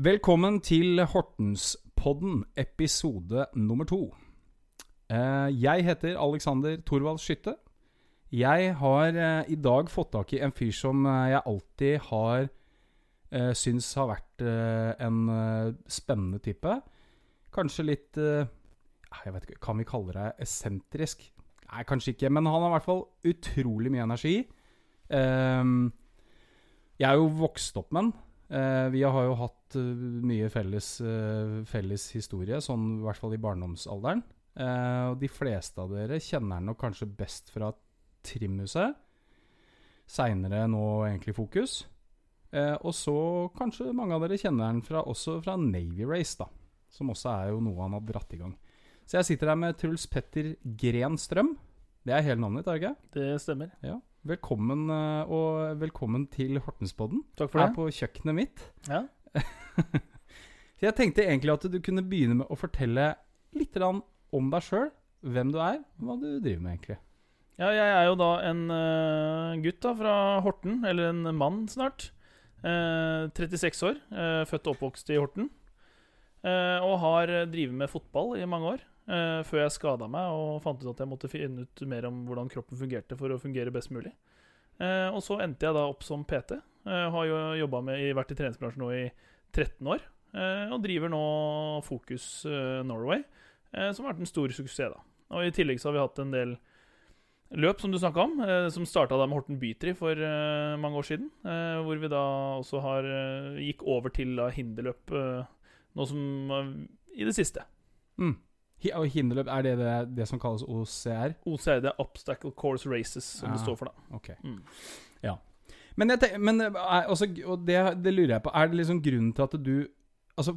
Velkommen til Hortenspodden, episode nummer to. Eh, jeg heter Alexander Thorvald Skytte. Jeg har eh, i dag fått tak i en fyr som eh, jeg alltid har syns har vært en spennende type. Kanskje litt eh, Jeg vet ikke, Kan vi kalle deg esentrisk? Nei, kanskje ikke. Men han har i hvert fall utrolig mye energi. Ehm, jeg er jo vokst opp med han. Eh, vi har jo hatt eh, mye felles, eh, felles historie, sånn i hvert fall i barndomsalderen. Eh, og de fleste av dere kjenner nok kanskje best fra Trimhuset. Seinere nå egentlig Fokus. Eh, og så kanskje mange av dere kjenner han fra, også fra Navy Race, da. Som også er jo noe han har dratt i gang. Så jeg sitter her med Truls Petter Gren Strøm. Det er hele navnet ditt, er det ikke? Det stemmer. Ja. Velkommen, eh, og velkommen til Hortenspodden. Takk for det. Her på kjøkkenet mitt. Ja. Så jeg tenkte egentlig at du kunne begynne med å fortelle litt om deg sjøl. Hvem du er, hva du driver med, egentlig. ja, jeg er jo da en eh, gutt da fra Horten, eller en mann snart. Eh, 36 år, eh, født og oppvokst i Horten. Og har drevet med fotball i mange år. Eh, før jeg skada meg og fant ut at jeg måtte finne ut mer om hvordan kroppen fungerte for å fungere best mulig. Uh, og så endte jeg da opp som PT. Uh, har jo jobba med, i- vært i treningsbransjen nå i 13 år. eh, og driver nå Fokus eh, Norway, eh, som har vært en stor suksess. da Og I tillegg så har vi hatt en del løp, som du snakka om, eh, som starta med Horten Bytri for eh, mange år siden. Eh, hvor vi da også har eh, gikk over til da, hinderløp eh, nå som eh, i det siste. Mm. Og hinderløp, er det, det det som kalles OCR? OCR, det er Obstacle Course Races, som det Ah. står for. da Ok. Mm. Men, jeg tenk, men er, altså, og det, det lurer jeg på. Er det liksom grunnen til at du Altså,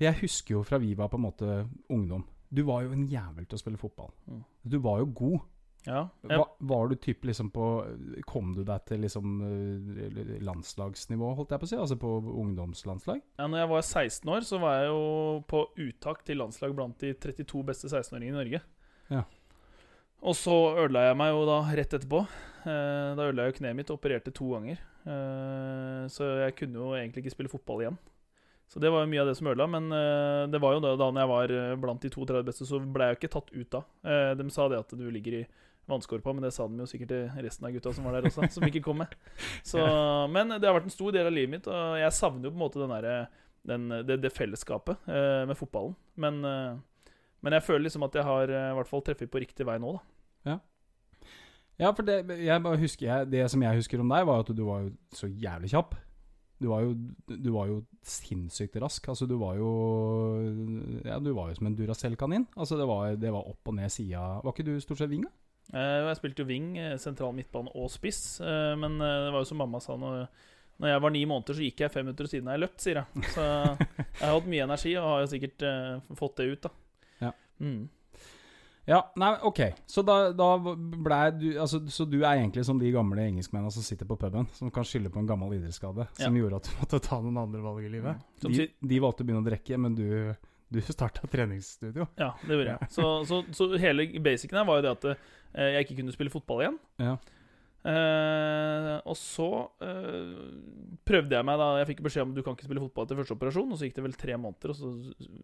jeg husker jo fra vi var på en måte ungdom. Du var jo en jævel til å spille fotball. Mm. Du var jo god. Ja, jeg, Hva, var du typ liksom på Kom du deg til liksom eh, landslagsnivå, holdt jeg på å si? Altså på ungdomslandslag? ja, når jeg var 16 år, så var jeg jo på uttak til landslag blant de 32 beste 16-åringene i Norge. Ja. Og så ødela jeg meg jo da rett etterpå. Eh, da ødela jeg jo kneet mitt, og opererte to ganger. Eh, så jeg kunne jo egentlig ikke spille fotball igjen. Så det var jo mye av det som ødela. Men det var jo da, da jeg var blant de 32 beste, så ble jeg jo ikke tatt ut da. De sa det at du ligger i vannskorpa, men det sa de jo sikkert til resten av gutta som var der også, som ikke kom med. Så, men det har vært en stor del av livet mitt, og jeg savner jo på en måte den der, den, det, det fellesskapet eh, med fotballen. Men, eh, men jeg føler liksom at jeg har eh, i hvert fall treffet på riktig vei nå, da. Ja, for det, jeg husker jeg, det som jeg husker om deg, var at du var jo så jævlig kjapp. Du var jo, du var jo sinnssykt rask. Altså, du var jo Ja, du var jo som en Duracell-kanin. Altså, det var, det var opp og ned sida Var ikke du stort sett vinga? Eh, jeg spilte jo wing, eh, sentral midtbane og spiss, eh, men det var jo som mamma sa når, når jeg var ni måneder, så gikk jeg fem minutter siden jeg løpt, sier jeg. Så jeg har hatt mye energi og har jo sikkert fått det ut, da. Ja. Mm. Ja, nei, ok. Så da, da ble du altså, Så du er egentlig som de gamle engelskmennene som sitter på puben, som kan skylde på en gammel idrettsskade som gjorde at du måtte ta noen andre valg i livet. Som De, de valgte å begynne å drikke, men du, du starta treningsstudio. Ja, det gjorde jeg. Så, så, så hele basicen her var jo det at jeg ikke kunne spille fotball igjen. Ja. Uh, og så uh, prøvde jeg meg da Jeg fikk beskjed om du kan ikke spille fotball etter første operasjon. Og så gikk det vel tre måneder, og så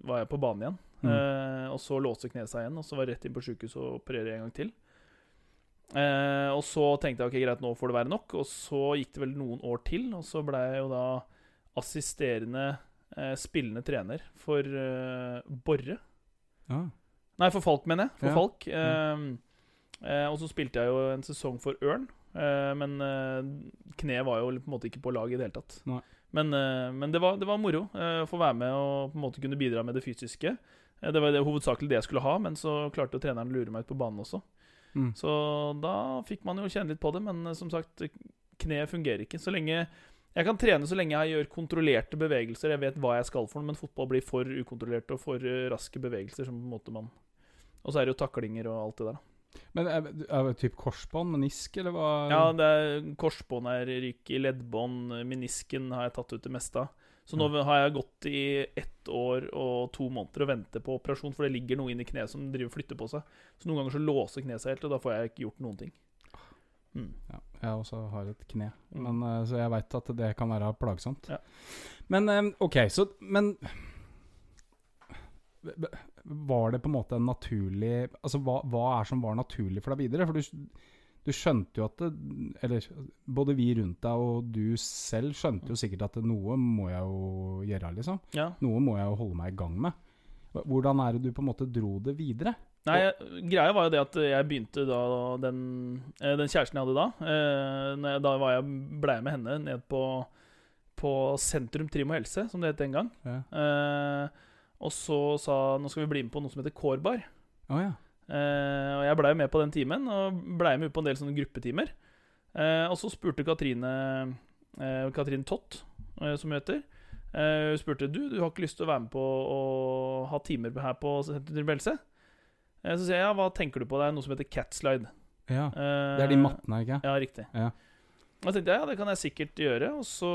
var jeg på banen igjen. Mm. Uh, og så låste kneet seg igjen, og så var jeg rett inn på sjukehuset og operere en gang til. Eh, og så tenkte jeg ok, greit, nå får det være nok. Og så gikk det vel noen år til, og så ble jeg jo da assisterende eh, spillende trener for eh, Borre. Ja. Nei, for Falk, mener jeg. For Ja. Falk. Eh, eh, og så spilte jeg jo en sesong for Ørn, eh, men eh, kneet var jo på en måte ikke på lag i det hele tatt. Nei. Men, eh, men det, var, det var moro eh, å få være med og på en måte kunne bidra med det fysiske. Eh, det var det, hovedsakelig det jeg skulle ha, men så klarte jo treneren å lure meg ut på banen også. Mm. Så da fikk man jo kjenne litt på det, men eh, som sagt, kneet fungerer ikke. Så lenge jeg kan trene så lenge jeg gjør kontrollerte bevegelser, jeg vet hva jeg skal for noe, men fotball blir for ukontrollerte og for eh, raske bevegelser. som på en måte man Og så er det jo taklinger og alt det der. Men er, er det typ korsbånd, menisk, eller hva? Ja, det er korsbånd er ryk i leddbånd, menisken har jeg tatt ut det meste av. Så nå har jeg gått i ett år og to måneder og venter på operasjon, for det ligger noe inni kneet som driver flytter på seg. Så noen ganger så låser kneet seg helt, og da får jeg ikke gjort noen ting. Mm. Ja, jeg også har et kne, Mm. men, eh, så jeg veit at det kan være plagsomt. Ja. Men eh, ok, så Men var det på en måte en naturlig Altså, hva, hva er som var naturlig for deg videre? For du, du skjønte jo at det Eller både vi rundt deg og du selv skjønte jo sikkert at noe må jeg jo gjøre, liksom. Ja. Noe må jeg jo holde meg i gang med. Hvordan er det du på en måte dro det videre? Nei, jeg- greia var jo det at jeg begynte da Den, eh, den kjæresten jeg hadde da eh, Da var jeg, ble jeg med henne ned på, på Sentrum Trim og Helse, som det het den gang. Ja. Eh, og så sa nå skal vi bli med på noe som heter Kårbar. Oh, ja. Eh, og jeg blei med på den timen, og blei med på en del sånne gruppetimer. Eh, og så spurte Katrine eh, Katrine Tott, eh, som hun heter eh, Hun spurte du, du har ikke lyst til å være med på å ha timer her på Sentrum Helse. Eh, så sier jeg ja, hva tenker du på? Det er noe som heter catslide. ja. Det er de mattene, ikke Ja, riktig. Ja. Da tenkte jeg ja, det kan jeg sikkert gjøre. Og så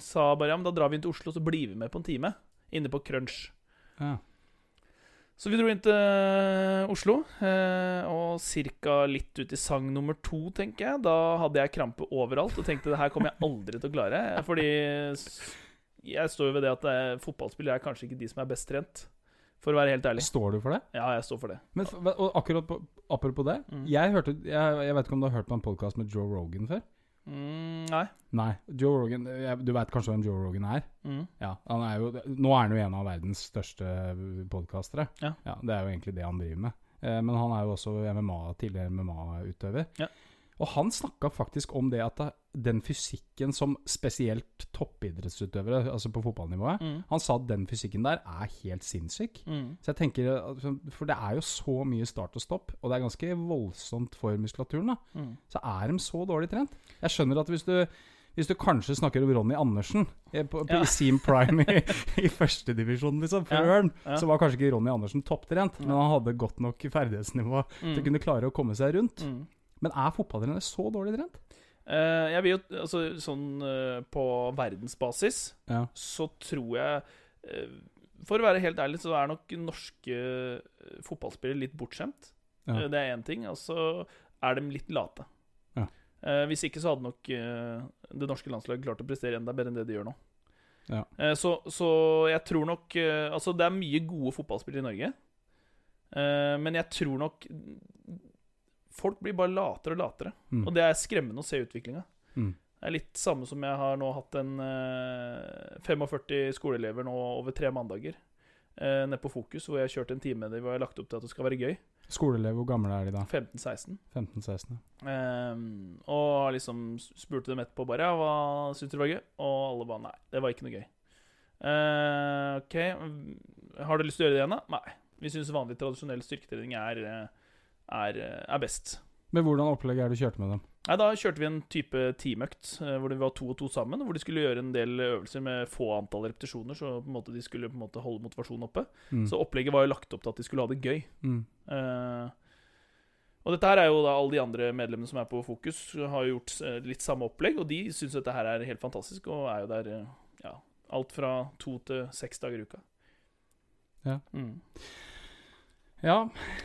sa jeg bare ja, men da drar vi inn til Oslo, og så blir vi med på en time. Inne på Crunch. Ja. Så vi dro inn til eh, Oslo, eh, og ca. litt ut i sang nummer to, tenker jeg. Da hadde jeg krampe overalt og tenkte det her kommer jeg aldri til å klare. Fordi jeg står jo ved det at eh, fotballspillere er kanskje ikke de som er best trent. For å være helt ærlig. Står du for det? Ja, jeg står for det. Men, og akkurat på, apropos det Mm. jeg, hørte, jeg, jeg vet ikke om du har hørt på en podkast med Joe Rogan før? Mm, nei. Nei. Joe Rogan, Du veit kanskje hvem Joe Rogan er? Mm. Ja, han er jo, Nå er han jo en av verdens største podkastere. Ja. Det er jo egentlig det han driver med. Eh, men han er jo også MMA, tidligere MMA-utøver. Ja. Og han snakka faktisk om det at den fysikken som spesielt toppidrettsutøvere, altså på fotballnivået Mm. Han sa at den fysikken der er helt sinnssyk. Mm. Så jeg tenker, altså, For det er jo så mye start og stopp, og det er ganske voldsomt for muskulaturen. da Mm. Så er de så dårlig trent. Jeg skjønner at hvis du hvis du kanskje snakker om Ronny Andersen eh, på, på, Ja. i sin prime i, i førstedivisjon, liksom, før Ja, ja. så var kanskje ikke Ronny Andersen topptrent, men han hadde godt nok ferdighetsnivå til å Mm. kunne klare å komme seg rundt. Mm. Men er fotballtrenere så dårlig trent? Uh, jeg vil jo, altså Sånn uh, på verdensbasis Ja. så tror jeg uh, For å være helt ærlig, så er nok norske fotballspillere litt bortskjemt. Ja. Det er én ting. Og så er de litt late. Ja. Hvis ikke så hadde nok det norske landslaget klart å prestere enda bedre enn det de gjør nå. Ja. Så, så jeg tror nok Altså, det er mye gode fotballspillere i Norge. Men jeg tror nok Folk blir bare latere og latere. Mm. Og det er skremmende å se utviklinga. Mm. Det er litt samme som jeg har nå hatt en eh, 45 skoleelever nå over tre mandager eh, nede på Fokus, hvor jeg har kjørt en time der hvor jeg har lagt opp til at det skal være gøy. Skoleelev, hvor gamle er de da? 15-16. 15-16? Eh, og liksom spurte dem etterpå bare Ja, hva syns dere var gøy? Og alle bare nei, det var ikke noe gøy. Eh, OK, har dere lyst til å gjøre det igjen, da? Nei. Vi syns vanlig tradisjonell styrketrening er, eh, er, eh, er best. Men hvordan opplegg er det du kjørte med dem? Nei, Da kjørte vi en type teamøkt eh, hvor vi var to og to sammen. Hvor de skulle gjøre en del øvelser med få antall repetisjoner, så på en måte de skulle på en måte holde motivasjonen oppe. Mm. Så opplegget var jo lagt opp til at de skulle ha det gøy. Mm. Eh, og dette her er jo da alle de andre medlemmene som er på Fokus, har gjort eh, litt samme opplegg, og de syns dette her er helt fantastisk, og er jo der ja, alt fra to til seks dager i uka. Ja. Mm. Ja.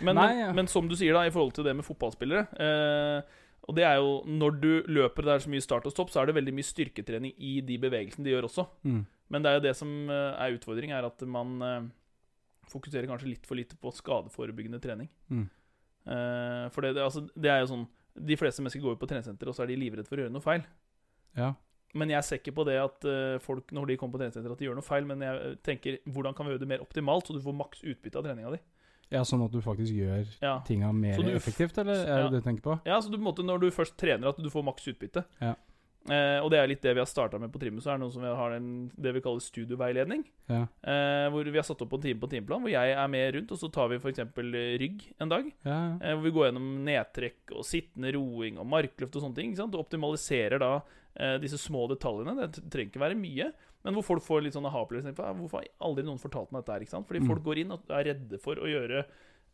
Men, Nei, ja. men som du sier, da, i forhold til det med fotballspillere eh, Og det er jo Når du løper der så mye start og stopp, så er det veldig mye styrketrening i de bevegelsene de gjør også. Mm. Men det er jo det som eh, er utfordring, er at man eh, fokuserer kanskje litt for lite på skadeforebyggende trening. Mm. Eh, for det, det, altså, det er jo sånn De fleste mennesker går jo på treningssenter, og så er de livredde for å gjøre noe feil. Ja. Men jeg ser ikke på det at eh, folk når de kommer på treningssenter, at de gjør noe feil. Men jeg tenker hvordan kan vi gjøre det mer optimalt, så du får maks utbytte av treninga di. Ja, sånn at du faktisk gjør Ja. tinga mer effektivt, eller er det Ja. det du tenker på? Ja, så du, på en måte, Når du først trener, at du får maks utbytte. Ja. Eh, og det er litt det vi har starta med på Trimus. Så er det noe som vi har en, det vi kaller studioveiledning. Ja. Eh, hvor vi har satt opp en time på timeplan, hvor jeg er med rundt. Og så tar vi f.eks. rygg en dag. Ja. Eh, hvor vi går gjennom nedtrekk og sittende roing og markløft og sånne ting. Og optimaliserer da eh, disse små detaljene. Det trenger ikke være mye. Men hvor folk får litt sånn aha-opplevelse. «Ah, Hvorfor har aldri noen fortalt meg dette her? ikke sant? Fordi Mm. folk går inn og er redde for å gjøre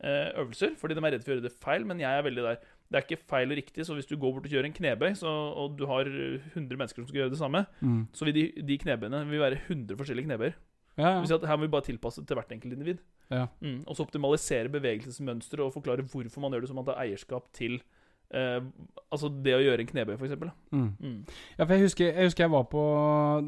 eh, øvelser. Fordi de er redde for å gjøre det feil. Men jeg er veldig der. Det er ikke feil og riktig. Så hvis du går bort og gjør en knebøy, så, og du har 100 mennesker som skal gjøre det samme, Mm. så vil de, de knebøyene vil være 100 forskjellige knebøyer. ja, si ja. Her må vi bare tilpasse det til hvert enkelt individ. Ja. Mm. Og så optimalisere bevegelsesmønsteret og forklare hvorfor man gjør det, så man tar eierskap til eh, Altså det å gjøre en knebøy, for eksempel. Mm. Mm. Ja, for jeg husker, jeg husker jeg var på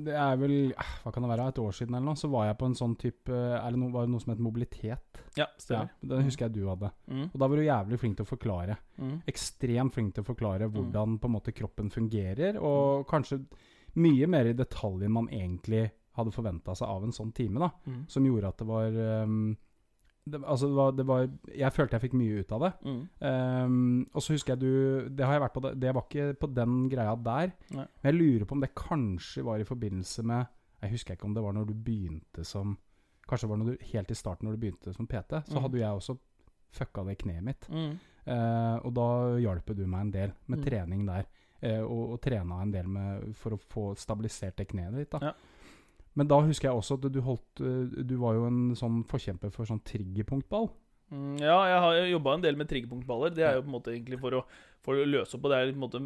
Det er vel eh, Hva kan det være? Et år siden eller noe? Så var jeg på en sånn type Er det noe, var det noe som het mobilitet? Ja, Ja. Den husker jeg du hadde. Mm. Og da var du jævlig flink til å forklare. Mm. Ekstremt flink til å forklare Mm. hvordan på en måte kroppen fungerer, og kanskje mye mer i detalj enn man egentlig hadde forventa seg av en sånn time, da. Mm. Som gjorde at det var um, det, Altså, det var, det var Jeg følte jeg fikk mye ut av det. Mm. Um, og så husker jeg du Det har jeg vært på det, var ikke på den greia der. Nei. Men jeg lurer på om det kanskje var i forbindelse med Jeg husker ikke om det var når du begynte som Kanskje det var når du, helt i starten når du begynte som PT. Så Mm. hadde jeg også fucka det kneet mitt. Mm. Uh, og da hjalp du meg en del med Mm. trening der. Uh, og, og trena en del med, for å få stabilisert det kneet ditt. da Ja. Men da husker jeg også at du holdt eh, Du var jo en sånn forkjemper for sånn triggerpunktball. Mm, ja, jeg har jobba en del med triggerpunktballer. Det er jo på en måte egentlig for å, for å løse opp. Og det er på en måte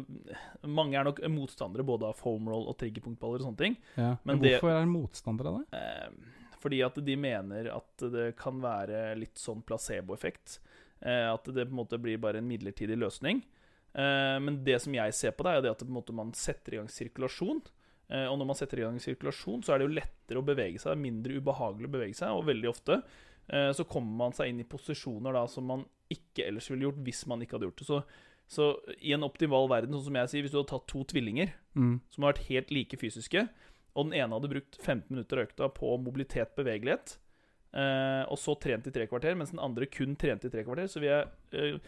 Mange er nok motstandere både av foam roll og triggerpunktballer og sånne ting. Ja. Men Men, det- hvorfor er motstandere motstander av det? Eh, fordi at de mener at det kan være litt sånn placeboeffekt. Eh, at det på en måte blir bare en midlertidig løsning. Eh, men det som jeg ser på det, er jo det at det man setter i gang sirkulasjon. Eh, og når man setter i gang sirkulasjon, så er det jo lettere å bevege seg. Mindre ubehagelig å bevege seg. Og veldig ofte eh, så kommer man seg inn i posisjoner da som man ikke ellers ville gjort hvis man ikke hadde gjort det. Så, så i en optimal verden, sånn som jeg sier, hvis du hadde tatt to tvillinger Mm. som har vært helt like fysiske, og den ene hadde brukt 15 minutter av økta på mobilitet, bevegelighet, eh, og så trent i tre kvarter, mens den andre kun trente i tre kvarter, så vil jeg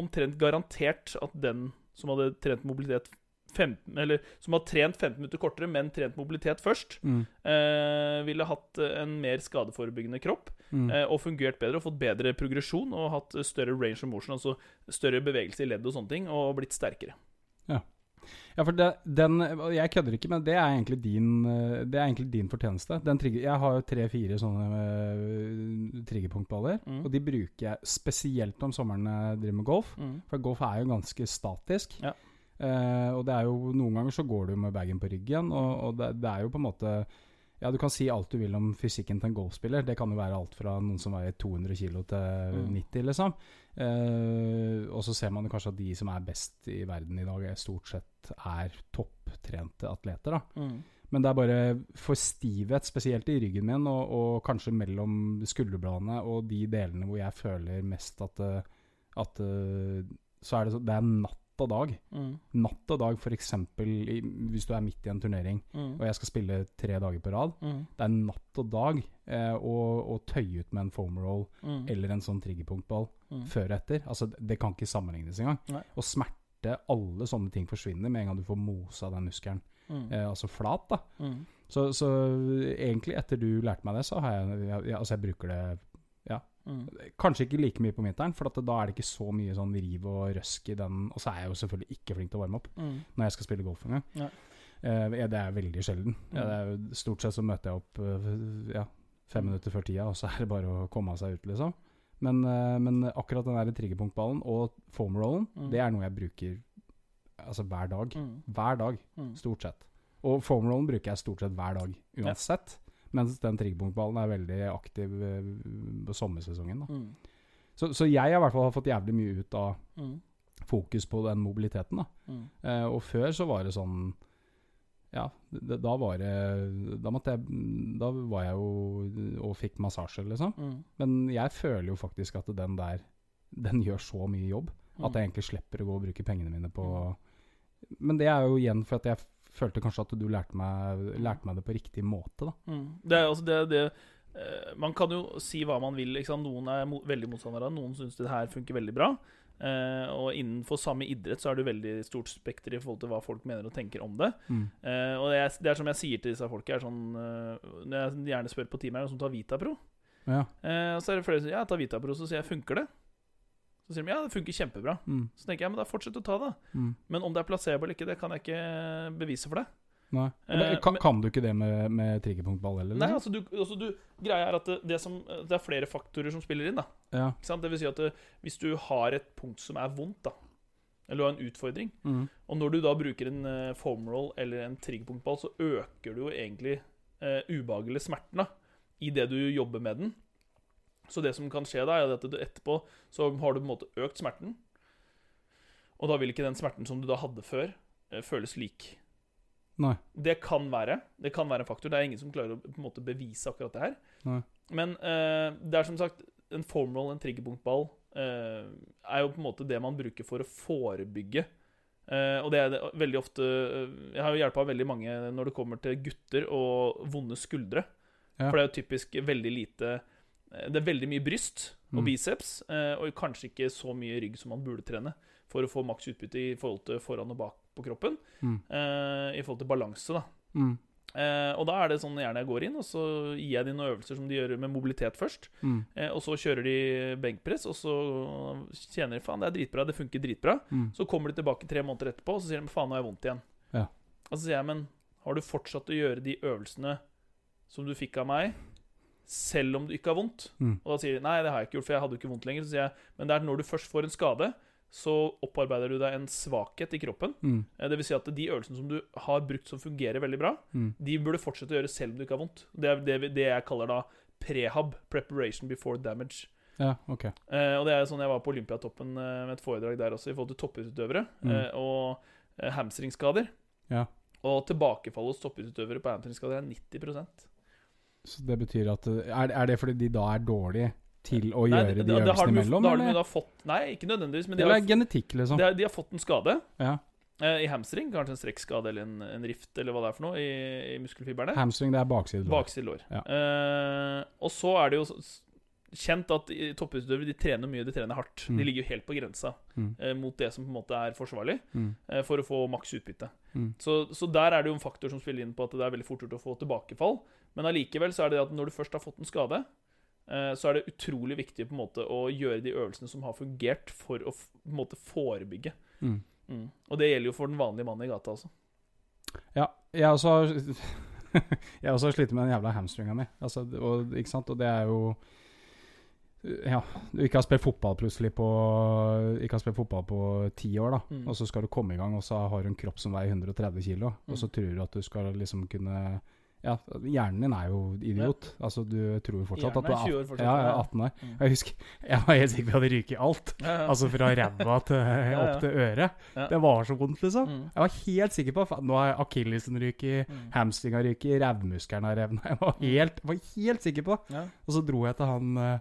omtrent garantert at den som hadde trent mobilitet 15, eller som har trent 15 minutter kortere, men trent mobilitet først, Mm. eh, ville hatt en mer skadeforebyggende kropp Mm. eh, og fungert bedre og fått bedre progresjon og hatt større range of motion, altså større bevegelse i ledd og sånne ting, og blitt sterkere. Ja, for det, den Jeg kødder ikke, men det er egentlig din, eh, det er egentlig din fortjeneste. Den trigger, jeg har jo tre-fire sånne uh, triggerpunktballer, Mm. og de bruker jeg spesielt om sommeren jeg driver med golf. Mm. For golf er jo ganske statisk. Ja. Eh, og det er jo noen ganger så går du med bagen på ryggen, og, og det, det er jo på en måte Ja, du kan si alt du vil om fysikken til en golfspiller. Det kan jo være alt fra noen som veier 200 kg til Mm. 90, liksom. Eh, og så ser man jo kanskje at de som er best i verden i dag, stort sett er topptrente atleter, da. Mm. Men det er bare for stivhet, spesielt i ryggen min, og, og kanskje mellom skulderbladene og de delene hvor jeg føler mest at, eh, at Så er det så Det er natt og dag. Mm. Natt og dag, f.eks. hvis du er midt i en turnering Mm. og jeg skal spille tre dager på rad. Mm. Det er natt og dag eh, å, å tøye ut med en foam roll Mm. eller en sånn triggerpunktball Mm. før og etter. Altså, det- kan ikke sammenlignes engang. Nei. Og smerte, alle sånne ting forsvinner med en gang du får mosa den muskelen. Mm. Eh, altså flat, da. Mm. Så, så egentlig etter du lærte meg det, så har jeg, jeg, jeg Altså, jeg bruker det Mm. Kanskje ikke like mye på vinteren, for at da er det ikke så mye sånn riv og røsk i den. Og så er jeg jo selvfølgelig ikke flink til å varme opp Mm. når jeg skal spille golf engang. Ja. Uh, det er veldig sjelden. Ja, Mm. det er stort sett så møter jeg opp uh, ja, fem Mm. minutter før tida, og så er det bare å komme seg ut, liksom. Men, uh, men akkurat den der triggerpunktballen og foam rollen, Mm. det er noe jeg bruker altså hver dag. Mm. Hver dag, stort sett. Og foam rollen bruker jeg stort sett hver dag uansett. Mens den triggerpunktballen er veldig aktiv eh, på sommersesongen. Mm. Så, så jeg i hvert fall har fått jævlig mye ut av Mm. fokus på den mobiliteten. Mm. Eh, og før så var det sånn Ja, det, da var det Da måtte jeg Da var jeg jo og fikk massasje, liksom. Mm. Men jeg føler jo faktisk at den der Den gjør så mye jobb at Mm. jeg egentlig slipper å gå og bruke pengene mine på Men det er jo igjen for at jeg følte kanskje at du lærte meg, lærte meg det på riktig måte, da. Mm. Det er altså det, det eh, Man kan jo si hva man vil. Sant? Noen er mo veldig motstandere noen syns det her funker veldig bra. Eh, og innenfor samme idrett så er det veldig stort spekter i forhold til hva folk mener og tenker om det. Eh, og det er, det er som jeg sier til disse folka, sånn eh, Når jeg gjerne spør på teamet, er det noen som tar Vitapro? Ja. Eh, og så er det flere som sier ja, ta Vitapro, så sier jeg funker det? Så sier de ja, det funker kjempebra. Mm. Så tenker jeg men da fortsett å ta det. Mm. Men om det er placebo eller ikke, det kan jeg ikke bevise for deg. Nei. Eh, Men kan, men- kan du ikke det med, med triggerpunktball heller? Nei, altså du, altså du Greia er at det, det, som, det er flere faktorer som spiller inn. da Ja. Det vil si at det, Hvis du har et punkt som er vondt, da eller du har en utfordring, Mm. og når du da bruker en uh, foam roll eller en triggerpunktball, så øker du jo egentlig uh, ubehaget eller smerten da i det du jobber med den. Så det som kan skje da, er at du etterpå så har du på en måte økt smerten. Og da vil ikke den smerten som du da hadde før, eh, føles lik. Nei. Det kan være Det kan være en faktor. Det er ingen som klarer å på en måte bevise akkurat det her. Nei. Men eh, det er som sagt en foam en triggerpunktball, eh, er jo på en måte det man bruker for å forebygge. Eh, og det er det, veldig ofte eh, Jeg har jo hjelpa veldig mange når det kommer til gutter og vonde skuldre. Ja. For det er jo typisk veldig lite Det er veldig mye bryst og Mm. biceps, eh, og kanskje ikke så mye rygg som man burde trene for å få maks utbytte i forhold til foran og bak på kroppen. Mm. eh, I forhold til balanse, da. Mm. Eh, og da er det sånn gjerne jeg går inn, og så gir jeg de noen øvelser som de gjør med mobilitet først. Mm. Eh, og så kjører de benkpress, og så kjenner de faen, det er dritbra, det funker dritbra. Mm. Så kommer de tilbake tre måneder etterpå, og så sier de faen, nå har jeg vondt igjen. Ja. Og så sier jeg, men har du fortsatt å gjøre de øvelsene som du fikk av meg, selv om du ikke har vondt? Mm. Og da sier de nei, det har jeg ikke gjort, for jeg hadde ikke vondt lenger. Så sier jeg, men det er når du først får en skade, så opparbeider du deg en svakhet i kroppen. Mm. Eh, Det vil si at de øvelsene som du har brukt som fungerer veldig bra, Mm. de burde fortsette å gjøre selv om du ikke har vondt. Det er det, det jeg kaller da prehab, preparation before damage. Ja, ok. Eh, og det er sånn jeg var på Olympiatoppen eh, med et foredrag der også, i forhold til toppidrettsutøvere Mm. eh, og eh, hamstringskader. Ja. Og tilbakefall hos toppidrettsutøvere på hamstringskader er 90 Så det betyr at Er, er det fordi de da er dårlige til å Nei, gjøre det- de har øvelsene imellom? Da har de da fått Nei, ikke nødvendigvis, men de Eller har, genetikk, liksom? de har, de har fått en skade Ja. eh, i hamstring. Kanskje en strekkskade eller en, en rift eller hva det er for noe i, i muskelfibrene. Hamstring, det er bakside lår. Bakside lår. Ja. Eh, og så er det jo kjent at i- toppidrettsutøvere de trener mye, de trener hardt. Mm. De ligger jo helt på grensa Mm. eh, mot det som på en måte er forsvarlig, Mm. eh, for å få maks utbytte. Mm. Så, så der er det jo en faktor som spiller inn på at det er veldig fort gjort å få tilbakefall. Men allikevel så er det at når du først har fått en skade, eh, så er det utrolig viktig på en måte å gjøre de øvelsene som har fungert, for å på en måte forebygge. Mm. Mm. Og det gjelder jo for den vanlige mannen i gata også. Ja, jeg også har Jeg også har slitt med den jævla hamstringa mi. Altså, og, ikke sant? og det er jo Ja, du ikke har spilt fotball plutselig på Ikke har spilt fotball på ti år, da. Mm. Og så skal du komme i gang, og så har du en kropp som veier 130 kilo. Og så Mm. tror du at du skal liksom kunne Ja, hjernen din er jo idiot. Altså, du tror jo fortsatt at Hjernen du er er 20 år 18, fortsatt, ja, jeg er ja. 18 år. Mm. Jeg husker Jeg var helt sikker på at det ryker i alt. Ja, ja. Altså fra ræva ja. opp til øret. Ja. Det var så vondt, liksom. Mm. Jeg var helt sikker på at Nå har akillesen ryket, Mm. hamstringa ryket, revmuskelen har revna. Jeg var helt, var helt sikker på. Ja. Og så dro jeg til han eh,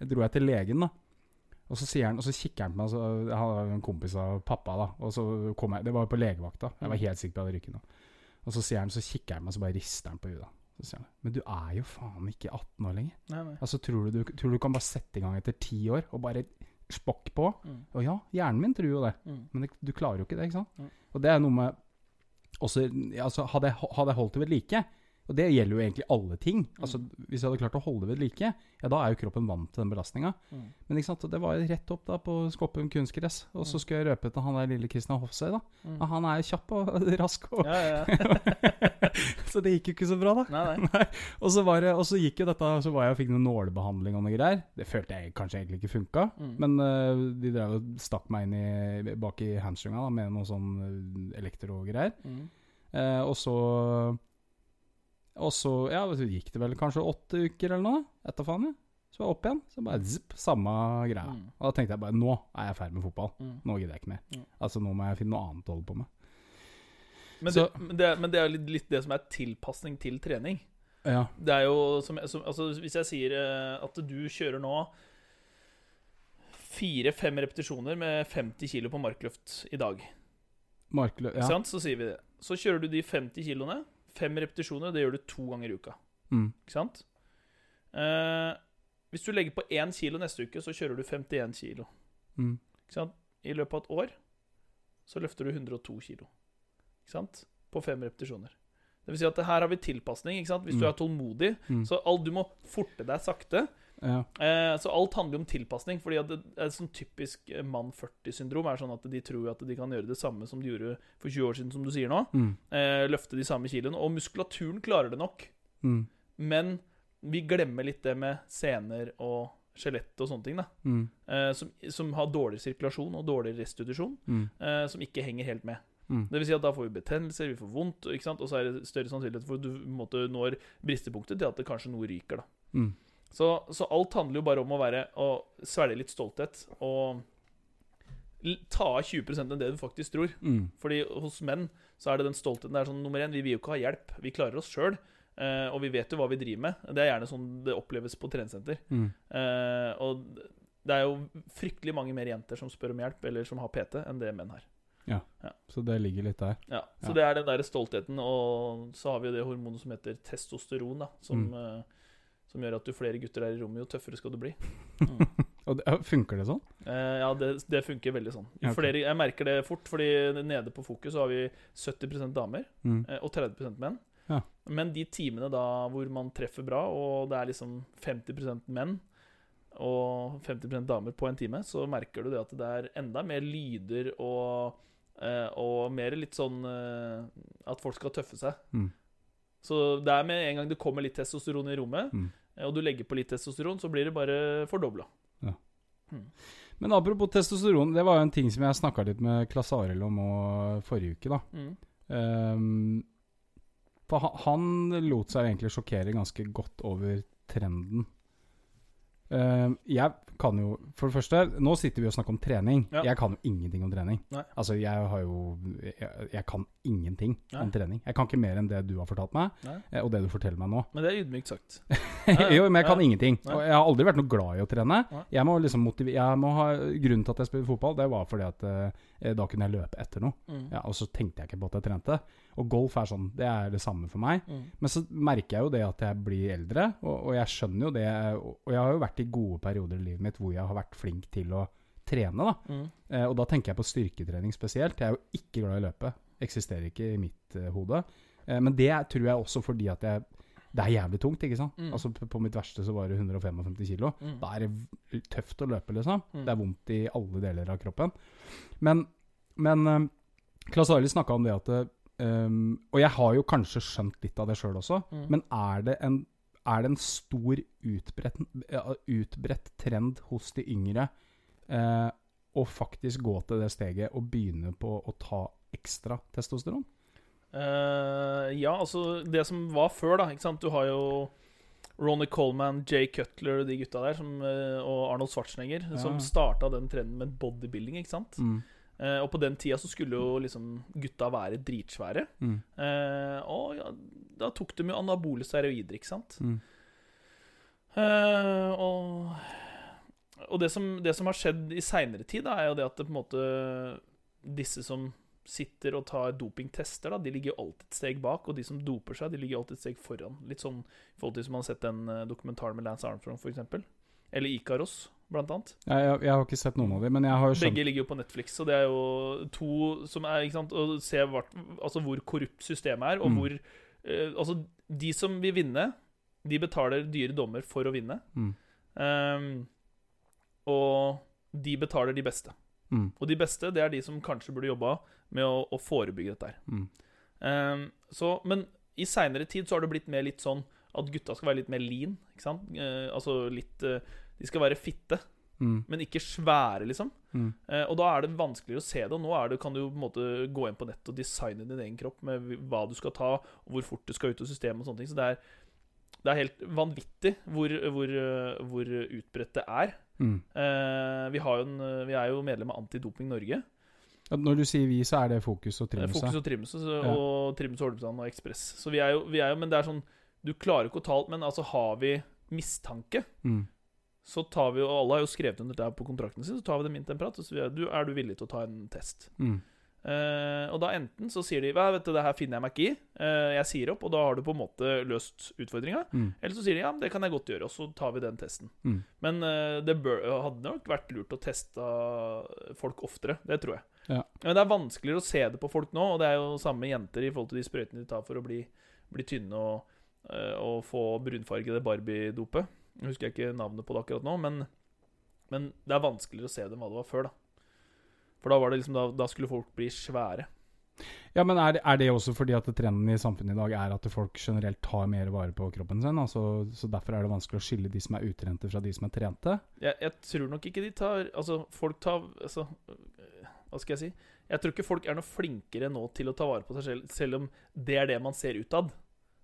Jeg dro jeg til legen, da. Og så han, og så kikker han på meg, så, han jo en kompis av pappa, da. Og så kom jeg, Det var jo på legevakta. Jeg var Mm. helt sikker på at jeg hadde ryket nå. Og så sier han, så kikker han meg, meg, så bare rister han på huet. Så sier han Men du er jo faen ikke 18 år lenger. Nei, nei. Altså, tror du, du, tror du du kan bare sette i gang etter ti år og bare spokk på? Mm. Og ja, hjernen min tror jo det. Mm. Men det, du klarer jo ikke det, ikke sant? Mm. Og det er noe med også, altså, hadde, jeg, hadde jeg holdt det ved like, og det gjelder jo egentlig alle ting altså, Hvis jeg hadde klart å holde det ved like, ja, da er jo kroppen vant til den belastninga. Mm. Men ikke sant, det var rett opp da på Skoppum kunstgress. Og så skulle jeg røpe til han der lille Christian Hofsøy, da. Mm. Ja, Han er jo kjapp og rask, og, Ja, ja, ja. så det gikk jo ikke så bra, da. Nei, nei. Og så, var det, og så gikk jo dette Så var jeg og fikk noe nålebehandling og noe greier. Det følte jeg kanskje egentlig ikke funka. Mm. Men uh, de drev og stakk meg inn i, bak i hamstringa da, med noe sånn øh, elektrogreier. Mm. Uh, og så Og så ja, gikk det vel kanskje åtte uker eller noe. Etter faen, jeg. Så var jeg opp igjen. Så bare zipp, samme greia. Mm. Og da tenkte jeg bare nå er jeg ferdig med fotball. Mm. Nå gidder jeg ikke mer. Mm. Altså Nå må jeg finne noe annet å holde på med. Men, Så- det, men, det, men det er litt, litt det som er tilpasning til trening. Ja. Det er jo som, som altså Hvis jeg sier eh, at du kjører nå fire-fem repetisjoner med 50 kilo på markløft i dag, Markløft, Ja. så sier vi det. Så kjører du de 50 kiloene. Fem repetisjoner, det gjør du to ganger i uka. Mm. Ikke sant? Eh, hvis du legger på én kilo neste uke, så kjører du 51 kilo. Mm. Ikke sant? I løpet av et år så løfter du 102 kilo. Ikke sant? På fem repetisjoner. Det vil si at her har vi tilpasning. ikke sant? Hvis du Mm. er tålmodig, Mm. så all, du må forte deg sakte. Ja. Eh, så alt handler om tilpasning. fordi det er sånn typisk eh, mann 40-syndrom er sånn at de tror at de kan gjøre det samme som de gjorde for 20 år siden, som du sier nå. Mm. Eh, løfte de samme kiloene. Og muskulaturen klarer det nok. Mm. Men vi glemmer litt det med sener og skjelett og sånne ting. da Mm. eh, som, som har dårlig sirkulasjon og dårlig restitusjon. Mm. som ikke henger helt med. Mm. Det vil si at Da får vi betennelser, vi får vondt, og så er det større sannsynlighet for at du måte, når bristepunktet til at det kanskje noe ryker. da Mm. Så, så alt handler jo bare om å være å svelge litt stolthet og ta av 20 enn det du faktisk tror. Mm. Fordi hos menn så er det den stoltheten. der er sånn nummer én, vi vil jo ikke ha hjelp. Vi klarer oss sjøl. Eh, og vi vet jo hva vi driver med. Det er gjerne sånn det oppleves på treningssenter. Mm. Eh, og det er jo fryktelig mange mer jenter som spør om hjelp, eller som har PT, enn det menn har. Så det ligger litt der. Ja, Så Ja. det er den der stoltheten. Og så har vi jo det hormonet som heter testosteron, da. Som, Mm. Som gjør at jo flere gutter er i rommet, jo tøffere skal du bli. Og det, funker det sånn? Eh, ja, det, det funker veldig sånn. Ja, flere, jeg merker det fort, fordi nede på Fokus så har vi 70% damer Mm. eh, og 30 menn. Ja. Men de timene da hvor man treffer bra, og det er liksom 50% menn og 50% damer på en time, så merker du det at det er enda mer lyder og, eh, og mer litt sånn eh, at folk skal tøffe seg. Mm. Så det er med en gang det kommer litt testosteron i rommet, Mm. Og du legger på litt testosteron, så blir det bare fordobla. Men apropos testosteron, det var jo en ting som jeg snakka litt med Klasse Arild om forrige uke, da. Mm. Um, for han, han lot seg egentlig sjokkere ganske godt over trenden. Ehm, jeg kan jo For det første, nå sitter vi og snakker om trening. Ja. Jeg kan jo ingenting om trening. Nei. Altså, jeg har jo Jeg, jeg kan ingenting Nei. om trening. Jeg kan ikke mer enn det du har fortalt meg, Nei. eh, og det du forteller meg nå. Men det er ydmykt sagt. jo, men jeg kan ingenting. Og jeg har aldri vært noe glad i å trene. Jeg må liksom motivere jeg må ha, Grunnen til at jeg spiller fotball, det var fordi at eh, da kunne jeg løpe etter noe. Mm. Ja, og så tenkte jeg ikke på at jeg trente. Og golf er sånn, det er det samme for meg. Mm. Men så merker jeg jo det at jeg blir eldre, og, og jeg skjønner jo det. Og jeg har jo vært i gode perioder i livet mitt hvor jeg har vært flink til å trene. da. Mm. Eh, og da tenker jeg på styrketrening spesielt. Jeg er jo ikke glad i løpe. Eksisterer ikke i mitt eh, hode. Eh, men det tror jeg også fordi at jeg det er jævlig tungt, ikke sant? Mm. Altså på, mitt verste så var det 155 kilo. Mm. Da er det tøft å løpe, liksom. Mm. Det er vondt i alle deler av kroppen. Men, men um, Klas Arild snakka om det at um, Og jeg har jo kanskje skjønt litt av det sjøl også, Mm. men er det en, er det en stor utbredt, utbredt trend hos de yngre eh, å faktisk gå til det steget og begynne på å ta ekstra testosteron? Eh, ja, altså Det som var før, da. ikke sant? Du har jo Ronny Coleman, Jay Cutler og de gutta der, som, eh, og Arnold Schwarzenegger, Ja. som starta den trenden med bodybuilding. ikke sant? Mm. Uh, og på den tida så skulle jo liksom gutta være dritsvære. Mm. Uh, og ja, da tok de jo anabole steroider, ikke sant? Mm. Uh, og og det, som, det som har skjedd i seinere tid, da, er jo det at det på en måte disse som sitter og tar dopingtester, da, de ligger jo alltid et steg bak. Og de som doper seg, de ligger alltid et steg foran. Litt sånn i forhold til som man har sett den dokumentar dokumentaren med Lance Armstrong, f.eks. Eller Ikaros, blant annet. Jeg, jeg, jeg har ikke sett noen av dem, men jeg har jo skjønt Begge ligger jo på Netflix, så det er jo to som er ikke sant, Å se hvert, altså hvor korrupt systemet er, og Mm. hvor eh, Altså, de som vil vinne, de betaler dyre dommer for å vinne. mm. Um, og de betaler de beste. Mm. Og de beste, det er de som kanskje burde jobba med å, å forebygge dette her. Mm. Um, så, men i seinere tid så har det blitt mer litt sånn at gutta skal være litt mer lean. Ikke sant? Uh, altså litt uh, De skal være fitte, Mm. men ikke svære, liksom. Mm. Uh, og da er det vanskeligere å se det. Og nå det, kan du på en måte gå inn på nett og designe din egen kropp med hva du skal ta, og hvor fort du skal ut av systemet og sånne ting. Så det er, det er helt vanvittig hvor, hvor, hvor utbredt det er. Mm. Eh, vi, har jo en, vi er jo medlem av Antidoping Norge. Når du sier vi, så er det Fokus og Trimse? Fokus og Trimse, Ja. og Trimse Holmestrand og Ekspress. Så vi er, jo, vi er jo Men det er sånn Du klarer ikke å ta alt, men altså har vi mistanke, Mm. så tar vi jo Alle har jo skrevet under her på kontrakten sin, så tar vi dem inn til en prat. Og så vi, du, er du villig til å ta en test? Mm. Eh, og da enten så sier de Hva, vet du, det her finner jeg meg ikke i. uh, jeg sier opp, og da har du på en måte løst utfordringa. Mm. Eller så sier de ja, det kan jeg godt gjøre, og så tar vi den testen. Mm. Men uh, det bør, hadde nok vært lurt å teste folk oftere. Det tror jeg. Ja. Men det er vanskeligere å se det på folk nå, og det er jo samme jenter i forhold til de sprøytene de tar for å bli, bli tynne og, og få brunfargede Barbie-dopet. Jeg husker ikke navnet på det akkurat nå, men, men det er vanskeligere å se det enn hva det var før. da For da, var det liksom, da, da skulle folk bli svære. Ja, men er det, er det også fordi at trenden i samfunnet i dag er at folk generelt tar mer vare på kroppen sin? Altså, så derfor er det vanskelig å skille de som er utrente fra de som er trente? Jeg, jeg tror nok ikke de tar Altså, folk tar altså, Hva skal jeg si? Jeg tror ikke folk er noe flinkere nå til å ta vare på seg selv, selv om det er det man ser utad.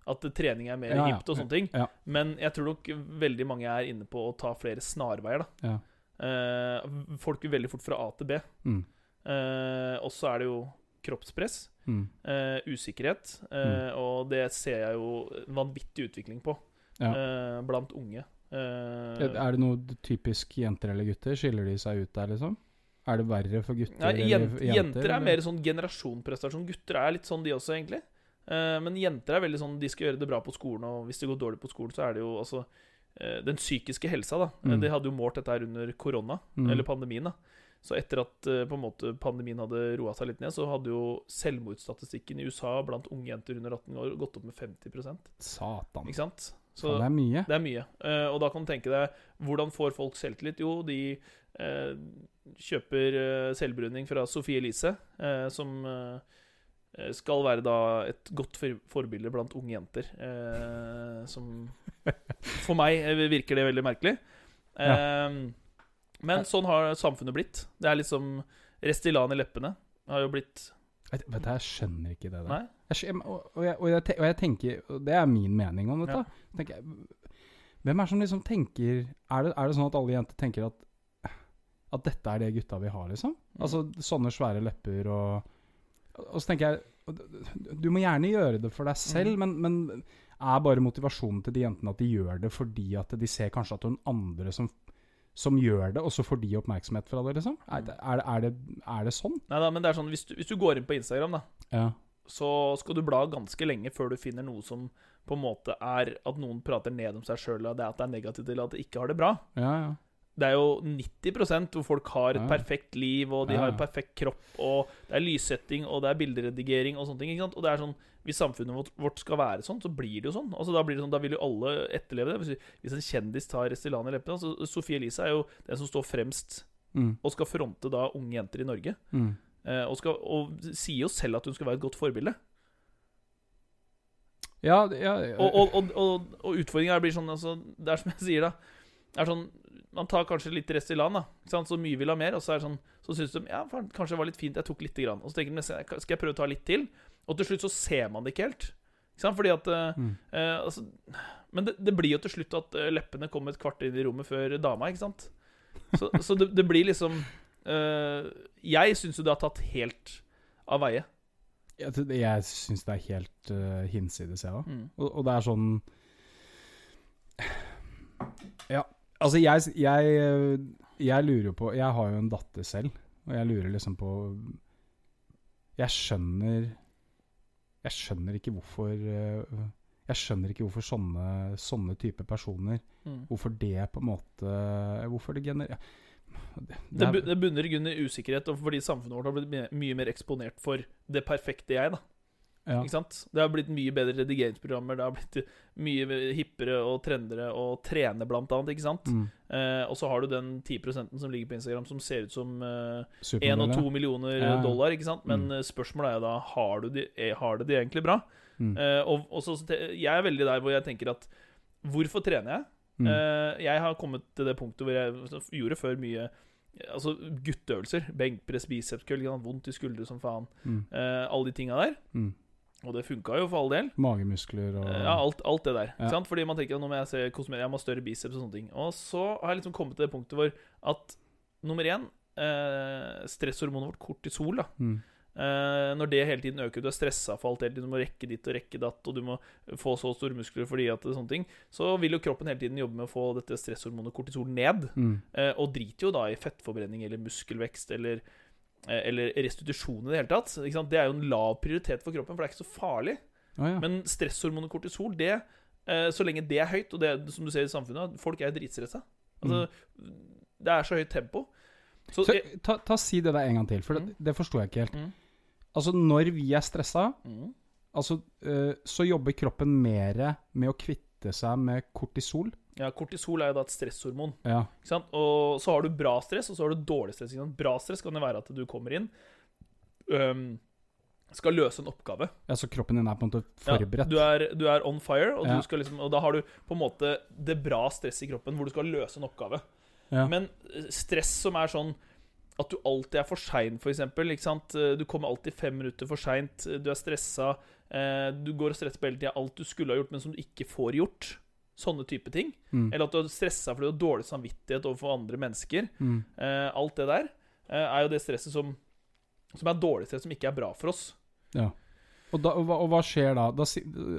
At trening er mer Ja, ja, hipt og sånne ting. ja. Men jeg tror nok veldig mange er inne på å ta flere snarveier. da Ja. Eh, folk vil veldig fort fra A til B. Mm. Uh, og så er det jo kroppspress, Mm. uh, usikkerhet, mm. og det ser jeg jo vanvittig utvikling på Ja. blant unge. Er det noe typisk jenter eller gutter? Skiller de seg ut der, liksom? Er det verre for gutter Nei, jent, jenter er eller? mer sånn generasjonprestasjon. Gutter er litt sånn, de også, egentlig. Men jenter er veldig sånn de skal gjøre det bra på skolen, og hvis det går dårlig på skolen, så er det jo altså Den psykiske helsa, da. Mm. De hadde jo målt dette her under korona, Mm. eller pandemien, da. Så etter at eh, på en måte pandemien hadde roa seg litt ned, så hadde jo selvmordsstatistikken i USA blant unge jenter under 18 år gått opp med 50% Satan. Ikke sant? Så det er mye. det er mye. Uh, og da kan du tenke deg hvordan får folk selvtillit? Jo, de uh, kjøper uh, selvbruning fra Sophie Elise, eh, som eh, skal være da et godt for forbilde blant unge jenter. Eh, som For meg eh, virker det veldig merkelig. Eh, Men sånn har samfunnet blitt. Det er liksom Restylan i leppene har jo blitt Vet, du, jeg skjønner ikke det der. Jeg, og, og, jeg, og, jeg, og jeg tenker Det er min mening om dette. Ja. Tenker hvem er det som liksom tenker er det, er det sånn at alle jenter tenker at At dette er det gutta vil ha, liksom? Mm. Altså sånne svære lepper og Og så tenker jeg Du må gjerne gjøre det for deg selv, Mm. men, men er bare motivasjonen til de jentene at de gjør det fordi at de ser kanskje at det noen andre som, som gjør det, og så får de oppmerksomhet fra det, liksom? Er, det- er, er, det, er det sånn? Nei da, men det er sånn hvis du, hvis du går inn på Instagram, da Ja. så skal du bla ganske lenge før du finner noe som på en måte er at noen prater ned om seg sjøl, at det er negativt eller at de ikke har det bra. Ja, ja. Det er jo 90% hvor folk har et perfekt liv, og de Ja. har en perfekt kropp, og det er lyssetting, og det er bilderedigering og sånne ting. ikke sant? Og det er sånn, Hvis samfunnet vårt- skal være sånn, så blir det jo sånn. Altså Da blir det sånn, da vil jo alle etterleve det. Hvis, hvis en kjendis tar Restylane i leppene altså Sophie Elise er jo den som står fremst Mm, og skal fronte da unge jenter i Norge. mm. Eh, og, skal, og sier jo selv at hun skal være et godt forbilde. Ja, ja, ja. Og, og, og, og, og utfordringa blir sånn altså, Det er som jeg sier, da. Det er sånn, Man tar kanskje litt dress i land, da. Ikke sant? Så mye vil ha mer. Og så er det sånn Så syns de ja, kanskje det var litt fint, jeg tok lite grann. Og så tenker de skal jeg- prøve å ta litt til? Og til slutt så ser man det ikke helt. Ikke sant? Fordi at eh, Mm. eh, altså, Men det, det blir jo til slutt at eh, leppene kommer et kvarter inn i rommet før dama, ikke sant? Så, så det, det blir liksom eh, Jeg syns jo det har tatt helt av veie. Jeg, jeg syns det er helt uh, hinsides, jeg òg. Mm. Og, og det er sånn Ja, altså jeg, jeg, eh, jeg lurer jo på Jeg har jo en datter selv, og jeg lurer liksom på Jeg skjønner Jeg skjønner ikke hvorfor eh, Jeg skjønner ikke hvorfor sånne, sånne type personer Mm. Hvorfor det på en måte Hvorfor det genererer det, Det, det bunner i grunn i usikkerhet, og fordi samfunnet vårt har blitt mye mer eksponert for det perfekte jeg. da ja. Ikke sant? Det har blitt mye bedre redigeringsprogrammer, det har blitt mye hippere og trendere å trene, blant annet. Ikke sant? Mm. Eh, og så har du den 10 som ligger på Instagram, som ser ut som eh, 1 og ja. 2 millioner Ja, dollar. Ikke sant? Men Mm. eh, spørsmålet er da har, du de, eh, har det de egentlig bra. Mm. Eh, og, og så, jeg er veldig der hvor jeg tenker at hvorfor trener jeg? Mm. Eh, jeg har kommet til det punktet hvor jeg gjorde før mye Altså gutteøvelser. Benkpress, bicepskøll, ikke vondt i skuldre som faen. Mm. Eh, alle de tinga der. Mm. Og det funka jo for all del. Magemuskler og Eh, Ja, alt, alt det der. Ja. Fordi man tenker at nå må jeg se kosmetikk, jeg må ha større biceps og sånne ting. Og så har jeg liksom kommet til det punktet hvor at nummer én eh, Stresshormonet vårt, kortisol, da. mm. Eh, når det hele tiden øker, du er stressa for alt hele tiden, du må rekke ditt og rekke datt, og du må få så store muskler fordi at det er sånne ting, så vil jo kroppen hele tiden jobbe med å få dette stresshormonet kortisol ned. Mm. Eh, og driter jo da i fettforbrenning eller muskelvekst eller, eller restitusjon i det hele tatt. Det er jo en lav prioritet for kroppen, for det er ikke så farlig. Oh, ja. Men stresshormonet kortisol, det eh, så lenge det er høyt, og det som du ser i samfunnet, folk er dritstressa. Altså, Det er så høyt tempo. Så, Så, jeg- ta, ta Si det der en gang til, for det, Mm. det forsto jeg ikke helt. Mm. Altså, når vi er stressa, Mm. altså, eh, så jobber kroppen mer med å kvitte seg med kortisol. Ja, kortisol er jo da et stresshormon. Ja. Ikke sant? Og så har du bra stress, og så har du dårlig stress. Ikke sant? Bra stress kan jo være at du kommer inn, um, skal løse en oppgave. ja, så kroppen din er på en måte forberedt. Ja, du, er, du er on fire, og, Ja. liksom, og da har du på en måte det bra stresset i kroppen hvor du skal løse en oppgave. Ja. Men eh, stress som er sånn at du alltid er for sein, f.eks. Du kommer alltid fem minutter for seint. Du er stressa. eh, Du går og stresser på hele tida alt du skulle ha gjort, men som du ikke får gjort. Sånne type ting. Mm. Eller at du har stressa fordi du har dårlig samvittighet overfor andre mennesker. Mm. Eh, alt det der eh, er jo det stresset som, som er dårlig stress, som ikke er bra for oss. Ja. Og, da, og, hva, og hva skjer da? da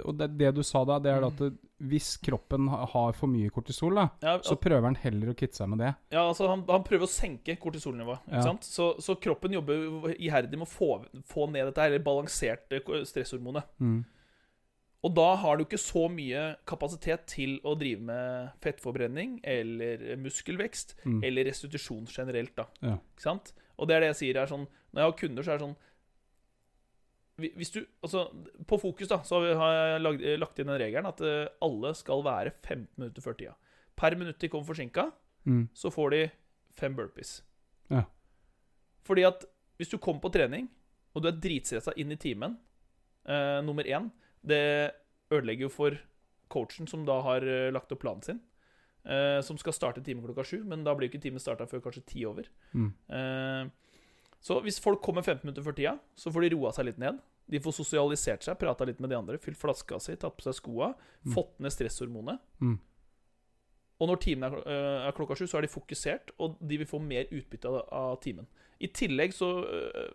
og det, det du sa da, det er Mm. at hvis kroppen har for mye kortisol, da, Ja, så prøver han heller å kvitte seg med det. ja altså han, han prøver å senke kortisolnivået. Ja. sant? Så, så kroppen jobber jo iherdig med å få, få ned dette, her, eller balansert eh, stresshormonet. Mm. Og da har du ikke så mye kapasitet til å drive med fettforbrenning eller muskelvekst Mm. eller restitusjon generelt. da Ja. Ikke sant? Og det er det jeg sier er sånn Når jeg har kunder, så er det sånn Hvis du Altså, på Fokus da så har jeg lagt, lagt inn den regelen at eh, alle skal være 15 minutter før tida. Per minutt de kommer forsinka, Mm. så får de fem burpees. Ja. Fordi at hvis du kommer på trening, og du er dritstressa inn i timen eh, Nummer én Det ødelegger jo for coachen som da har eh, lagt opp planen sin. eh, som skal starte timen klokka sju, men da blir ikke timen starta før kanskje ti over. Mm. Eh, så hvis folk kommer 15 minutter før tida, så får de roa seg litt ned. De får sosialisert seg, prata litt med de andre, fylt flaska si, tatt på seg skoa, Mm. fått ned stresshormonet. Mm. Og når timen er, er klokka sju, så er de fokusert, og de vil få mer utbytte av timen. I tillegg så øh,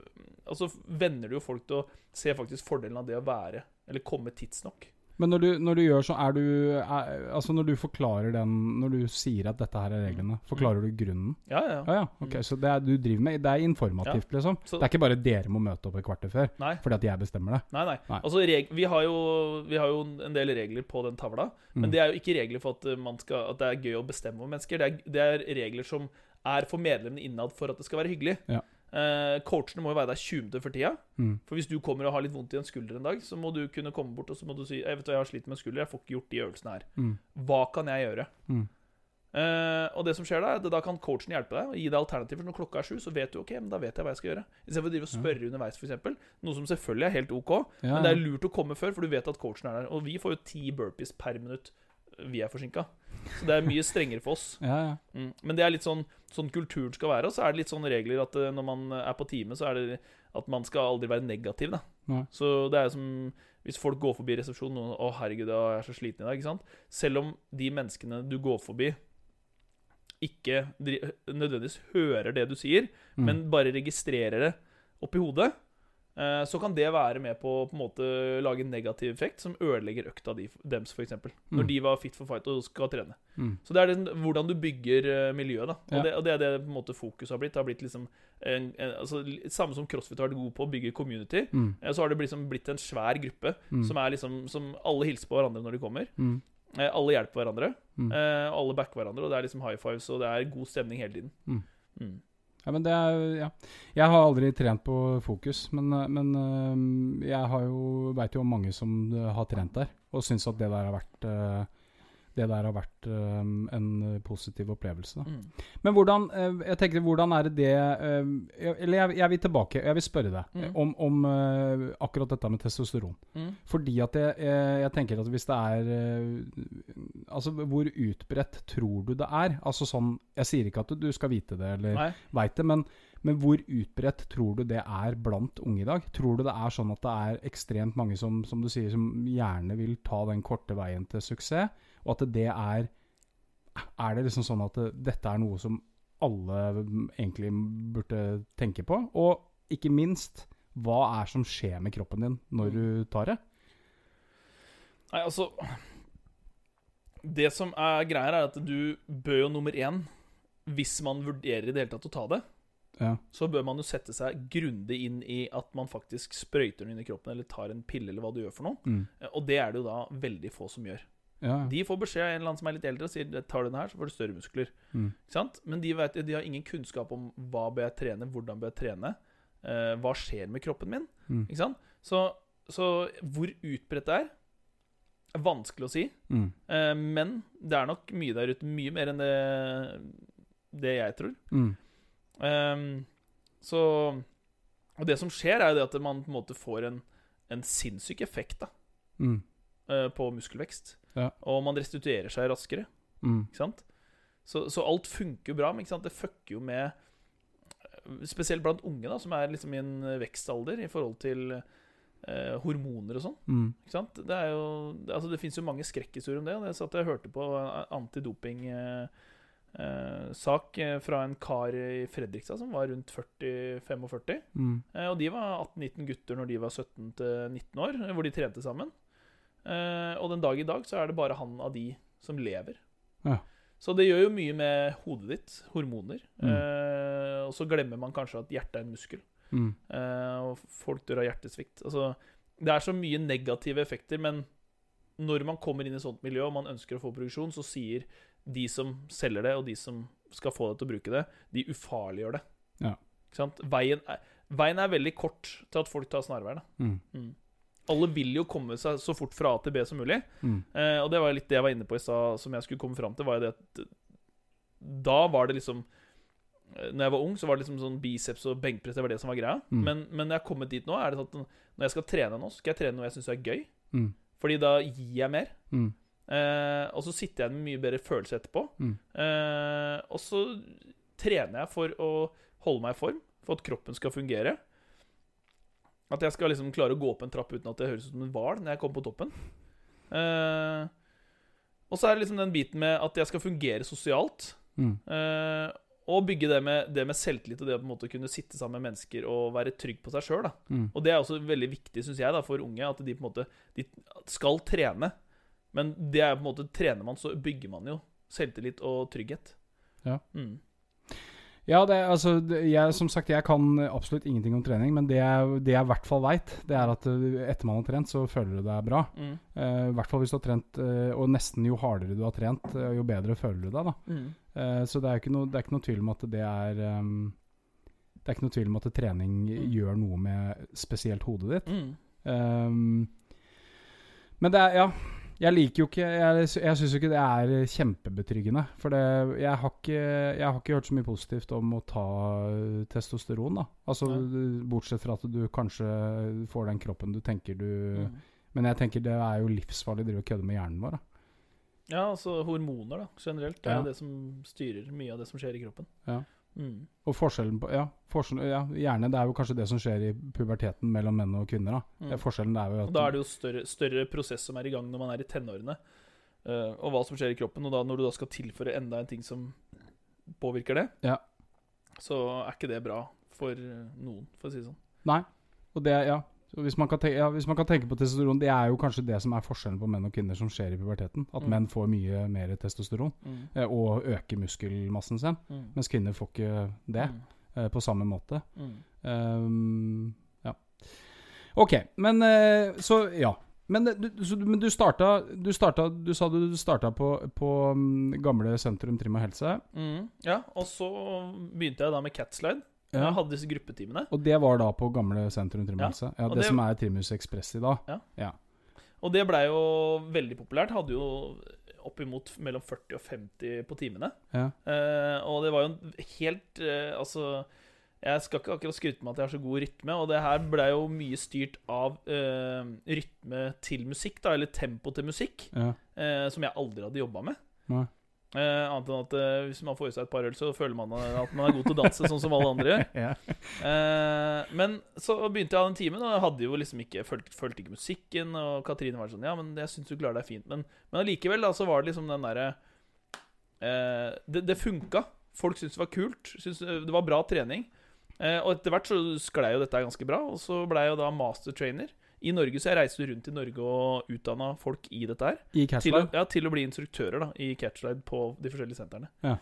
altså venner du jo folk til å se faktisk fordelen av det å være, eller komme tidsnok. Men når du, når du gjør så, er du er, Altså når du forklarer den Når du sier at dette her er reglene, forklarer du grunnen? Ja, ja. Ja, ja. Ok, Så det er, du driver med Det er informativt, liksom? Så- Det er ikke bare dere må møte opp et kvarter før Nei, fordi at jeg bestemmer det? nei. nei. Nei. Altså, reg vi, har jo, vi har jo en del regler på den tavla, men Mm. det er jo ikke regler for at, man skal, at det er gøy å bestemme over mennesker. Det er, det er regler som er for medlemmene innad for at det skal være hyggelig. Ja. Uh, coachene må jo være der 20 minutter for tida. Mm. For hvis du kommer og har litt vondt i en skulder en dag, så må du kunne komme bort og så må du si jeg vet du, jeg har slitt med en skulder, jeg får ikke gjort de øvelsene her. Mm. Hva kan jeg gjøre? Mm. Uh, og det som skjer Da at da kan coachen hjelpe deg og gi deg alternativer. Når klokka er sju, så vet du ok, men da vet jeg hva jeg skal gjøre. Istedenfor å drive og spørre underveis, f.eks. Noe som selvfølgelig er helt ok, Ja, men det er lurt å komme før, for du vet at coachen er der. Og vi får jo ti burpees per minutt. Vi er forsinka. Så det er mye strengere for oss. ja, ja. Mm. Men det er litt sånn, sånn kulturen skal være. Og så er det litt sånne regler at eh, når man er på time, så er det at man skal aldri være negativ. da Så det er som hvis folk går forbi resepsjonen og 'Å, herregud, jeg er så sliten i dag'. ikke sant? Selv om de menneskene du går forbi, ikke nødvendigvis hører det du sier, Mm. men bare registrerer det oppi hodet, så kan det være med på å lage en negativ effekt som ødelegger økta de, dems, f.eks. Når Mm. de var fit for fight og skal trene. Mm. Så det er den, hvordan du bygger eh, miljøet, da. Og, Ja. det, og det er det på en måte fokuset har blitt. Det har blitt liksom en, en, altså, Samme som CrossFit har vært god på å bygge community, Mm. eh, så har det liksom blitt en svær gruppe Mm. som er liksom Som alle hilser på hverandre når de kommer. Mm. Eh, alle hjelper hverandre. Mm. Eh, alle backer hverandre, og det er liksom high fives, og det er god stemning hele tiden. Mm. Ja, men det er Ja. Jeg har aldri trent på Fokus, men, men øh, jeg veit jo om mange som har trent der, og syns at det der har vært øh, det der har vært um, en øh, positiv opplevelse. Mm. Men hvordan øh, jeg tenker, hvordan er det det øh, Eller jeg, jeg vil tilbake. Jeg vil spørre deg Mm. om, om uh, akkurat dette med testosteron. Mm. Fordi at jeg, jeg, tenker at hvis det er Altså, hvor utbredt tror du det er? Altså sånn Jeg sier ikke at du, skal vite det, eller veit det, men, men hvor utbredt tror du det er blant unge i dag? Tror du det er sånn at det er ekstremt mange som, som du sier, som gjerne vil ta den korte veien til suksess, og at det er Er det liksom sånn at det, dette er noe som alle egentlig burde tenke på? Og ikke minst, hva er som skjer med kroppen din når du tar det? Nei, altså Det som er greia, er at du bør jo nummer én Hvis man vurderer i det hele tatt å ta det, Ja. så bør man jo sette seg grundig inn i at man faktisk sprøyter den inn i kroppen, eller tar en pille, eller hva du gjør for noe. Mm. Eh, Og det er det jo da veldig få som gjør. Ja. De får beskjed av en eller annen som er litt eldre, og sier tar du den her, så får du større muskler. Mm. Ikke sant? Men de, vet, de har ingen kunnskap om hva bør jeg trene, hvordan bør jeg trene, eh, hva skjer med kroppen min. Mm. Ikke sant? Så, så hvor utbredt det er, er vanskelig å si. Mm. Eh, men det er nok mye der ute, mye mer enn det, det jeg tror. Ehm, så Og det som skjer, er jo det at man på en måte får en, en sinnssyk effekt da, Mm. eh, på muskelvekst. Ja. Og man restituerer seg raskere. Mm. Ikke sant? Så, så alt funker jo bra, men det fucker jo med Spesielt blant unge, da, som er liksom i en vekstalder i forhold til eh, hormoner og sånn. Mm. Ikke sant? Det, er jo, altså det finnes jo mange skrekkhistorier om det. og Jeg satt og hørte på antidoping-sak eh, eh, fra en kar i Fredrikstad som var rundt 40-45. Mm. Eh, og de var 18-19 gutter når de var 17-19 år, eh, hvor de trente sammen. Eh, og den dag i dag så er det bare han av de som lever. Ja. Så det gjør jo mye med hodet ditt. Hormoner. Mm. Eh, og så glemmer man kanskje at hjertet er en muskel. Mm. Eh, og folk dør av hjertesvikt. Altså, det er så mye negative effekter, men når man kommer inn i sånt miljø og man ønsker å få produksjon, så sier de som selger det, og de som skal få deg til å bruke det, de ufarliggjør det. Ja. Veien, er, veien er veldig kort til at folk tar snarveier. da. Mm. Alle vil jo komme seg så fort fra A til B som mulig. Mm. Eh, og det var litt det jeg var inne på i stad, som jeg skulle komme fram til. var jo det at Da var det liksom eh, Når jeg var ung, så var det liksom sånn biceps og benkpress det var det som var greia. Mm. Men, men når jeg har kommet dit nå, er det sånn at når jeg skal trene nå, skal jeg trene noe jeg syns er gøy. Mm. Fordi da gir jeg mer. Mm. Eh, og så sitter jeg med mye bedre følelse etterpå. Mm. Eh, og så trener jeg for å holde meg i form, for at kroppen skal fungere. At jeg skal liksom klare å gå opp en trapp uten at det høres ut som en hval når jeg kommer på toppen. Uh, og så er det liksom den biten med at jeg skal fungere sosialt. Mm. Uh, og bygge det med, det med selvtillit og det å på en måte kunne sitte sammen med mennesker og være trygg på seg sjøl. Mm. Og det er også veldig viktig, synes jeg, da, for unge, at de på en måte de skal trene. Men det er på en måte trener man, så bygger man jo selvtillit og trygghet. Ja. Mm. Ja, det, altså, jeg, som sagt, jeg kan absolutt ingenting om trening, men det jeg, det jeg i hvert fall veit, det er at uh, etter man har trent, så føler du deg bra. Mm. uh, I hvert fall hvis du har trent, uh, og nesten jo hardere du har trent, uh, jo bedre føler du deg. da. Mm. Eh, så det er, ikke noe, det er ikke noe tvil om at det er um, Det er ikke noe tvil om at trening Mm. gjør noe med spesielt hodet ditt. Mm. Um, men det er Ja. Jeg liker jo ikke Jeg, jeg syns jo ikke det er kjempebetryggende. For det, jeg, har ikke, jeg har ikke hørt så mye positivt om å ta testosteron, da. Altså Bortsett fra at du kanskje får den kroppen du tenker du Mm. Men jeg tenker det er jo livsfarlig å drive og kødde med hjernen vår. Da. Ja, altså hormoner, da, generelt. Det er Ja. det som styrer mye av det som skjer i kroppen. Ja. Mm. Og forskjellen på Ja, forskjell, ja gjerne. Det er jo kanskje det som skjer i puberteten mellom menn og kvinner. da Mm. Det er Forskjellen er jo Og at da er det jo større, større prosess som er i gang når man er i tenårene, uh, og hva som skjer i kroppen. Og da når du da skal tilføre enda en ting som påvirker det, Ja. så er ikke det bra for eh, noen, for å si det sånn. Nei. Og det, ja. Så hvis, man kan tenke, ja, hvis man kan tenke på testosteron, det er jo kanskje det som er forskjellen på menn og kvinner som skjer i puberteten. At Mm. menn får mye mer testosteron Mm. eh, og øker muskelmassen sin, Mm. mens kvinner får ikke det Mm. eh, på samme måte. Ehm, ja. Ok, men eh, Så, ja. Men eh, du, så, men du starta Du, starta, du sa du starta på, på mm, gamle sentrum Trim og helse. Mm. Ja, og så begynte jeg da med catslide. Ja. Jeg hadde disse gruppetimene. Og det var da på gamle sentrum Trimhuset? Ja. Ja, det, det- som er Trimhus Ekspress i dag? Og det blei jo veldig populært. Hadde jo oppimot mellom 40 og 50 på timene. Ja. Eh, og det var jo helt eh, Altså, jeg skal ikke akkurat skryte med at jeg har så god rytme, og det her blei jo mye styrt av eh, rytme til musikk, da, eller tempo til musikk, ja. eh, som jeg aldri hadde jobba med. Nei. Eh, annet enn at eh, hvis man får i seg et par øl, så føler man at man er god til å danse, sånn som alle andre gjør. ja. Eh, men så begynte jeg den timen, og jeg hadde jo liksom ikke fulgt, fulgt ikke musikken. Og Katrine var sånn Ja, men jeg syns du klarer deg fint. Men, men allikevel, da, så var det liksom den derre eh, det, det funka. Folk syntes det var kult. Syntes det var bra trening. Eh, og etter hvert så sklei jo dette ganske bra, og så blei jeg jo da master trainer i Norge. Så jeg reiste rundt i Norge og utdanna folk i dette her. I Til å, ja, til å bli instruktører da i catchlide på de forskjellige sentrene. Ja.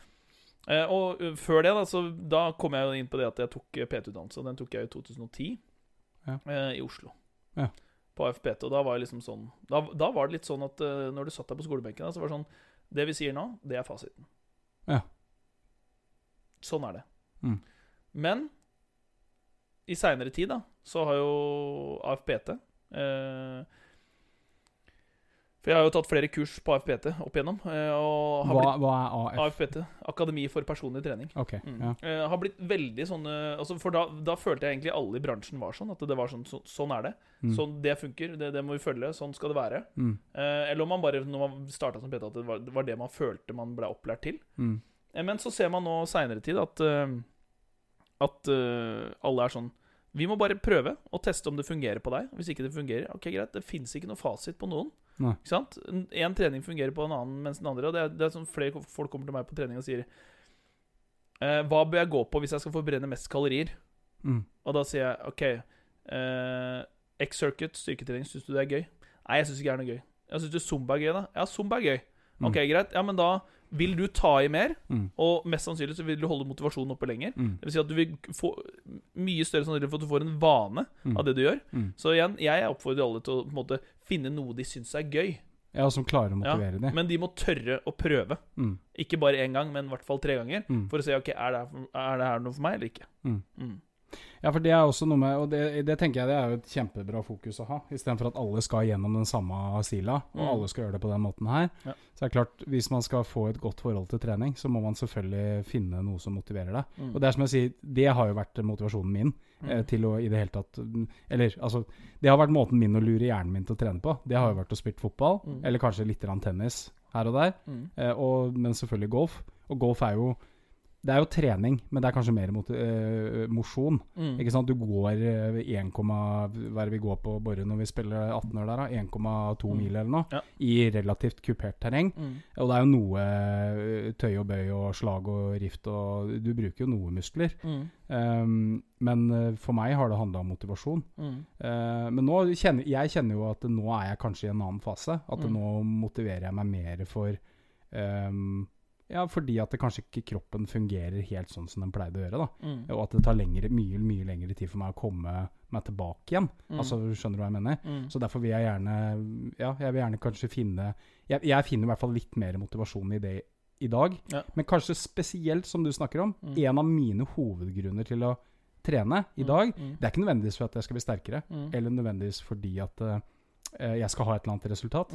Eh, og før det, da, så da kom jeg jo inn på det at jeg tok PT-utdannelse. Den tok jeg i 2010 Ja. eh, i Oslo. Ja. På AFPT. Og da var liksom sånn Da, da var det litt sånn at uh, når du satt deg på skolebenken, da, så var det sånn Det vi sier nå, det er fasiten. Ja. Sånn er det. Mm. Men i seinere tid, da, så har jo AFPT eh, For jeg har jo tatt flere kurs på AFPT opp igjennom. eh, og har Hva, blitt hva er AF? AFPT, Akademi for personlig trening. Ok, Mm. ja. Eh, har blitt veldig sånne altså For da, da følte jeg egentlig alle i bransjen var sånn. At det var sånn, så, sånn er det. Mm. Sånn, det funker. Det, det må vi følge. Sånn skal det være. Mm. Eh, eller om man bare når man starta som PT, at det var, det var det man følte man ble opplært til. Mm. Eh, men så ser man nå seinere tid at eh, At eh, alle er sånn Vi må bare prøve og teste om det fungerer på deg. Hvis ikke det fungerer, ok greit, det fins ikke noe fasit på noen. Nei. Ikke sant? Én trening fungerer på en annen mens den andre. Og det er, det er sånn flere folk kommer til meg på trening og sier eh, Hva bør jeg gå på hvis jeg skal forbrenne mest kalorier? Mm. Og da sier jeg OK eh, X-circuit, styrketrening, syns du det er gøy? Nei, jeg syns ikke det er noe gøy. Jeg syns Zumba er gøy, da. Ja, Zumba er gøy. Mm. Ok, greit. Ja, men da vil du ta i mer, Mm. og mest sannsynlig så vil du holde motivasjonen oppe lenger. Mm. Det vil si at du vil få mye større sannsynlighet for at du får en vane Mm. av det du gjør. Mm. Så igjen, jeg oppfordrer alle til å på en måte, finne noe de syns er gøy. Ja, som klarer å Ja, motivere de. Men de må tørre å prøve. Mm. Ikke bare én gang, men i hvert fall tre ganger. Mm. For å se ok, er det, er det her noe for meg eller ikke. Mm. Ja, for det er også noe med Og det, det tenker jeg det er jo et kjempebra fokus å ha. Istedenfor at alle skal gjennom den samme sila, og Mm. alle skal gjøre det på den måten her. Ja. Så det er klart, hvis man skal få et godt forhold til trening, så må man selvfølgelig finne noe som motiverer deg. Mm. Og det er som jeg sier, det har jo vært motivasjonen min Mm. eh, til å i det hele tatt Eller altså, det har vært måten min å lure hjernen min til å trene på. Det har jo vært å spille fotball, Mm. eller kanskje litt tennis her og der. Mm. Eh, og, men selvfølgelig golf. Og golf er jo Det er jo trening, men det er kanskje mer mot, uh, mosjon. Mm. Ikke sant? Du går eh, 1, hva er det vi går på Borre når vi spiller 18 år der, da? 1,2 Mm. mil eller noe. Ja. I relativt kupert terreng. Mm. Og det er jo noe eh, tøy og bøy og slag og rift og Du bruker jo noe muskler. Um, men eh, for meg har det handla om motivasjon. Eh, men nå kjenner jeg kjenner jo at nå er jeg kanskje i en annen fase. At Mm. nå motiverer jeg meg mer for ehm, Ja, fordi at det kanskje ikke kroppen fungerer helt sånn som den pleide å gjøre. da Mm. Og at det tar lengre, mye mye lengre tid for meg å komme meg tilbake igjen. Mm. Altså, Skjønner du hva jeg mener? Mm. Så derfor vil jeg gjerne Ja, jeg vil gjerne kanskje finne Jeg, jeg finner i hvert fall litt mer motivasjon i det i dag. Ja. Men kanskje spesielt, som du snakker om, Mm. en av mine hovedgrunner til å trene i Mm. dag, Mm. det er ikke nødvendigvis for at jeg skal bli sterkere, eller nødvendigvis fordi at uh, jeg skal ha et eller annet resultat.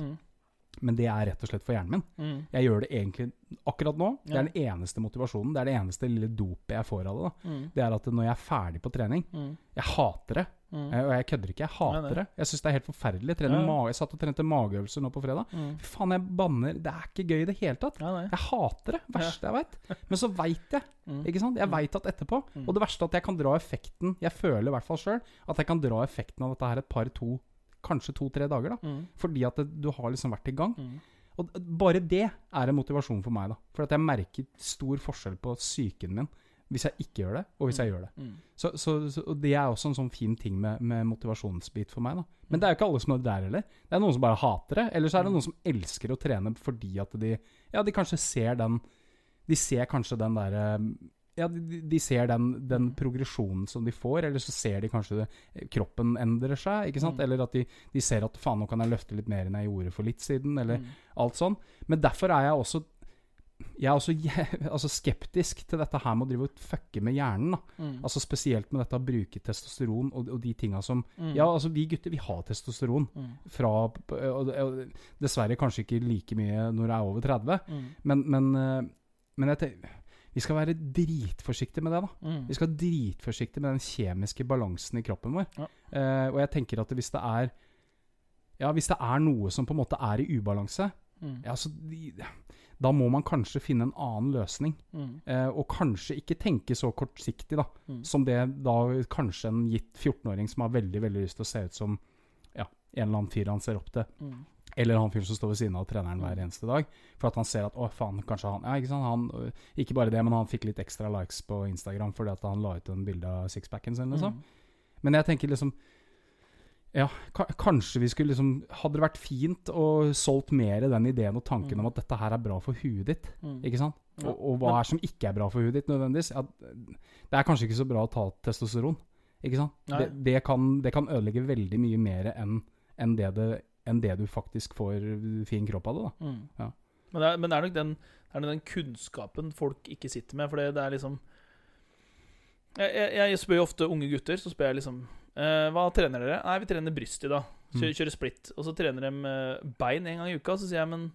Men det er rett og slett for hjernen min. Mm. Jeg gjør det egentlig akkurat nå. Det er den eneste motivasjonen. Det er det eneste lille dopet jeg får av det. Mm. Det er at når jeg er ferdig på trening Mm. Jeg hater det. Mm. Eh, Og jeg kødder ikke. Jeg hater Nei, det. Jeg syns det er helt forferdelig. Ja, ja. jeg satt og trente mageøvelser nå på fredag. Mm. Fy faen, jeg banner. Det er ikke gøy i det hele tatt. Ja, nei. Jeg hater det. Verste jeg veit. Men så veit jeg. Mm. Ikke sant? Jeg veit at etterpå. Og det verste er at jeg kan dra effekten Jeg føler i hvert fall sjøl at jeg kan dra effekten av dette her et par, to, kanskje to-tre dager. da Mm. Fordi at det, du har liksom vært i gang. Mm. Og bare det er en motivasjon for meg. da For at jeg merker stor forskjell på psyken min hvis jeg ikke gjør det, og hvis jeg gjør det. Mm. Så, så, så og Det er også en sånn fin ting med, med motivasjonsbit for meg. da Men det er jo ikke alle som er der heller. Det er noen som bare hater det. Eller så er det Mm. noen som elsker å trene fordi at de Ja, de kanskje ser den De ser kanskje den derre ja, de, de ser den, den Mm. progresjonen som de får, eller så ser de kanskje det, kroppen endrer seg. ikke sant? Mm. Eller at de, de ser at faen, nå kan jeg løfte litt mer enn jeg gjorde for litt siden. Eller Mm. alt sånn. Men derfor er jeg også Jeg er også altså skeptisk til dette her med å drive og fucke med hjernen. Mm. Altså Spesielt med dette å bruke testosteron og, og de tinga som Mm. Ja, altså vi gutter, vi har testosteron. Mm. Fra og, og, Dessverre kanskje ikke like mye når jeg er over 30, Mm. men, men, eh, men jeg tenker vi skal være dritforsiktige med det. da Mm. Vi skal være dritforsiktige med den kjemiske balansen i kroppen vår. Ja. Eh, og jeg tenker at hvis det er Ja, hvis det er noe som på en måte er i ubalanse, Mm. ja, så da må man kanskje finne en annen løsning. Mm. Eh, og kanskje ikke tenke så kortsiktig, da. Mm. Som det da kanskje en gitt 14-åring som har veldig veldig lyst til å se ut som ja, en eller annen fyr han ser opp til. Mm. Eller han fyren som står ved siden av treneren hver eneste dag. For at han ser at å, faen, kanskje han Ja, ikke sant. Han, øh, ikke bare det, men han fikk litt ekstra likes på Instagram fordi at han la ut en bilde av sixpacken sin, liksom. Mm. Men jeg tenker liksom Ja, kanskje vi skulle liksom Hadde det vært fint å solgt mer den ideen og tanken Mm. om at dette her er bra for huet ditt, Mm. ikke sant? Ja, Og, og hva er som ikke er bra for huet ditt, nødvendigvis? Ja, det er kanskje ikke så bra å ta testosteron, ikke sant? Det, det, kan, det kan ødelegge veldig mye mer enn enn det, det, enn det du faktisk får fin kropp av det, da. Mm. Ja. Men, det er, men det er nok den, er den kunnskapen folk ikke sitter med. For det, det er liksom jeg, jeg, jeg spør jo ofte unge gutter, så spør jeg liksom eh, Hva trener dere? Nei, vi trener bryst i dag. Kjører, Mm. kjører splitt. Og så trener de eh, bein en gang i uka. Så sier jeg, men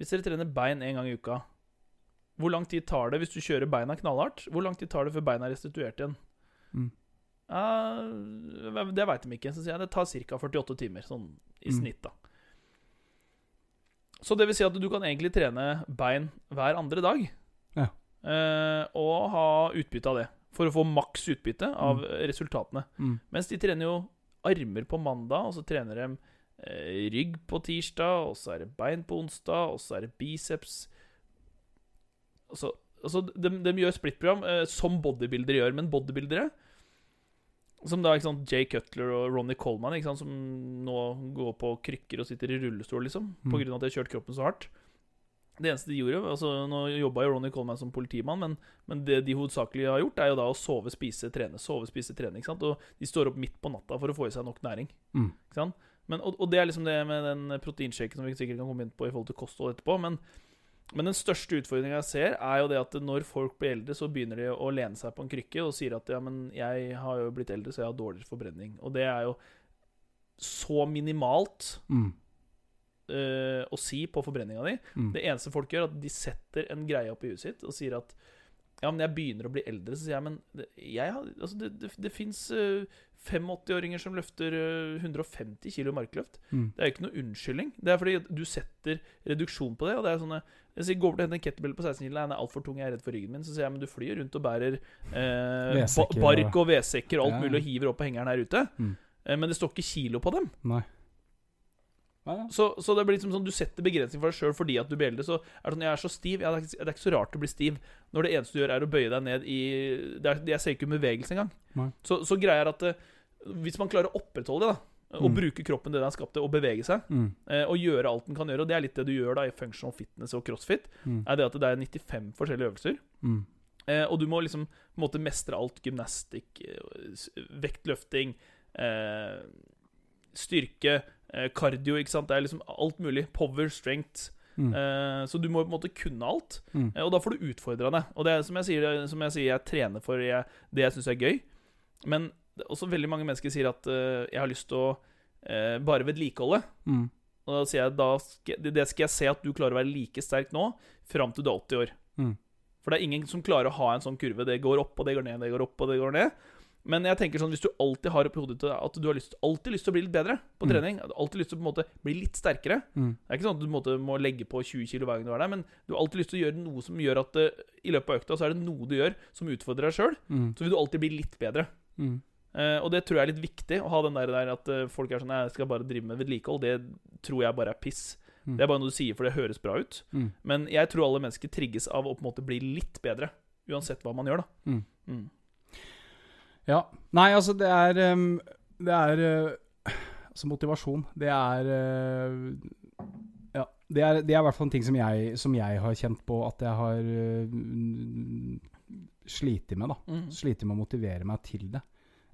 hvis dere trener bein en gang i uka, hvor lang tid tar det hvis du kjører beina knallhardt? Hvor lang tid tar det før beina er restituert igjen? Mm. Ja, det veit de ikke. Så sier jeg det tar ca. 48 timer, sånn i Mm. snitt, da. Så det vil si at du kan egentlig trene bein hver andre dag. Ja. Uh, og ha utbytte av det. for å få maks utbytte av resultatene. Mm. Mens de trener jo armer på mandag, og så trener de uh, rygg på tirsdag, og så er det bein på onsdag, og så er det biceps Altså, altså de, de gjør splittprogram uh, som bodybuildere gjør, men bodybuildere som da, ikke sant, Jay Cutler og Ronny Coleman, ikke sant, som nå går på krykker og sitter i rullestol, liksom, Mm. av at de har kjørt kroppen så hardt. Det eneste de gjorde altså Nå jobba jo Ronny Coleman som politimann, men, men det de hovedsakelig har gjort, er jo da å sove, spise, trene. Sove, spise, trene. ikke sant? Og de står opp midt på natta for å få i seg nok næring. Mm. Ikke sant? Men, og, og det er liksom det med den proteinshaken som vi sikkert kan komme inn på i forhold til kosthold etterpå. Men, men den største utfordringa jeg ser, er jo det at når folk blir eldre, så begynner de å lene seg på en krykke og sier at ja, men jeg har jo blitt eldre, så jeg har dårligere forbrenning. Og det er jo så minimalt Mm. uh, å si på forbrenninga di. Mm. Det eneste folk gjør, er at de setter en greie opp i huet sitt og sier at ja, men jeg begynner å bli eldre. Så sier jeg, men jeg har, altså det, det, det fins 85-åringer som løfter uh, 150 kilo markløft. Mm. Det er jo ikke noe unnskyldning. Det er fordi du setter reduksjon på det. Og det er sånne Jeg sier, går over til å hente en kettlebell på 16 kg. Den er altfor tung, jeg er redd for ryggen min. Så sier jeg, men du flyr rundt og bærer eh, bark og vedsekker og alt Ja, ja. mulig og hiver opp på hengeren her ute. Mm. Eh, men det står ikke kilo på dem. Nei. Ja, ja. Så, så det blir liksom sånn du setter begrensning for deg sjøl fordi at du blir eldre. Så er det sånn, jeg er så stiv. Ja, det, er ikke, det er ikke så rart å bli stiv når det eneste du gjør, er å bøye deg ned i det er, Jeg ser ikke bevegelse engang. Så, så greia er at eh, hvis man klarer å opprettholde det, da, og Mm. bruke kroppen det den er skapt til, og bevege seg, Mm. eh, og gjøre alt den kan gjøre, og det er litt det du gjør da i functional fitness og crossfit, Mm. er det at det er 95 forskjellige øvelser. Mm. Eh, og du må liksom måte mestre alt. Gymnastikk, vektløfting, eh, styrke, eh, cardio, ikke sant. Det er liksom alt mulig. Power, strength. Mm. Eh, så du må på en måte kunne alt. Mm. Eh, og da får du utfordra det. Og det er som jeg sier, som jeg, sier jeg trener for jeg, det jeg syns er gøy. Men også veldig mange mennesker sier at uh, jeg har lyst til å eh, bare vedlikeholde. Mm. Og da sier jeg da skal, det- det skal jeg se at du klarer å være like sterk nå, fram til du er 80 år. Mm. For det er ingen som klarer å ha en sånn kurve. Det går opp, og det går ned, det går opp, og det går ned. Men jeg tenker sånn, hvis du alltid har oppi hodet til at du har lyst, alltid lyst til å bli litt bedre på Mm. trening, alltid lyst til å på en måte bli litt sterkere Mm. Det er ikke sånn at du måte må legge på 20 kg hver gang du er der, men du har alltid lyst til å gjøre noe som gjør at uh, i løpet av økta så er det noe du gjør som utfordrer deg sjøl. Mm. Så vil du alltid bli litt bedre. Mm. Eh, og det tror jeg er litt viktig, å ha den der, der at uh, folk er sånn Jeg skal bare drive med vedlikehold. Det tror jeg bare er piss. Mm. Det er bare noe du sier for det høres bra ut. Mm. Men jeg tror alle mennesker trigges av å på en måte bli litt bedre. Uansett hva man gjør, da. Mm. Ja. Nei, altså, det er Det er eh, Altså, motivasjon, det er eh, Ja. Det er, det er i hvert fall en ting som jeg, som jeg har kjent på at jeg har uh, slitt med, da. Mm. Slitt med å motivere meg til det.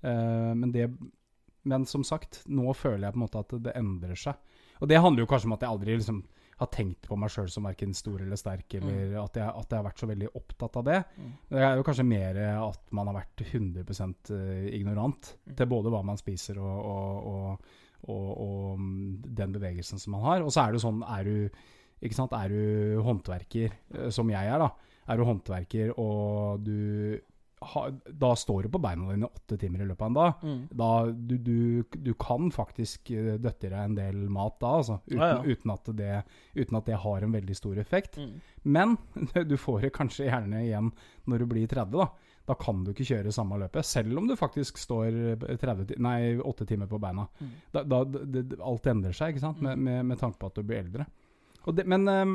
Eh, men det Men som sagt, nå føler jeg på en måte at det endrer seg. Og det handler jo kanskje om at jeg aldri liksom har tenkt på meg sjøl som verken stor eller sterk, eller at, jeg, at jeg har vært så veldig opptatt av det. Mm. Det er jo kanskje mer at man har vært 100% ignorant Mm. til både hva man spiser og, og, og, og, mm, den bevegelsen som man har. Og så er det sånn, er du, ikke sant? Er du håndverker, eh, som jeg er, da. Er du håndverker og du ha, Da står du på beina dine åtte timer i løpet av en dag. Mm. Da, du, du, du kan faktisk eh, døtte i deg en del mat da, altså. Uten, Ja, ja. Uten, at det, uten at det har en veldig stor effekt. Mm. Men du får det kanskje gjerne igjen når du blir 30, da. Da kan du ikke kjøre samme løpet, selv om du faktisk står eh, 30, nei, 8 timer på beina. Mm. Da, da, det, alt endrer seg, ikke sant, med, med, med tanke på at du blir eldre. Det, men ehm,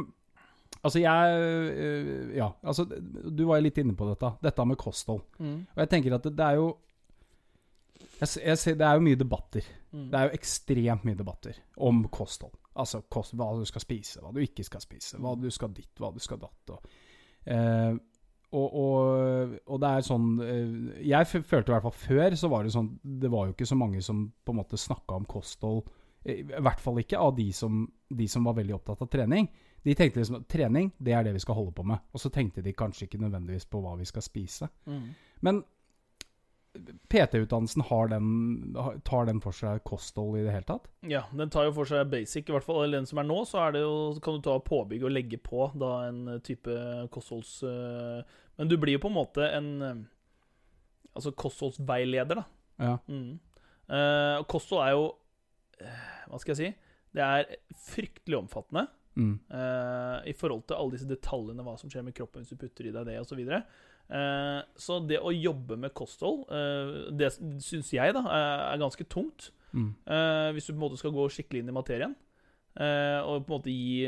altså, jeg eh, Ja, altså, du var jo litt inne på dette. Dette med kosthold. Mm. Og jeg tenker at det, det er jo jeg, jeg ser, Det er jo mye debatter. Mm. Det er jo ekstremt mye debatter om kosthold. Altså kost, hva du skal spise, hva du ikke skal spise, hva du skal ditt, hva du skal datt. Og, eh, og, og, og det er sånn eh, Jeg følte i hvert fall før så var det sånn Det var jo ikke så mange som på en måte snakka om kosthold. eh, I hvert fall ikke av de som, de som var veldig opptatt av trening. De tenkte liksom at trening, det er det vi skal holde på med. Og så tenkte de kanskje ikke nødvendigvis på hva vi skal spise. Mm. Men PT-utdannelsen har den, har- tar den for seg kosthold i det hele tatt? Ja, den tar jo for seg basic, i hvert fall. Eller den som er nå, så er det jo, kan du ta påbygg og legge på da en eh, type kostholds... eh, Men du blir jo på en måte en eh, Altså kostholdsveileder, da. Ja. Mm. Kosthold er jo Hva skal jeg si? Det er fryktelig omfattende. Mm. eh, i forhold til alle disse detaljene, hva som skjer med kroppen hvis du putter i deg det, osv. Så, videre. eh, så det å jobbe med kosthold, uh, det syns jeg da er ganske tungt. Mm. Uh, hvis du på en måte skal gå skikkelig inn i materien. og på en måte gi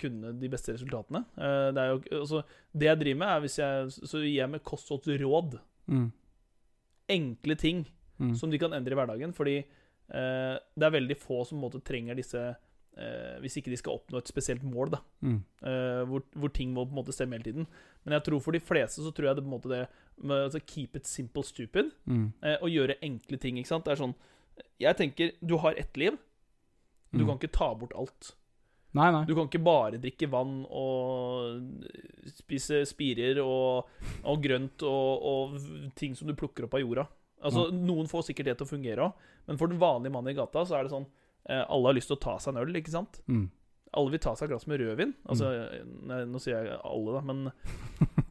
kundene de beste resultatene. Det, er jo, altså, det jeg driver med, er hvis jeg Så gir jeg med kostholdsråd. Mm. Enkle ting Mm. som de kan endre i hverdagen. Fordi det er veldig få som på en måte trenger disse eh, Hvis ikke de skal oppnå et spesielt mål, da. Mm. eh, hvor, hvor ting må på en måte stemme hele tiden. Men jeg tror for de fleste så tror jeg det på en måte det med, altså, Keep it simple stupid. Mm. Eh, og gjøre enkle ting. ikke sant? Det er sånn Jeg tenker, du har ett liv. Du Mm. kan ikke ta bort alt. Nei, nei. Du kan ikke bare drikke vann og spise spirer og, og grønt og, og ting som du plukker opp av jorda. Altså, Noen får sikkert det til å fungere òg, men for den vanlige mannen i gata så er det sånn Alle har lyst til å ta seg en øl, ikke sant? Mm. Alle vil ta seg et glass med rødvin. Altså, nei, Nå sier jeg alle, da, men,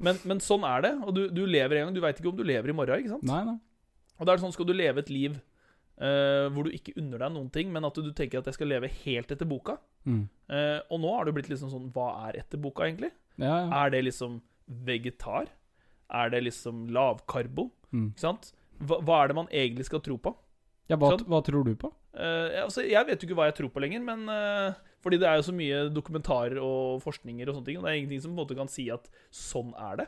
men, men sånn er det. Og du, du lever en gang. Du veit ikke om du lever i morgen, ikke sant? Nei, nei. Og da er det sånn, skal du leve et liv eh, hvor du ikke unner deg noen ting, men at du, du tenker at jeg skal leve helt etter boka. Mm. Eh, og nå har det blitt liksom sånn Hva er etter boka, egentlig? Ja, ja. Er det liksom vegetar? Er det liksom lavkarbo? Mm. Ikke sant? Hva, hva er det man egentlig skal tro på? ja hva, hva tror du på? Eh, altså, jeg vet jo ikke hva jeg tror på lenger, men uh, Fordi det er jo så mye dokumentarer og forskninger og sånne ting, og det er ingenting som på en måte kan si at sånn er det.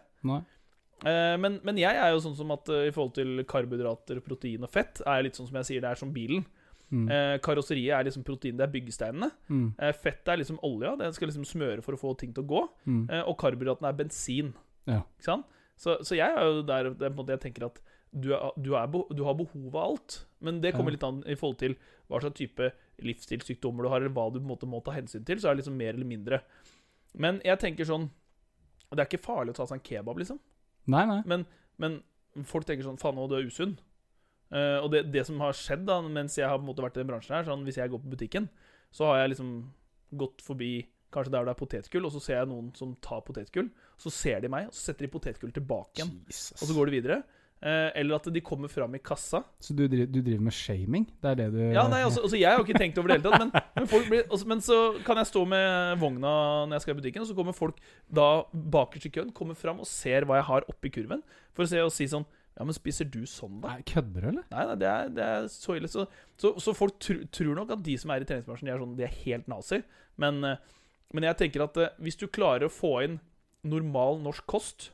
Eh, men, men jeg er jo sånn som at i forhold til karbohydrater, protein og fett, er jeg litt sånn som jeg sier, det er som bilen. Mm. Karosseriet er liksom protein, det er byggesteinene. Mm. Fettet er liksom olja, det skal liksom smøre for å få ting til å gå. Mm. Og karbohydratene er bensin. Ja. Så, så jeg er jo der er på en måte jeg tenker at du, er, du, er, du har behov av alt. Men det kommer litt an i forhold til hva slags type livsstilssykdommer du har, eller hva du på en måte må ta hensyn til. Så er det liksom mer eller mindre. Men jeg tenker sånn Det er ikke farlig å ta seg en kebab, liksom. Nei, nei. Men, men folk tenker sånn Faen, nå, du er usunn. Uh, og det, det som har skjedd da mens jeg har på en måte vært i den bransjen her, sånn hvis jeg går på butikken, så har jeg liksom gått forbi kanskje der det er potetgull, og så ser jeg noen som tar potetgull. Så ser de meg, og så setter de potetgull tilbake igjen. Jesus. Og så går de videre. Eh, eller at de kommer fram i kassa. Så du du driver med shaming? Det er det du Ja, nei, altså, altså Jeg har ikke tenkt over det hele tatt, men, men, folk blir, altså, men så kan jeg stå med vogna når jeg skal i butikken, og så kommer folk da bakerst i køen kommer fram og ser hva jeg har oppi kurven, for å se og si sånn Ja, men spiser du sånn, da? Nei, Kødder du, eller? Nei, nei, det er, det er så ille. Så, så, så folk tr tror nok at de som er i treningsbransjen, de er, sånn, de er helt nazi. Men, eh, men jeg tenker at eh, hvis du klarer å få inn normal norsk kost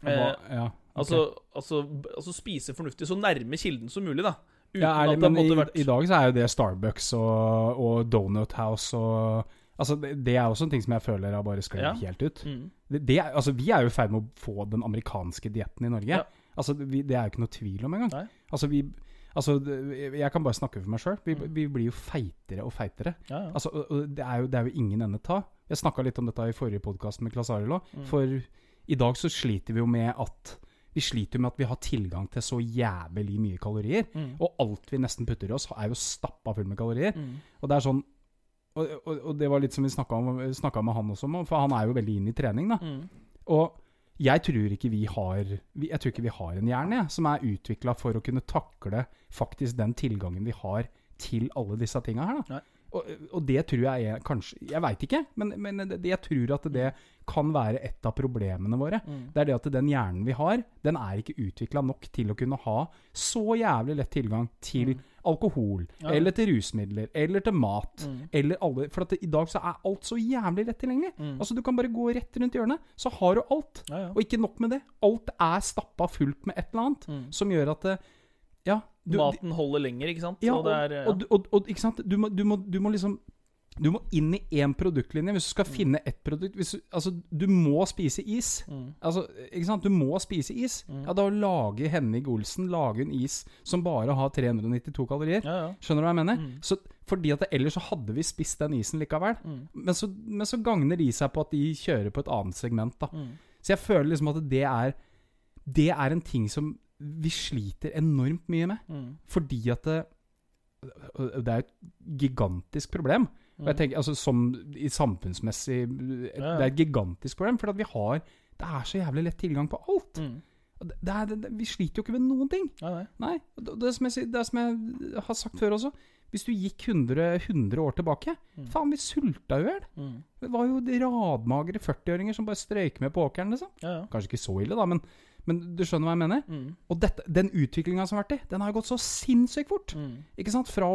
Hva, eh, ja. Ok. altså, altså, altså spise fornuftig, så nærme kilden som mulig, da. Uten ja, ærlig, at det måtte i, vært i dag så er jo det Starbucks og, og Donut House og Altså, det, det er også en ting som jeg føler har bare sklidd Ja. helt ut. mm. Det, det er, altså, vi er jo i ferd med å få den amerikanske dietten i Norge. Ja. Altså, vi, det er jo ikke noe tvil om engang. Altså, vi Altså, jeg kan bare snakke for meg sjøl. Vi, Mm. vi blir jo feitere og feitere. Ja, ja. Altså, det, er jo, det er jo ingen ende ta. Jeg snakka litt om dette i forrige podkast med Klas Arild òg. Mm. For i dag så sliter vi jo med at Vi sliter jo med at vi har tilgang til så jævlig mye kalorier. Mm. Og alt vi nesten putter i oss, er jo stappa full med kalorier. Mm. Og det er sånn Og, og, og det var litt som vi snakka med han også om, for han er jo veldig inn i trening, da. Mm. Og jeg tror ikke vi har Jeg tror ikke vi har en hjerne jeg, som er utvikla for å kunne takle faktisk den tilgangen vi har til alle disse tinga her. Da. Nei. Og, og det tror jeg er kanskje Jeg veit ikke, men, men det, jeg tror at det kan være et av problemene våre. Mm. Det er det at den hjernen vi har, den er ikke utvikla nok til å kunne ha så jævlig lett tilgang til Mm. alkohol, Ja. eller til rusmidler, eller til mat. Mm. Eller alle, for det, i dag så er alt så jævlig lett tilgjengelig. Mm. Altså Du kan bare gå rett rundt hjørnet, så har du alt. Ja, ja. Og ikke nok med det. Alt er stappa fullt med et eller annet Mm. som gjør at det, Ja. Du, Maten holder lenger, ikke sant? ja, og er, ja. og, og, og, ikke sant? Du må, du, må, du må liksom Du må inn i én produktlinje hvis du skal finne ett produkt. Du, altså, du må spise is. mm. Altså, ikke sant? Du må spise is. Mm. Ja, Da lager Henning Olsen Lage en is som bare har 392 kalorier. ja. Skjønner du hva jeg mener? Mm. Så, fordi at det, ellers så hadde vi spist den isen likevel. Mm. Men så, men så gagner de seg på at de kjører på et annet segment. da Mm. Så jeg føler liksom at det er Det er en ting som vi sliter enormt mye med. Mm. Fordi at det, det er et gigantisk problem. Jeg tenker, altså Som i samfunnsmessig ja. Det er et gigantisk problem. For at vi har Det er så jævlig lett tilgang på alt. Mm. Det, er, det, vi sliter jo ikke med noen ting. Ja, nei. Nei. Det, er som jeg, det er som jeg har sagt før også. Hvis du gikk 100, 100 år tilbake Mm. Faen, vi sulta i hjel. Mm. Det var jo de radmagre 40-åringer som bare strøyk med på åkeren, liksom. Ja, ja. Kanskje ikke så ille, da, men, men du skjønner hva jeg mener? Mm. Og dette, den utviklinga som har vært i, den har gått så sinnssykt fort. Mm. Ikke sant? Fra,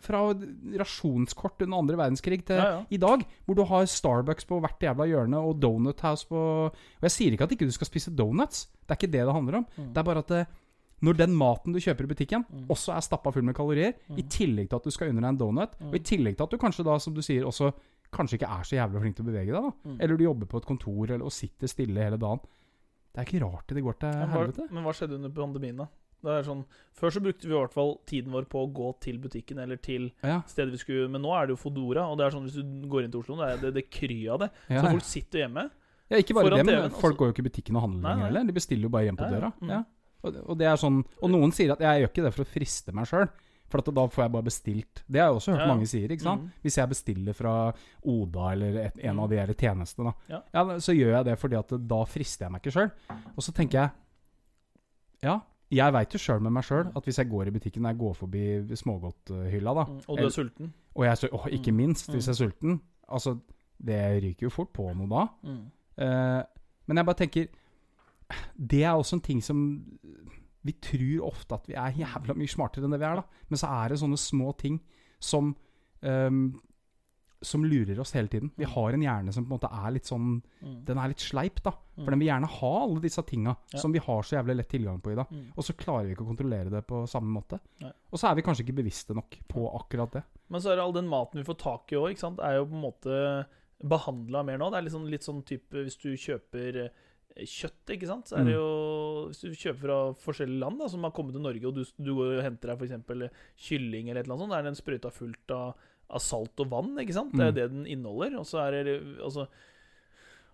fra rasjonskort under andre verdenskrig til Ja, ja. i dag, hvor du har Starbucks på hvert jævla hjørne og Donut House på Og jeg sier ikke at ikke du skal spise donuts, det er ikke det det handler om. Mm. Det er bare at det, når den maten du kjøper i butikken, Mm. også er stappa full med kalorier, i tillegg til at du skal unne deg en donut, og i tillegg til at du kanskje da, som du sier, også kanskje ikke er så jævlig flink til å bevege deg, da. Mm. Eller du jobber på et kontor eller, og sitter stille hele dagen. Det er ikke rart det går til Men hva, helvete. men hva skjedde under pandemien, da? Det er sånn, Før så brukte vi i hvert fall tiden vår på å gå til butikken eller til Ja, stedet vi skulle Men nå er det jo Fodora, og det er sånn hvis du går inn til Oslo, det er det, det kryr av det. ja. Så folk sitter hjemme. ja ikke bare det, men folk altså. går jo ikke i butikken og handler lenger heller. De bestiller jo bare hjem på døra. Mm. Og, og det er sånn Og noen sier at jeg gjør ikke det for å friste meg sjøl. For da får jeg bare bestilt. Det har jeg også hørt Ja, ja. mange sier. ikke sant? Mm. Hvis jeg bestiller fra Oda eller et, en av de her tjenestene, da. Ja. så gjør jeg det fordi at da frister jeg meg ikke sjøl. Og så tenker jeg Ja, jeg veit jo sjøl med meg sjøl at hvis jeg går i butikken jeg går forbi smågodthylla, da, Mm. Og du er sulten. og jeg å, ikke minst, Mm. minst hvis Mm. jeg er sulten Altså, det ryker jo fort på noe da. Mm. Eh, men jeg bare tenker Det er også en ting som Vi tror ofte at vi er jævla mye smartere enn det vi er, da. Men så er det sånne små ting som um, Som lurer oss hele tiden. Vi har en hjerne som på en måte er litt sånn Mm. Den er litt sleip, da. Mm. For den vil gjerne ha alle disse tinga Ja. som vi har så jævlig lett tilgang på i dag. Mm. Og så klarer vi ikke å kontrollere det på samme måte. Nei. Og så er vi kanskje ikke bevisste nok på akkurat det. Men så er det all den maten vi får tak i òg, ikke sant, er jo på en måte behandla mer nå. Det er liksom litt sånn type hvis du kjøper kjøtt, ikke sant, så er det Mm. jo Hvis du kjøper fra forskjellige land da, som har kommet til Norge, og du, du går og henter deg f.eks. kylling eller et eller annet sånt, da er den sprøyta fullt av, av salt og vann, ikke sant? Det er Mm. det den inneholder. Og så er det altså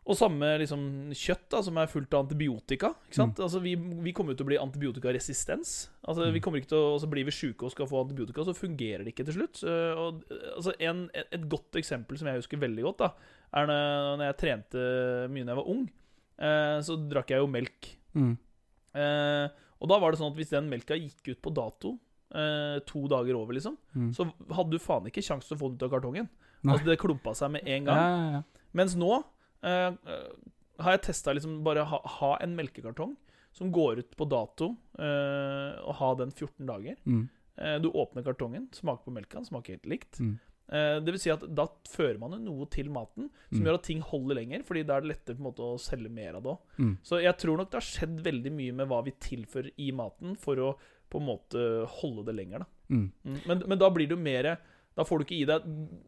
og samme liksom, kjøtt da, som er fullt av antibiotika. Ikke sant? Altså, vi, vi kommer jo til å bli antibiotikaresistens. Altså, vi Mm. kommer ikke til å, og så blir vi sjuke og skal få antibiotika, så fungerer det ikke til slutt. Og, altså, en, et, godt eksempel som jeg husker veldig godt, da, er når jeg trente mye da jeg var ung. Eh, så drakk jeg jo melk. Mm. Eh, og da var det sånn at hvis den melka gikk ut på dato eh, to dager over, liksom, Mm. så hadde du faen ikke kjangs til å få den ut av kartongen. Altså, det klumpa seg med en gang. ja, ja. Mens nå eh, eh, har jeg testa liksom bare ha, ha en melkekartong som går ut på dato, eh, og ha den 14 dager. Mm. Eh, du åpner kartongen, smaker på melka, smaker helt likt. Mm. Eh, det vil si at da fører man jo noe til maten som Mm. gjør at ting holder lenger, fordi da er det lettere på en måte å selge mer av det òg. Mm. Så jeg tror nok det har skjedd veldig mye med hva vi tilfører i maten for å på en måte holde det lenger. da Mm. Mm, Men, men da blir det jo mer Da får du ikke i deg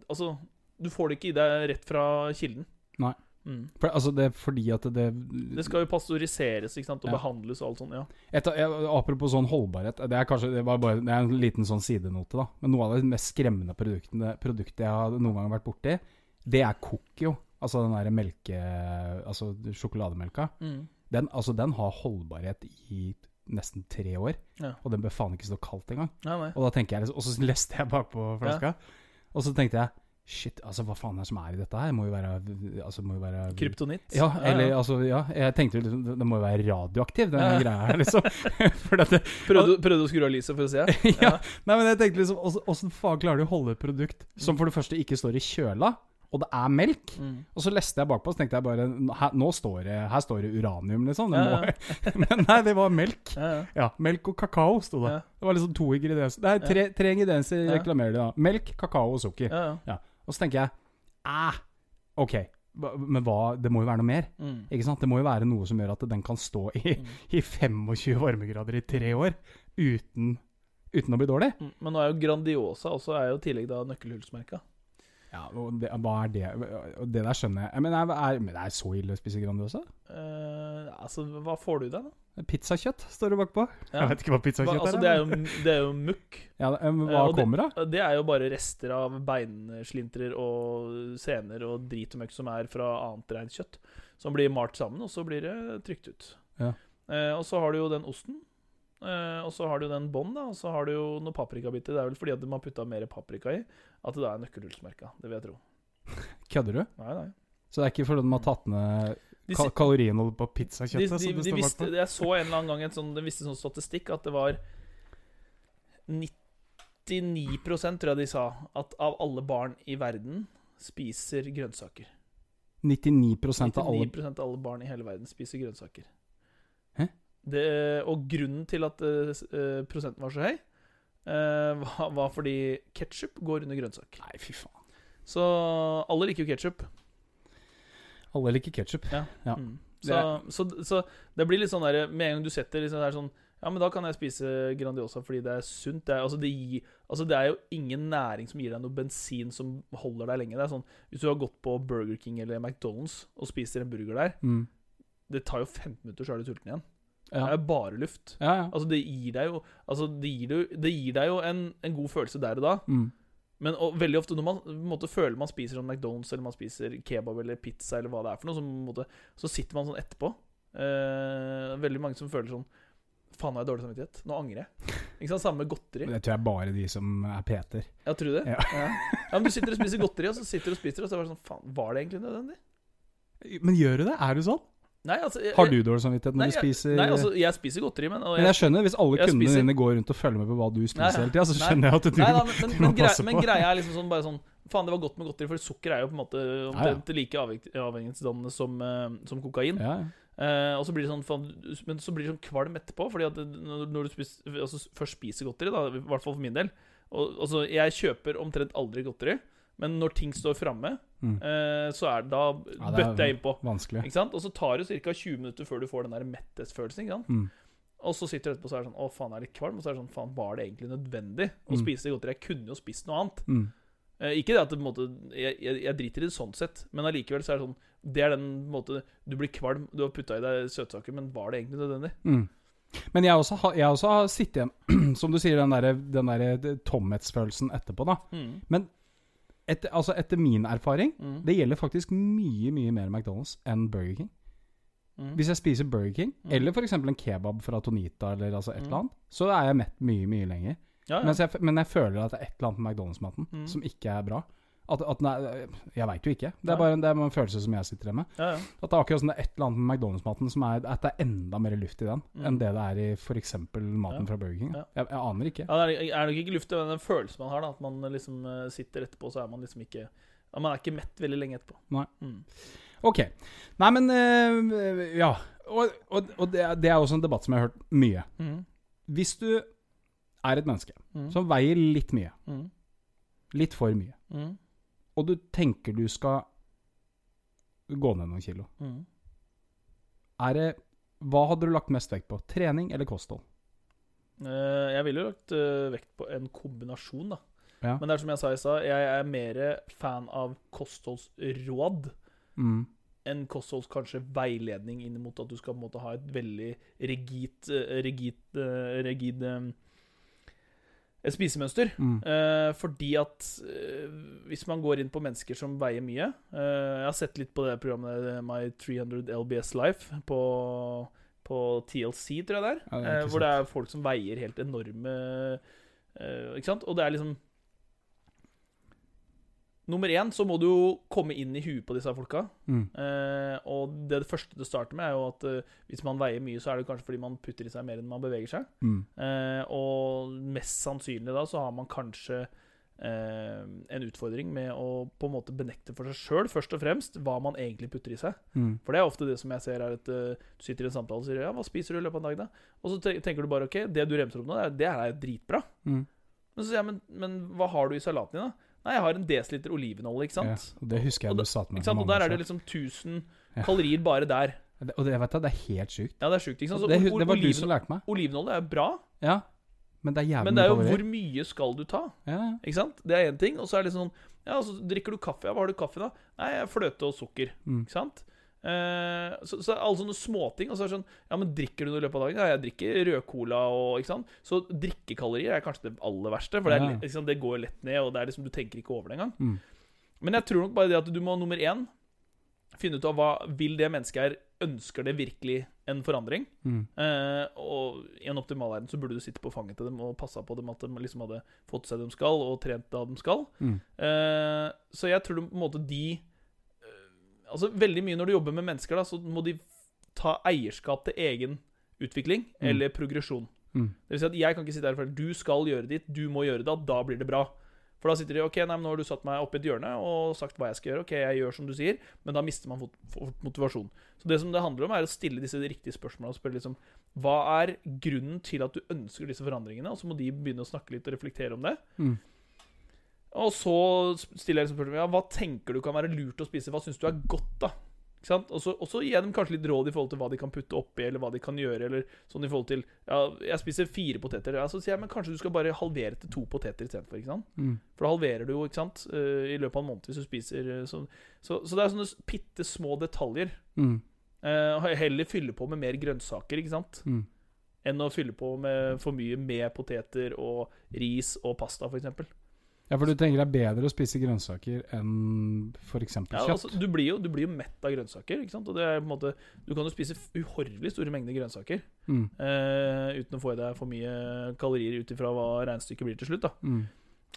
Altså, du får det ikke i deg rett fra kilden. Nei. Mm. For, altså det er fordi at det Det skal jo pastoriseres ikke sant, og Ja. behandles og alt sånt. ja Et, apropos sånn holdbarhet Det er kanskje det var bare, det er en liten sånn sidenote, da. Men noe av det mest skremmende produktene, produktet jeg har noen gang vært borti, det er Cookio. Altså den derre melke... Altså sjokolademelka. Mm. Den, altså, den har holdbarhet i nesten tre år. Ja. Og den bør faen ikke stå kaldt engang. Nei, nei. Og da tenker jeg Og så leste jeg bakpå flaska, og så tenkte jeg Shit, altså hva faen er det som er i dette her? Må jo være Altså må jo være Kryptonitt. Ja, eller altså Ja, jeg tenkte jo liksom, det må jo være radioaktiv, den Ja. greia her, liksom. Dette Prøvde, prøvde å skru av lyset for å se? ja. Nei, men jeg tenkte liksom åssen- faen klarer de å holde et produkt som for det første ikke står i kjøla, og det er melk? Mm. Og så leste jeg bakpå, så tenkte jeg bare her, Nå står det Her står det uranium, liksom. Det Ja, må, men nei, det var melk. Ja, ja. Ja, melk og kakao sto det. Ja. Det var liksom to ingredienser. Det er tre, tre ingredienser Ja. reklamerer de da. Melk, kakao og sukker. Ja, ja. Og så tenker jeg Æh, OK, men hva Det må jo være noe mer. Mm. Ikke sant? Det må jo være noe som gjør at den kan stå i, Mm. i 25 varmegrader i tre år uten, uten å bli dårlig. Mm. Men nå er jo Grandiosa også er jo i tillegg da nøkkelhullsmerka. Ja, det, Hva er det? Det der skjønner jeg. Men er, er, men det er så ille å spise Grandiosa? Eh, altså, hva får du i deg, da? Pizzakjøtt står det bakpå. Ja. Jeg vet ikke hva Hva, pizzakjøtt altså, er. det er jo, det er jo mukk. ja, det- men Eh, hva og det- kommer da? Det er jo bare rester av beinslintrer og sener og drit og møkk som er fra annet reint kjøtt. Som blir malt sammen, og så blir det trykt ut. Ja. Eh, og så har du jo den osten. Eh, og så har du den bånd. Og så har du jo noen paprikabiter. Det er vel fordi at de har putta mer paprika i at det da er nøkkelhullsmerka. Det vil jeg tro. Kødder du? Nei, nei. Så det er ikke fordi de har tatt ned De, ka si- kaloriinnholdet på pizzakjøttet? de, de, de, det visste, jeg så en eller annen gang en sånn, de visste sånn statistikk at det var 99% tror jeg de sa at av alle barn i verden spiser grønnsaker. 99 av alle av alle barn i hele verden spiser grønnsaker. Hæ? Det, og grunnen til at uh, prosenten var så høy, uh, var, var fordi ketsjup går under grønnsak. Nei, fy faen. Så alle liker jo ketsjup. Alle liker ketsjup. Ja. Ja. Mm. Så, så, så det blir litt sånn der Med en gang du setter liksom der sånn Ja, men da kan jeg spise Grandiosa fordi det er sunt. Det er, altså, det gir, altså, det er jo ingen næring som gir deg noe bensin som holder deg lenge. Det er sånn Hvis du har gått på Burger King eller McDonald's og spiser en burger der, Mm. det tar jo 15 minutter, så er du sulten igjen. Det er bare luft. ja, ja. Altså, det gir deg jo Altså, det gir, deg- det gir deg jo en, en god følelse der og da. Mm. Men og, veldig ofte når man måte, føler man spiser sånn McDonald's eller man spiser kebab eller pizza, eller hva det er for noe, så, måte, så sitter man sånn etterpå. Eh, veldig mange som føler sånn Faen, har jeg dårlig samvittighet? Nå angrer jeg. Ikke sant? Samme med godteri. Men Det tror jeg bare de som er Peter. Ja, tror du det? Ja. Ja. ja, men Du sitter og spiser godteri, og så sitter du og spiser, og så er det sånn Faen, var det egentlig nødvendig? Men gjør du det? Er du sånn? Nei, altså jeg, Har du dårlig samvittighet når nei, du spiser Nei, altså, jeg spiser godteri, men og Men jeg skjønner, hvis alle jeg kundene spiser- dine går rundt og følger med på hva du spiser Nei, hele tida, så skjønner jeg at du Nei, da, men, du må men, grei, på. men greia er liksom sånn bare sånn Faen, det var godt med godteri, for sukker er jo på en måte omtrent like avhengig- avhengighetsdannende som, uh, som kokain. Ja, ja. Eh, og så blir det sånn faen, Men så blir det sånn kvalm etterpå, Fordi at når, når du spiser, altså, først spiser godteri, da, i hvert fall for min del og, altså, Jeg kjøper omtrent aldri godteri, men når ting står framme, Mm. eh, så er det da Ja, det er bøtter jeg innpå. Vanskelig. Ikke sant? Og så tar det ca. 20 minutter før du får den der metthetsfølelsen. Ikke sant? Mm. Og så sitter du etterpå og så er det sånn Å, faen, jeg er litt kvalm. Og så er det sånn Faen, var det egentlig nødvendig å Mm. spise godteri? Jeg kunne jo spist noe annet. Mm. Eh, ikke det at det, på en måte, jeg, jeg, jeg driter i det sånn sett, men allikevel så er det sånn Det er den måten måte Du blir kvalm, du har putta i deg søtsaker, men var det egentlig nødvendig? Mm. Men jeg også, har, jeg også har sittet igjen Som du sier, den der, den der tomhetsfølelsen etterpå, da. Mm. Etter, altså etter min erfaring Mm. Det gjelder faktisk mye, mye mer McDonald's enn Burger King. Mm. Hvis jeg spiser Burger King, Mm. eller f.eks. en kebab fra Tonita, eller altså et Mm. eller annet, så er jeg mett mye, mye lenger. Ja, ja. Jeg, men jeg føler at det er et eller annet med McDonald's-maten Mm. som ikke er bra. At, at er, jeg veit jo ikke. Det er bare det er en følelse som jeg sitter igjen med. ja, ja. At det er akkurat sånn det er et eller annet med McDonald's-maten som er At det er enda mer luft i den Mm. enn det det er i f.eks. maten Ja. fra Burger King. Jeg, jeg aner ikke. ja det er, nok ikke luft i den følelsen man har, da. At man liksom eh, sitter etterpå, så er man liksom ikke Man er ikke mett veldig lenge etterpå. Nei. Mm. Ok. Nei, men øh, Ja. Og, og, og det, det er også en debatt som jeg har hørt mye. Mm. Hvis du er et menneske Mm. som veier litt mye, Mm. litt for mye, Mm. Og du tenker du skal gå ned noen kilo, Mm. er det Hva hadde du lagt mest vekt på? Trening eller kosthold? Eh, jeg ville jo lagt eh, vekt på en kombinasjon, da. Ja. Men det er som jeg sa i stad, jeg er mer fan av kostholdsråd Mm. enn kostholds kanskje veiledning inn mot at du skal på en måte ha et veldig rigid rigid, rigid, eh, rigid eh, et spisemønster. Mm. Eh, fordi at eh, hvis man går inn på mennesker som veier mye eh, Jeg har sett litt på det programmet My 300 LBS Life på, på TLC, tror jeg det er. Ja, det er eh, hvor det er folk som veier helt enorme eh, Ikke sant? Og det er liksom Nummer én så må du jo komme inn i huet på disse folka. Mm. Eh, og det, det første du starter med, er jo at eh, hvis man veier mye, så er det kanskje fordi man putter i seg mer enn man beveger seg. Mm. Eh, og mest sannsynlig da så har man kanskje eh, en utfordring med å på en måte benekte for seg sjøl, først og fremst, hva man egentlig putter i seg. Mm. For det er ofte det som jeg ser, er at eh, du sitter i en samtale og sier ja, 'hva spiser du i løpet av en dag', da? Og så tenker du bare ok, det du remser opp nå, det er, det er dritbra. Mm. Men så sier jeg, men, men hva har du i salaten din, da? Nei, jeg har en desiliter olivenolje, ikke sant? Ja, det husker jeg Og du sa til meg. Og der er det liksom 1000 Ja. kalorier bare der. Det- Og det, vet du, det er helt sjukt. Ja, det er sjukt, ikke sant? Så Det, det var du som lærte meg. Olivenolje er bra, Ja, men det er jævlig men det er jo hvor mye skal du ta? Ja, ja. Ikke sant? Det er én ting. Og så er det sånn Ja, så drikker du kaffe. Ja, hva har du kaffe, da? Nei, fløte og sukker. Mm. Ikke sant? Eh, så, så alle sånne småting. Og så er det sånn Ja, men drikker du noe i løpet av dagen? Ja, jeg drikker rød cola og Ikke sant? Så drikkekalorier er kanskje det aller verste. For det, er, ikke det går lett ned, og det er liksom du tenker ikke over det engang. Mm. Men jeg tror nok bare det at du må nummer én finne ut av hva vil det mennesket her Ønsker det virkelig en forandring? Mm. Uh, og i en optimal verden så burde du sitte på fanget til dem og passa på dem at de liksom hadde fått seg det de skal, og trent da de skal. Mm. Uh, så jeg tror på en måte de Altså Veldig mye når du jobber med mennesker, da så må de ta eierskap til egen utvikling Mm. eller progresjon. Mm. Det vil si at jeg kan ikke sitte her og fortelle du skal gjøre ditt, du må gjøre det, da blir det bra. For da sitter de ok, nei, men nå har du satt meg opp i et hjørne og sagt hva jeg skal gjøre. Ok, jeg gjør som du sier, men da mister man motivasjon. Så det som det handler om, er å stille disse riktige spørsmålene og spørre liksom Hva er grunnen til at du ønsker disse forandringene? Og så må de begynne å snakke litt og reflektere om det. Mm. Og så stiller jeg liksom spørsmål ja, hva tenker du kan være lurt å spise. Hva syns du er godt, da? Ikke sant? Og så og så gir jeg dem kanskje litt råd i forhold til hva de kan putte oppi, eller hva de kan gjøre. Eller sånn i forhold til Ja, jeg spiser fire poteter. Ja, så sier jeg men kanskje du skal bare halvere til to poteter istedenfor. Ikke sant? Mm. For da halverer du jo ikke sant? eh, i løpet av en måned hvis du spiser eh, sånn. Så, så det er sånne bitte små detaljer. Mm. Eh, heller fylle på med mer grønnsaker, ikke sant? Mm. Enn å fylle på med for mye med poteter og ris og pasta, f.eks. Ja, for du tenker det er bedre å spise grønnsaker enn f.eks. Ja, kjøtt? altså, du, blir jo, du blir jo mett av grønnsaker. ikke sant? Og det er på en måte, Du kan jo spise uhorvelig store mengder grønnsaker Mm. uh, uten å få i deg for mye kalorier ut ifra hva regnestykket blir til slutt. da. Mm.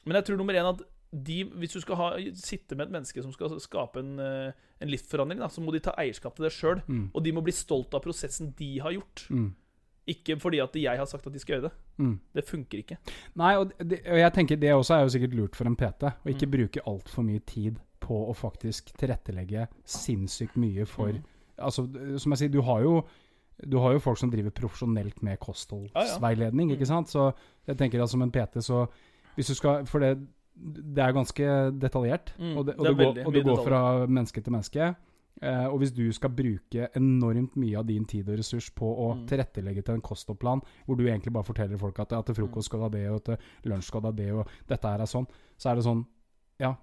Men jeg tror nummer én at de, hvis du skal ha, sitte med et menneske som skal skape en, eh, en livsforandring, da, så må de ta eierskap til det sjøl. Mm. Og de må bli stolt av prosessen de har gjort. Mm. Ikke fordi at jeg har sagt at de skal gjøre det. Mm. Det funker ikke. Nei, og, det, og jeg tenker det også er jo sikkert lurt for en PT. Å ikke Mm. bruke altfor mye tid på å faktisk tilrettelegge sinnssykt mye for Mm. Altså, som jeg sier, du har jo du har jo folk som driver profesjonelt med kostholdsveiledning, Mm. ikke sant? Så jeg tenker at som en PT, så Hvis du skal For det, det er ganske detaljert, Mm, og det, og det det, går, og det går fra menneske til menneske. Eh, og hvis du skal bruke enormt mye av din tid og ressurs på å Mm. tilrettelegge til en kostopplan, hvor du egentlig bare forteller folk at, at til Mm. frokost skal du ha det, og til lunsj skal du ha det, og dette her er sånn, så er det sånn Ja,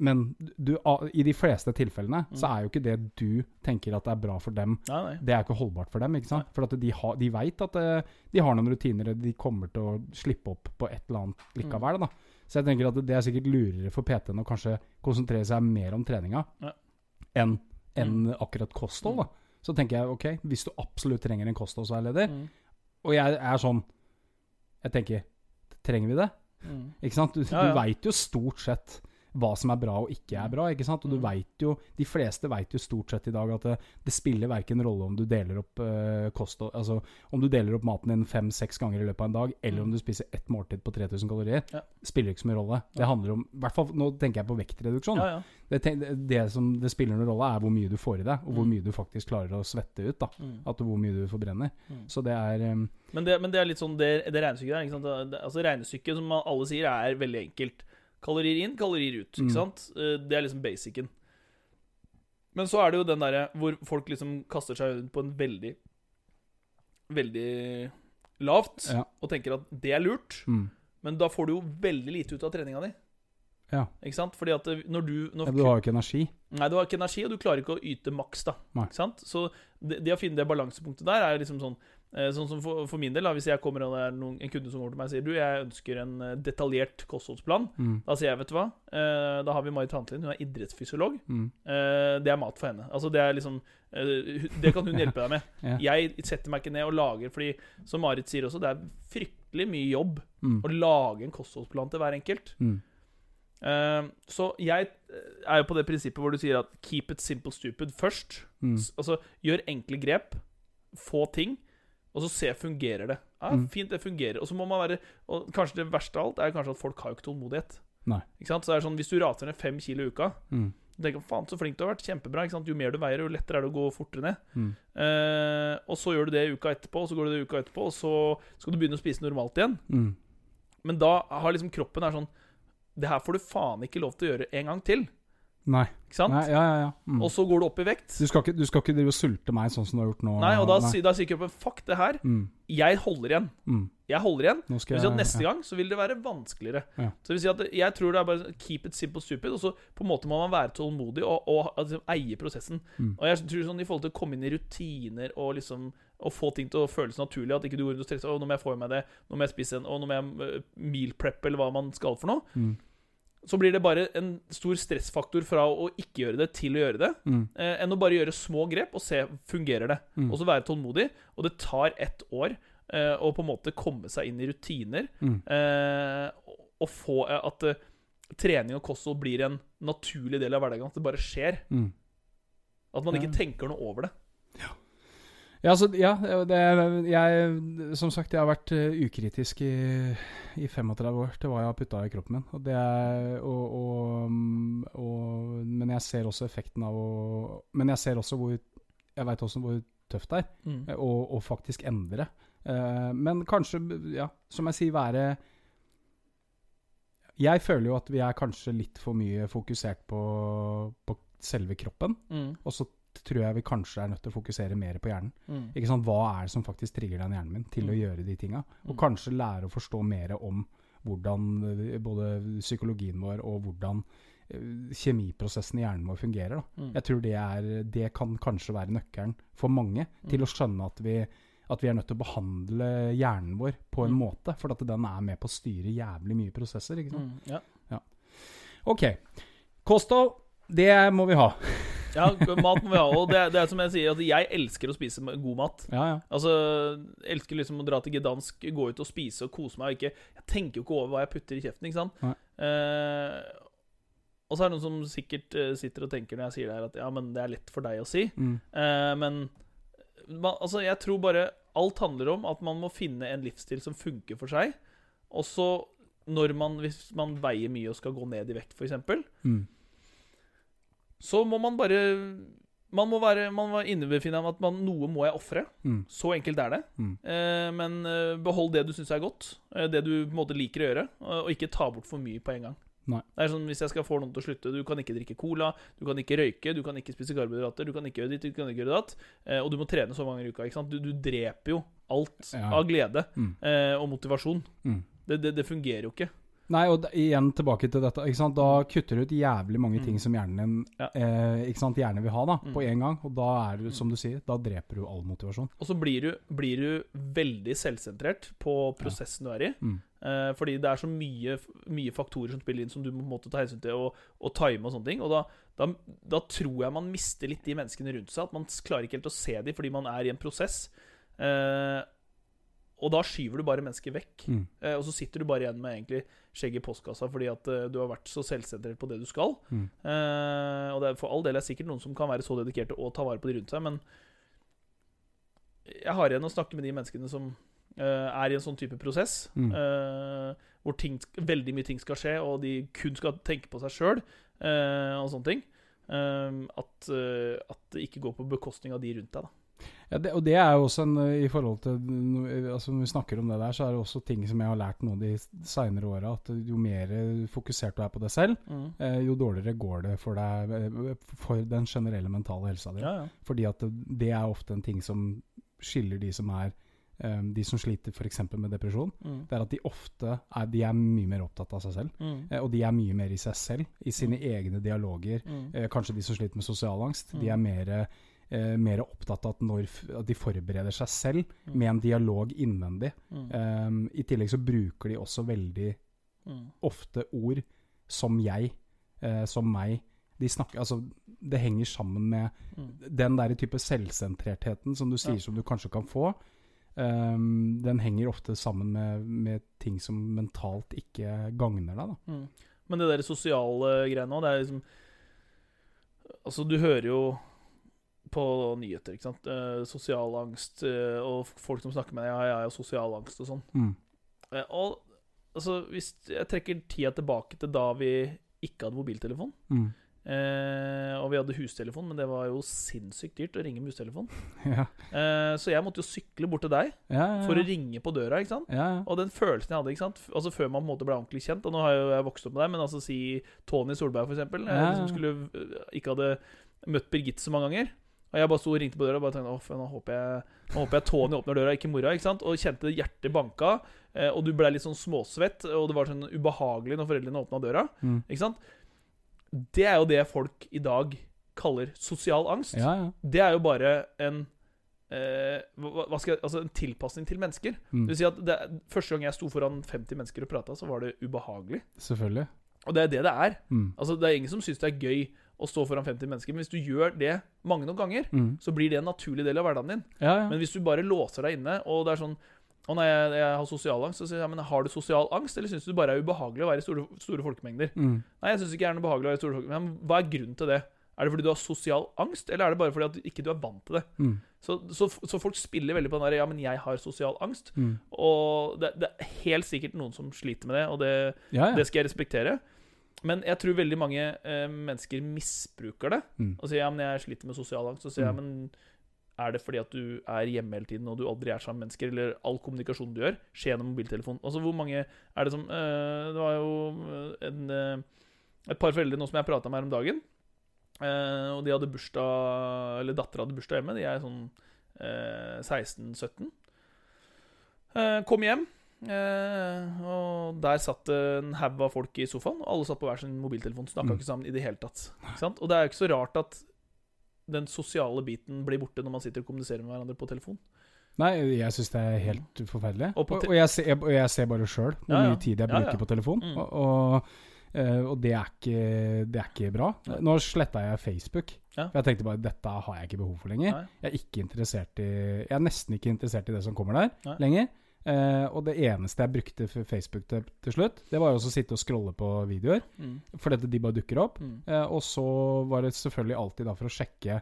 men du, i de fleste tilfellene Mm. så er jo ikke det du tenker at det er bra for dem, Nei, nei. det er ikke holdbart for dem. ikke sant? For at de, ha, de veit at eh, de har noen rutiner, de kommer til å slippe opp på et eller annet likevel. da. Så jeg tenker at det er sikkert lurere for PT-en å kanskje konsentrere seg mer om treninga Ja. enn enn akkurat kosthold. da. Så tenker jeg ok, hvis du absolutt trenger en kostholdsveileder, Mm. og jeg er sånn Jeg tenker Trenger vi det? Mm. Ikke sant? Du, Ja, ja. veit jo stort sett hva som er bra og ikke er bra. ikke sant? Og du Mm. vet jo, De fleste vet jo stort sett i dag at det, det spiller verken rolle om du deler opp uh, kost, Altså om du deler opp maten din fem-seks ganger i løpet av en dag, eller Mm. om du spiser ett måltid på 3000 kalorier. Ja. Spiller ikke så mye rolle. Det handler om, i hvert fall Nå tenker jeg på vektreduksjon. Ja, ja. Det, det, som det spiller noen rolle, er hvor mye du får i deg, og hvor Mm. mye du faktisk klarer å svette ut. da Mm. At Hvor mye du forbrenner. Mm. Så det er um, Men det, men det er litt sånn det, det regnestykket der. Ikke sant? Altså Regnestykket, som alle sier, er veldig enkelt. Kalorier inn, kalorier ut. Mm. Ikke sant? Eh, Det er liksom basicen. Men så er det jo den derre hvor folk liksom kaster seg rundt på en veldig Veldig lavt Ja. og tenker at det er lurt. mm, Men da får du jo veldig lite ut av treninga di. Ja. Ikke sant? Fordi at når du når ja, Du har jo ikke energi. Nei, du har ikke energi, og du klarer ikke å yte maks. da Nei. Ikke sant? Så det, det å finne det balansepunktet der er liksom sånn eh, Sånn som for, for min del, da hvis jeg kommer og det er noen, en kunde som kommer til meg og sier Du, jeg ønsker en eh, detaljert kostholdsplan. Mm, Da sier jeg, vet du hva Eh, Da har vi Marit Hantlin, hun er idrettsfysiolog. mm, Eh, det er mat for henne. Altså Det er liksom eh, Det kan hun hjelpe deg med. Ja. Jeg setter meg ikke ned og lager, fordi som Marit sier også, det er fryktelig mye jobb mm, å lage en kostholdsplan til hver enkelt. mm. Eh, så jeg eh, er jo på det prinsippet hvor du sier at 'keep it simple stupid' først. Mm. Altså, gjør enkle grep, få ting, og så se fungerer det. Ja, Mm. Fint, det fungerer. Og så må man være Og kanskje det verste av alt er kanskje at folk har jo ikke tålmodighet. Nei. Ikke sant? Så det er sånn, Hvis du rater ned fem kilo i uka Mm. du tenker faen så flink du har vært, kjempebra. Ikke sant? Jo mer du veier, jo lettere er det å gå fortere ned. Mm. Eh, og så gjør du det uka etterpå, og så går du det uka etterpå, og så skal du begynne å spise normalt igjen. Mm. Men da har liksom kroppen er sånn Det her får du faen ikke lov til å gjøre en gang til. Nei. Ikke sant? Nei. Ja, ja, ja. Mm. Og så går du opp i vekt. Du skal, ikke, du skal ikke drive og sulte meg sånn som du har gjort nå? Nei, og da, Nei. da sier kroppen fuck det her. mm. Jeg holder igjen. Mm. Jeg holder igjen. Nå Det skal vil si at jeg Neste ja. gang så vil det være vanskeligere. Ja. Så det vil si at Jeg tror det er bare keep it simple stupid, og så på en måte må man være tålmodig og, og altså, eie prosessen. Mm. Og jeg tror sånn I forhold til å komme inn i rutiner og liksom og få ting til å føles naturlig, at ikke du går rundt og stresser Å, nå må jeg få i meg det, nå må jeg spise en, Å, nå må jeg uh, meal prep, eller hva man skal for noe. Mm. Så blir det bare en stor stressfaktor fra å ikke gjøre det til å gjøre det, Mm. eh, enn å bare gjøre små grep og se fungerer det. Mm. Og så være tålmodig. Og det tar ett år eh, å på en måte komme seg inn i rutiner. Mm. Eh, og- få eh, at eh, trening og kosthold blir en naturlig del av hverdagen. At det bare skjer. Mm. At man ikke tenker noe over det. Ja, så, ja det, jeg, som sagt, jeg har vært eh, ukritisk i, i 35 år til hva jeg har putta i kroppen min. Og det er, og, og, mm, og, men jeg ser også effekten av å Men jeg ser også hvor Jeg veit også hvor tøft det er Mm. eh, å faktisk endre. Uh, men kanskje, ja, som jeg sier, være Jeg føler jo at vi er kanskje litt for mye fokusert på, på selve kroppen. Mm. Og så tror jeg vi kanskje er nødt til å fokusere mer på hjernen. Mm. Ikke sant? Hva er det som faktisk trigger den hjernen min til å Mm. gjøre de tinga? Og Mm. kanskje lære å forstå mer om hvordan eh, både psykologien vår og hvordan eh, kjemiprosessen i hjernen vår fungerer. Mm. Jeg tror det, er, det kan kanskje være nøkkelen for mange til Mm. å skjønne at vi, at vi er nødt til å behandle hjernen vår på en Mm. måte. For at den er med på å styre jævlig mye prosesser. Ikke sant? Mm. Ja. Ok. Kosthold, det må vi ha. Ja, mat må vi ha. Og det, det er som jeg sier, at jeg elsker å spise god mat. Ja, ja. Altså, elsker liksom å dra til Gdansk, gå ut og spise og kose meg. Og ikke, jeg tenker jo ikke over hva jeg putter i kjeften. ikke sant? Eh, og så er det noen som sikkert eh, sitter og tenker når jeg sier det her, at ja, men det er lett for deg å si. Mm. Eh, men man, altså, jeg tror bare alt handler om at man må finne en livsstil som funker for seg. Og så når man, hvis man veier mye og skal gå ned i vekt, f.eks., Mm. Så må man bare Man må være Man må innebefinne at man, noe må jeg ofre. Mm. Så enkelt er det. Mm. Eh, men eh, behold det du syns er godt. Eh, det du på en måte liker å gjøre. Og, og ikke ta bort for mye på en gang. Nei. Det er sånn, Hvis jeg skal få noen til å slutte Du kan ikke drikke cola, du kan ikke røyke, du kan ikke spise karbohydrater, du kan ikke gjøre ditt, du kan ikke gjøre datt. Eh, og du må trene så mange ganger i uka. ikke sant? Du, du dreper jo alt Ja. av glede Mm. eh, og motivasjon. Mm. Det, det, det fungerer jo ikke. Nei, og da, igjen tilbake til dette. Da kutter du ut jævlig mange Mm. ting som hjernen Ja. eh, gjerne vil ha, da, Mm. på en gang. Og da er du, som du sier, da dreper du all motivasjon. Og så blir du, blir du veldig selvsentrert på prosessen du er i. Mm. Eh, fordi det er så mye, mye faktorer som spiller inn, som du må ta hensyn til og, og time og sånne ting. Og da, da, da tror jeg man mister litt de menneskene rundt seg. At man klarer ikke helt å se dem fordi man er i en prosess. Eh, og da skyver du bare mennesker vekk. Mm. Eh, og så sitter du bare igjen med egentlig skjegg i postkassa fordi at eh, du har vært så selvsentrert på det du skal. Mm. Eh, og det er for all del er sikkert noen som kan være så dedikerte og ta vare på de rundt seg, men jeg har igjen å snakke med de menneskene som eh, er i en sånn type prosess, Mm. eh, hvor ting, veldig mye ting skal skje, og de kun skal tenke på seg sjøl, og sånne ting. eh, at, eh, at det ikke går på bekostning av de rundt deg. da Ja, det, og det er jo også en eh, I forhold til altså Når vi snakker om det der, så er det også ting som jeg har lært nå de seinere åra, at jo mer fokusert du er på deg selv, eh, jo dårligere går det for deg eh, for den generelle mentale helsa di. Ja, ja. Fordi at det, det er ofte en ting som skiller de som er Um, De som sliter f.eks. med depresjon. Mm. Det er at de ofte er, de er mye mer opptatt av seg selv. Mm. Eh, og de er mye mer i seg selv, i sine egne dialoger. Mm. Eh, kanskje de som sliter med sosial angst. De Mm. er mer, eh, mer opptatt av at, at de forbereder seg selv Mm. med en dialog innvendig. Mm. Um, I tillegg så bruker de også veldig Mm. ofte ord som jeg, eh, som meg. De snakker, altså, det henger sammen med Mm. den der type selvsentrertheten som du sier Ja. som du kanskje kan få. Um, den henger ofte sammen med, med ting som mentalt ikke gagner deg. Da. Mm. Men det der sosiale greiene òg, det er liksom Altså, du hører jo på nyheter, ikke sant. Eh, sosial angst, eh, og folk som snakker med deg, ja, jeg har sosial angst og sånn. Mm. Eh, og altså, hvis jeg trekker tida tilbake til da vi ikke hadde mobiltelefon, Mm. eh, og vi hadde hustelefon, men det var jo sinnssykt dyrt å ringe med hustelefon. Ja. Eh, så jeg måtte jo sykle bort til deg Ja, for å ringe på døra, ikke sant. ja, ja. Og den følelsen jeg hadde, ikke sant Altså før man på en måte ble ordentlig kjent Og nå har jo jeg vokst opp med deg Men altså si Tony Solberg for eksempel eh. Som skulle eh, Ikke hadde møtt Birgitte så mange ganger Og jeg bare sto og ringte på døra Og bare tenkte Åh, nå håper jeg Nå håper jeg Tony åpner døra Ikke mora, ikke sant Og kjente hjertet banka eh, Og du ble litt sånn småsvett Og det var sånn ubehagelig Når foreldrene åpnet døra Mm. Ikke sant Det er jo det folk i dag Kaller sosial angst ja, ja. Det er jo bare en eh, hva skal jeg, altså en tilpasning til mennesker Mm. det vil si at det, Første gang jeg sto foran 50 mennesker og prata, så var det ubehagelig. Selvfølgelig. Og det er det det er. Mm. Altså Det er ingen som syns det er gøy å stå foran 50 mennesker. Men hvis du gjør det mange nok ganger, Mm. så blir det en naturlig del av hverdagen din. Ja, ja. Men hvis du bare låser deg inne, og det er sånn å nei, jeg, jeg har sosial angst. Så sier jeg, ja, men Har du sosial angst, eller syns du bare er ubehagelig å være i store, store folkemengder? Mm. Nei, jeg syns ikke det er noe behagelig å være i store folkemengder. Men hva er grunnen til det? Er det fordi du har sosial angst, eller er det bare fordi at du ikke er vant til det? Mm. Så, så, så folk spiller veldig på den der Ja, men jeg har sosial angst. Mm. Og det, det er helt sikkert noen som sliter med det, og det, det skal jeg respektere. Men jeg tror veldig mange eh, mennesker misbruker det. Mm. Og sier ja, men jeg sliter med sosial angst. Så sier jeg Mm. men er det fordi at du er hjemme hele tiden og du aldri er sammen med mennesker, eller all kommunikasjon du gjør, skjer gjennom mobiltelefon? Altså hvor mange er det som eh, Det var jo eh, en, eh, et par foreldre nå som jeg prata med her om dagen. eh, og de hadde bursdag Eller dattera hadde bursdag hjemme. De er sånn eh, 16-17. Eh, kom hjem, eh, og der satt en haug av folk i sofaen. Og alle satt på hver sin mobiltelefon. Snakka Mm. ikke sammen i det hele tatt. Og det er jo ikke så rart at den sosiale biten blir borte når man sitter og kommuniserer med hverandre på telefon. Nei, jeg syns det er helt forferdelig. Og Og, jeg, ser, og jeg ser bare sjøl hvor Ja, ja. mye tid jeg bruker ja. på telefon. Mm. Og, og, eh, og det, er ikke, det er ikke bra. Nå sletta jeg Facebook. For jeg tenkte bare dette har jeg ikke behov for lenger. Nei. Jeg er, ikke interessert i, jeg er nesten ikke interessert i det som kommer der Nei. lenger. Eh, og det eneste jeg brukte for Facebook til, til slutt, det var også å sitte og scrolle på videoer. Mm. At de bare dukker opp. Mm. Eh, og så var det selvfølgelig alltid da for å sjekke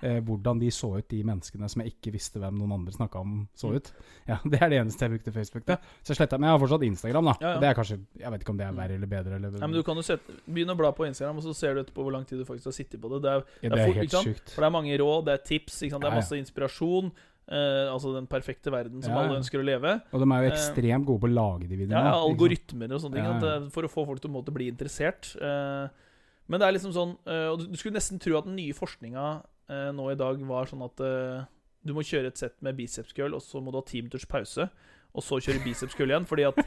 eh, hvordan de så ut, de menneskene som jeg ikke visste hvem noen andre snakka om så Mm. ut. Ja, Det er det eneste jeg brukte Facebook til. Så jeg sletta, Men jeg har fortsatt Instagram, da. Ja, ja. Det er kanskje, Jeg vet ikke om det er Mm. verre eller bedre. Eller, ja, men du kan jo sette, Begynne å bla på Instagram, og så ser du etterpå hvor lang tid du faktisk har sittet på det. Det er, ja, det er det er fort, helt sjukt. for det er mange råd, det er tips, det er masse inspirasjon. Eh, altså den perfekte verden som Ja, alle ønsker å leve. Og de er jo Eh, ekstremt gode på å lage de videoene. ja, algoritmer og sånne ting. Ja, At, eh, for å få folk til å bli interessert. Uh, men det er liksom sånn uh, Og du, skulle nesten tro at den nye forskninga nå i dag var sånn at du må kjøre et sett med biceps curl, og så må du ha ti minutters pause, og så kjøre bicepskull igjen. Fordi at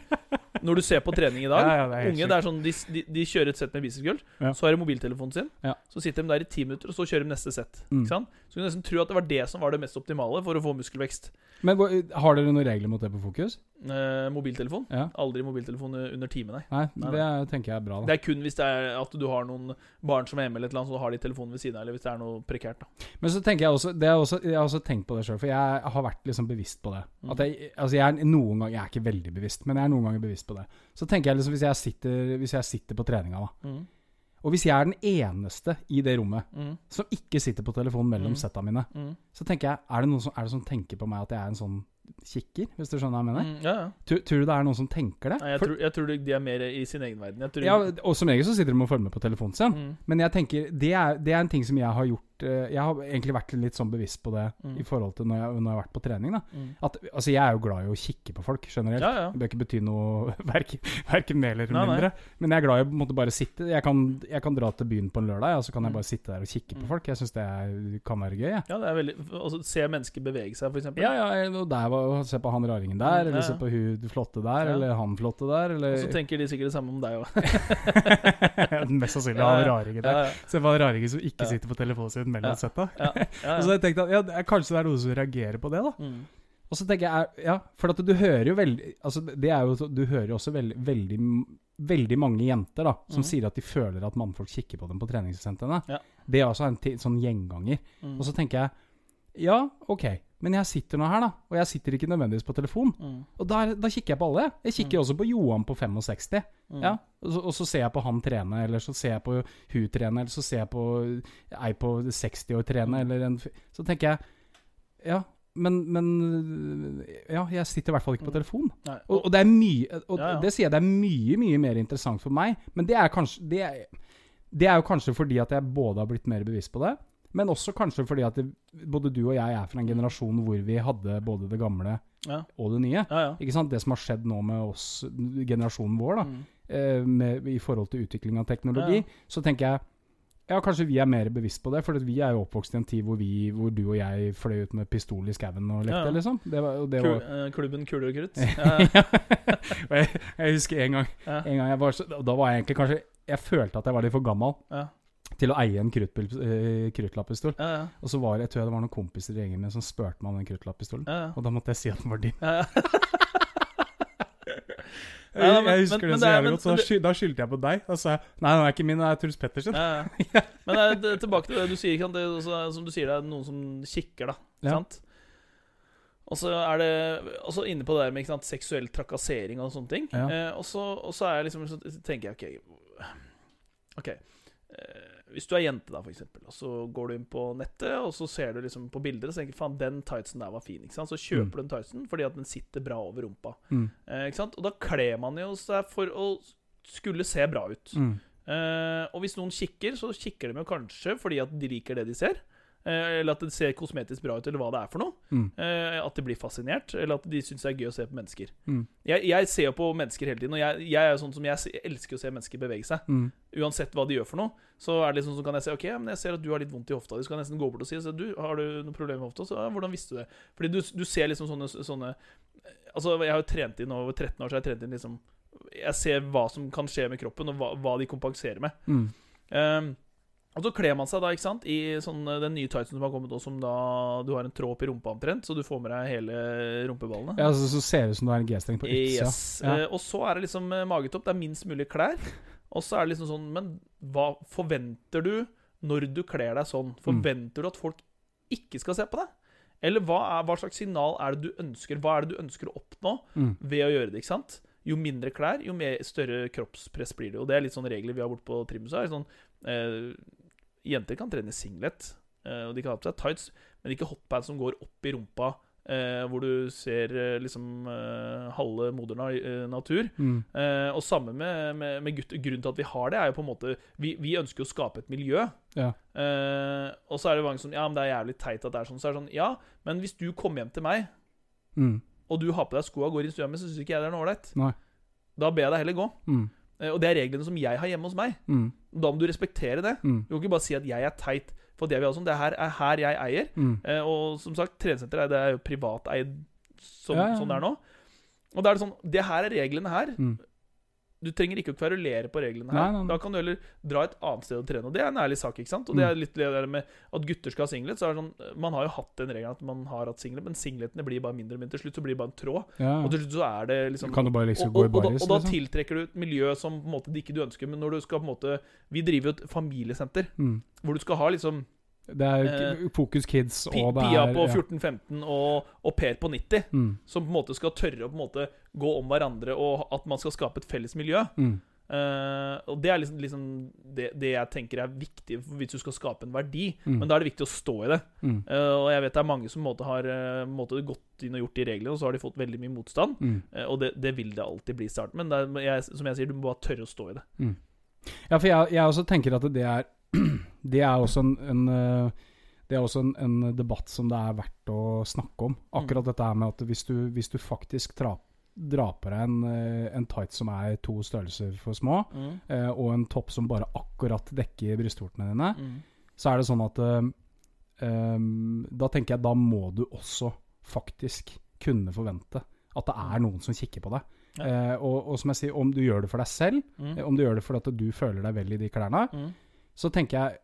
når du ser på trening i dag Ja, ja, det Unge, det er sånn, de, de, de kjører et sett med bicepskull, Ja. så har de mobiltelefonen sin, så sitter de der i ti minutter, og så kjører de neste sett. Mm. Så du kunne nesten tro at det var det som var det mest optimale for å få muskelvekst. Men har dere noen regler mot det på Fokus? Eh, mobiltelefon. Ja. Aldri mobiltelefon under time, nei. Nei, Nei, det nei. tenker jeg er bra. da Det er kun hvis det er at du har noen barn som er hjemme, eller et eller annet, så har de telefonen ved siden av, eller hvis det er noe prekært. da Men så tenker jeg også, det er også Jeg har også tenkt på det sjøl, for jeg har vært liksom bevisst på det. Mm. At jeg, altså jeg er noen ganger Jeg er ikke veldig bevisst, men jeg er noen ganger bevisst på det. Så tenker jeg liksom hvis jeg sitter, hvis jeg sitter på treninga, da. Mm. Og hvis jeg er den eneste i det rommet Mm. som ikke sitter på telefonen mellom Mm. setta mine, Mm. så tenker jeg Er det noen som, er det som tenker på meg at jeg er en sånn kikker, hvis du skjønner hva jeg mener? Mm. Ja, ja. Tror, tror du det er noen som tenker det? Nei, jeg, For- tror, jeg tror de er mer i sin egen verden. Ja, og som regel så sitter de og følger med på telefonen sin. mm. Men jeg tenker, det er, det er en ting som jeg har gjort Jeg har egentlig vært litt sånn bevisst på det Mm. i forhold til når jeg, når jeg har vært på trening. da Mm. At, altså Jeg er jo glad i å kikke på folk generelt. Ja, ja. Det bør ikke bety noe verken, verken mer eller Nei, nei. mindre. Men jeg er glad i å bare sitte. Jeg kan, jeg kan dra til byen på en lørdag, og så kan jeg Mm. bare sitte der og kikke på Mm. folk. Jeg syns det er, kan være gøy. Ja, ja, det er veldig Altså, Se mennesker bevege seg, eksempel. Ja, ja, og der Se på han raringen der, Mm, eller se på hun flotte der, eller han flotte der, eller Og så tenker de sikkert det samme om deg òg. Mest sannsynlig han raringen der. Se på han raringen som ikke sitter på telefonen sin mellom Ja. setta. Ja, ja, så jeg tenkt at ja, kanskje det er noen som reagerer på det, da. Mm. Og så tenker jeg, ja, for at du hører jo veldig Altså det er jo, Du hører jo også veldig, veldig, veldig mange jenter da som mm. sier at de føler at mannfolk kikker på dem på treningssentrene. Ja. Det er også en sånn gjenganger. Mm. Og så tenker jeg ja, ok, men jeg sitter nå her, da. Og jeg sitter ikke nødvendigvis på telefon. Mm. Og da, da kikker jeg på alle. Jeg kikker også på Johan på 65. Mm. Ja, og så, og så ser jeg på han trene, eller så ser jeg på hun trene, eller så ser jeg på ei på 60 år trene, Mm. eller en Så tenker jeg Ja, men, men Ja, jeg sitter i hvert fall ikke på Mm. telefon. Og, og det er mye Og Ja, ja. det sier jeg det er mye, mye mer interessant for meg, men det er kanskje Det er, det er jo kanskje fordi at jeg både har blitt mer bevisst på det, men også kanskje fordi at det, både du og jeg er fra en generasjon hvor vi hadde både det gamle Ja. og det nye. Ja, ja. Ikke sant? Det som har skjedd nå med oss, generasjonen vår, da Mm. eh, med, i forhold til utvikling av teknologi, så tenker jeg ja, kanskje vi er mer bevisst på det, for vi er jo oppvokst i en tid hvor, vi, hvor du og jeg fløy ut med pistol i skauen og lekte, Ja, liksom. Det var, det var, eh, klubben Kuler og krutt. ja. Jeg, jeg husker en gang, ja. en gang var så, Da var jeg egentlig kanskje Jeg følte at jeg var litt for gammel Ja. Til å eie en eh, kruttlappistol. Ja, ja. Og så var det, jeg tror jeg det var noen kompiser i gjengen min som spurte meg om den kruttlapppistolen. Ja. Og da måtte jeg si at den var din. Ja, ja. Jeg, jeg husker men- det så jævlig men- godt, så men da, sky, da skyldte jeg på deg. Da sa jeg nei, den er ikke min, det er Truls Pettersen. Ja, ja. Men tilbake til det du sier. Det, også, som du sier, det er noen som kikker, da. Og så er det også inne på det der med sant, seksuell trakassering og sånne ting. Eh, og, så, og så er jeg liksom så tenker jeg OK, ok eh, Hvis du er jente, da, for eksempel, og så går du inn på nettet, og så ser du liksom på bilder og så tenker faen, den tightsen der var fin. ikke sant? Så kjøper Mm. du den tightsen fordi at den sitter bra over rumpa. Mm. Eh, ikke sant? Og da kler man jo seg for å skulle se bra ut. Mm. Eh, og hvis noen kikker, så kikker de jo kanskje fordi at de liker det de ser. Eh, eller at det ser kosmetisk bra ut, eller hva det er for noe. Mm. Eh, at de blir fascinert, eller at de syns det er gøy å se på mennesker. Mm. Jeg, jeg ser jo på mennesker hele tiden, og jeg, jeg er jo sånn som jeg, elsker å se mennesker bevege seg. Mm. Uansett hva de gjør for noe, så er det liksom så kan jeg si Ok, men jeg ser at du har litt vondt i hofta di. Så kan jeg nesten gå bort og si så, du, Har du noe problem med hofta? Så ja, hvordan visste du det? Fordi du, du ser liksom sånne, sånne Altså, jeg har jo trent inn over 13 år, så jeg har trent inn liksom Jeg ser hva som kan skje med kroppen, og hva, hva de kompenserer med. Mm. Og så kler man seg da, ikke sant, i sånn, eh, den nye tightsen som har kommet, og som da du har en tråd opp i rumpa omtrent, så du får med deg hele rumpeballene. Ja, så, så ser det ut som du har en G-streng på utsida. Yes. Ja. Eh, og så er det liksom eh, magetopp. Det er minst mulig klær. Og så er det liksom sånn Men hva forventer du når du kler deg sånn? Forventer du at folk ikke skal se på deg? Eller hva, er, hva slags signal er det du ønsker Hva er det du ønsker å oppnå Mm. ved å gjøre det? ikke sant? Jo mindre klær, jo mer, større kroppspress blir det. Og det er litt sånn regler vi har borte på Trimhuset. Sånn, eh, jenter kan trene singlet, eh, og de kan ha på seg tights, men ikke hotpants som går opp i rumpa, eh, hvor du ser eh, liksom eh, halve moder eh, natur. Mm. Eh, og samme med, med, med gutter. Grunnen til at vi har det, er jo på en måte Vi, vi ønsker jo å skape et miljø. Ja. Eh, og så er det mange som Ja, men det er jævlig teit at det er sånn. Så er det sånn Ja, men hvis du kommer hjem til meg, Mm. og du har på deg skoa og går inn i stua mi, så syns ikke jeg det er noe ålreit. Da ber jeg deg heller gå. Mm. Eh, og det er reglene som jeg har hjemme hos meg. Mm. Da må du respektere det. Mm. Du kan ikke bare si at jeg er teit for det vi har sånn. Det her er her jeg eier. Mm. Eh, og som sagt, treningssenteret er- det er jo privateid som, Ja, ja, ja. sånn det er nå. Og da er det sånn Det her er reglene her. Mm. Du trenger ikke å kverulere på reglene her. Nei, nei, nei. Da kan du heller dra et annet sted og trene. Og det er en ærlig sak. ikke sant? Og det Mm. er litt det der med at gutter skal ha singlet. Så er det sånn, Man har jo hatt den regelen at man har hatt singlet, men singletene blir bare mindre. og mindre. til slutt så blir det bare en tråd. Ja. Og til slutt så er det liksom Kan du bare liksom gå i baris? og, da, og da liksom? tiltrekker du et miljø som på en måte ikke du ønsker. Men når du skal på en måte Vi driver jo et familiesenter Mm. hvor du skal ha liksom Det er Eh, Fokus Kids, og det Pia er på 14-15 og, au Per på 90. Mm. Som på en måte skal tørre å på en måte gå om hverandre, og at man skal skape et felles miljø. Mm. Uh, og det er liksom, liksom det, det jeg tenker er viktig hvis du skal skape en verdi. Mm. Men da er det viktig å stå i det. Mm. Uh, og jeg vet det er mange som måte har måte gått inn og gjort de reglene, og så har de fått veldig mye motstand. Mm. Uh, og det, det vil det alltid bli i starten. Men er, jeg, som jeg sier, du må bare tørre å stå i det. Ja, for jeg, jeg også tenker at det er Det er også en, en eh, Det er også en, en debatt som det er verdt å snakke om. Akkurat dette her med at hvis du, hvis du faktisk drar, drar på deg en, eh, en tight som er to størrelser for små, eh, og en topp som bare akkurat dekker brystvortene dine, Mm. så er det sånn at eh, ehm, Da tenker jeg da må du også faktisk kunne forvente at det er noen som kikker på deg. Ja. Eh, og, og som jeg sier, om du gjør det for deg selv, Mm. eh, om du gjør det fordi at du føler deg vel i de klærne, Mm. Så tenker jeg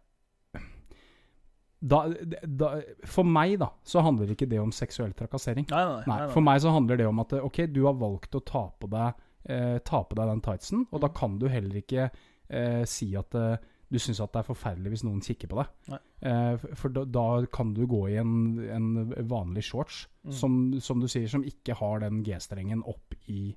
da, da, For meg, da, så handler ikke det om seksuell trakassering. Nei, nei, Nei, For meg så handler det om at ok, du har valgt å ta på deg, eh, ta på deg den tightsen, og da Mm. kan du heller ikke eh, si at eh, du syns det er forferdelig hvis noen kikker på deg. Eh, for da, da kan du gå i en, en vanlig shorts, Mm. som, som du sier, som ikke har den G-strengen opp i,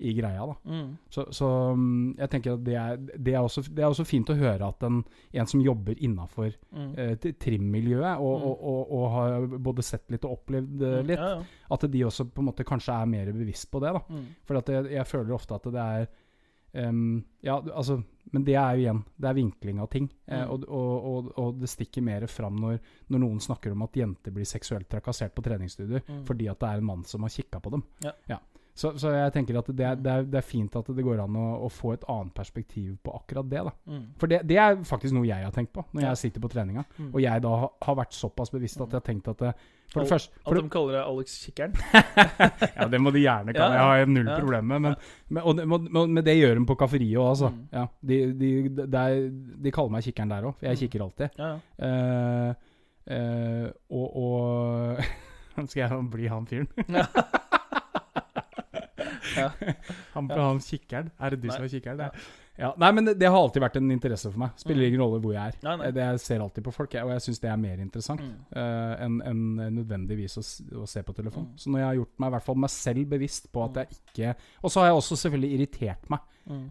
i greia. da. Mm. Så, så mm, jeg tenker at det er, det, er også, det er også fint å høre at en, en som jobber innafor Mm. eh, trimmiljøet, og, Mm. og, og, og har både sett litt og opplevd eh, Mm. litt, Ja, ja. at de også på en måte kanskje er mer bevisst på det. da. Mm. For jeg, jeg føler ofte at det er um, Ja, altså Men det er jo igjen Det er vinkling av ting. Eh, og, det stikker mer fram når, når noen snakker om at jenter blir seksuelt trakassert på treningsstudier fordi at det er en mann som har kikka på dem. Ja. Så, så jeg tenker at det er, det, er, det er fint at det går an å, å få et annet perspektiv på akkurat det. da. Mm. For det, det er faktisk noe jeg har tenkt på når jeg sitter på treninga. Mm. Og jeg da har, har vært såpass bevisst at jeg har tenkt at det, For det Al- første for At de kaller deg Alex Kikkeren. Ja, det må de gjerne kalle. Ja. Jeg har null Ja. problem med. Men, men, og det, men, det gjør de på kafferiet òg, altså. Mm. Ja, de, de, de, de kaller meg kikkeren der òg, jeg Mm. kikker alltid. Ja, uh, eh, og og Skal jeg bli han fyren? Han, han kikkeren? Er det du som er kikkeren? Ja. Ja. Nei, men det, det har alltid vært en interesse for meg. Spiller Mm. ingen rolle hvor jeg er. Nei, nei. Det Jeg ser alltid på folk, jeg, og jeg syns det er mer interessant Mm. uh, enn en nødvendigvis å, å se på telefon. Mm. Så når jeg har gjort meg i hvert fall meg selv bevisst på at Mm. jeg ikke Og så har jeg også selvfølgelig irritert meg Mm.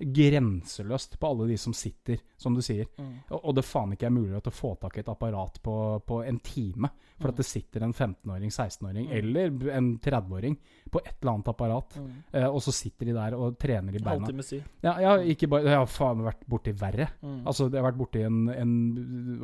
Grenseløst på alle de som sitter, som du sier. Mm. Og, og det faen ikke er mulig å få tak i et apparat på, på en time. For Mm. at det sitter en 15-åring, 16-åring Mm. eller en 30-åring på et eller annet apparat. Mm. Eh, og så sitter de der og trener i beina. Si. Ja, jeg har ikke bare Jeg har faen vært borti verre. Mm. Altså, jeg har vært borti en, en,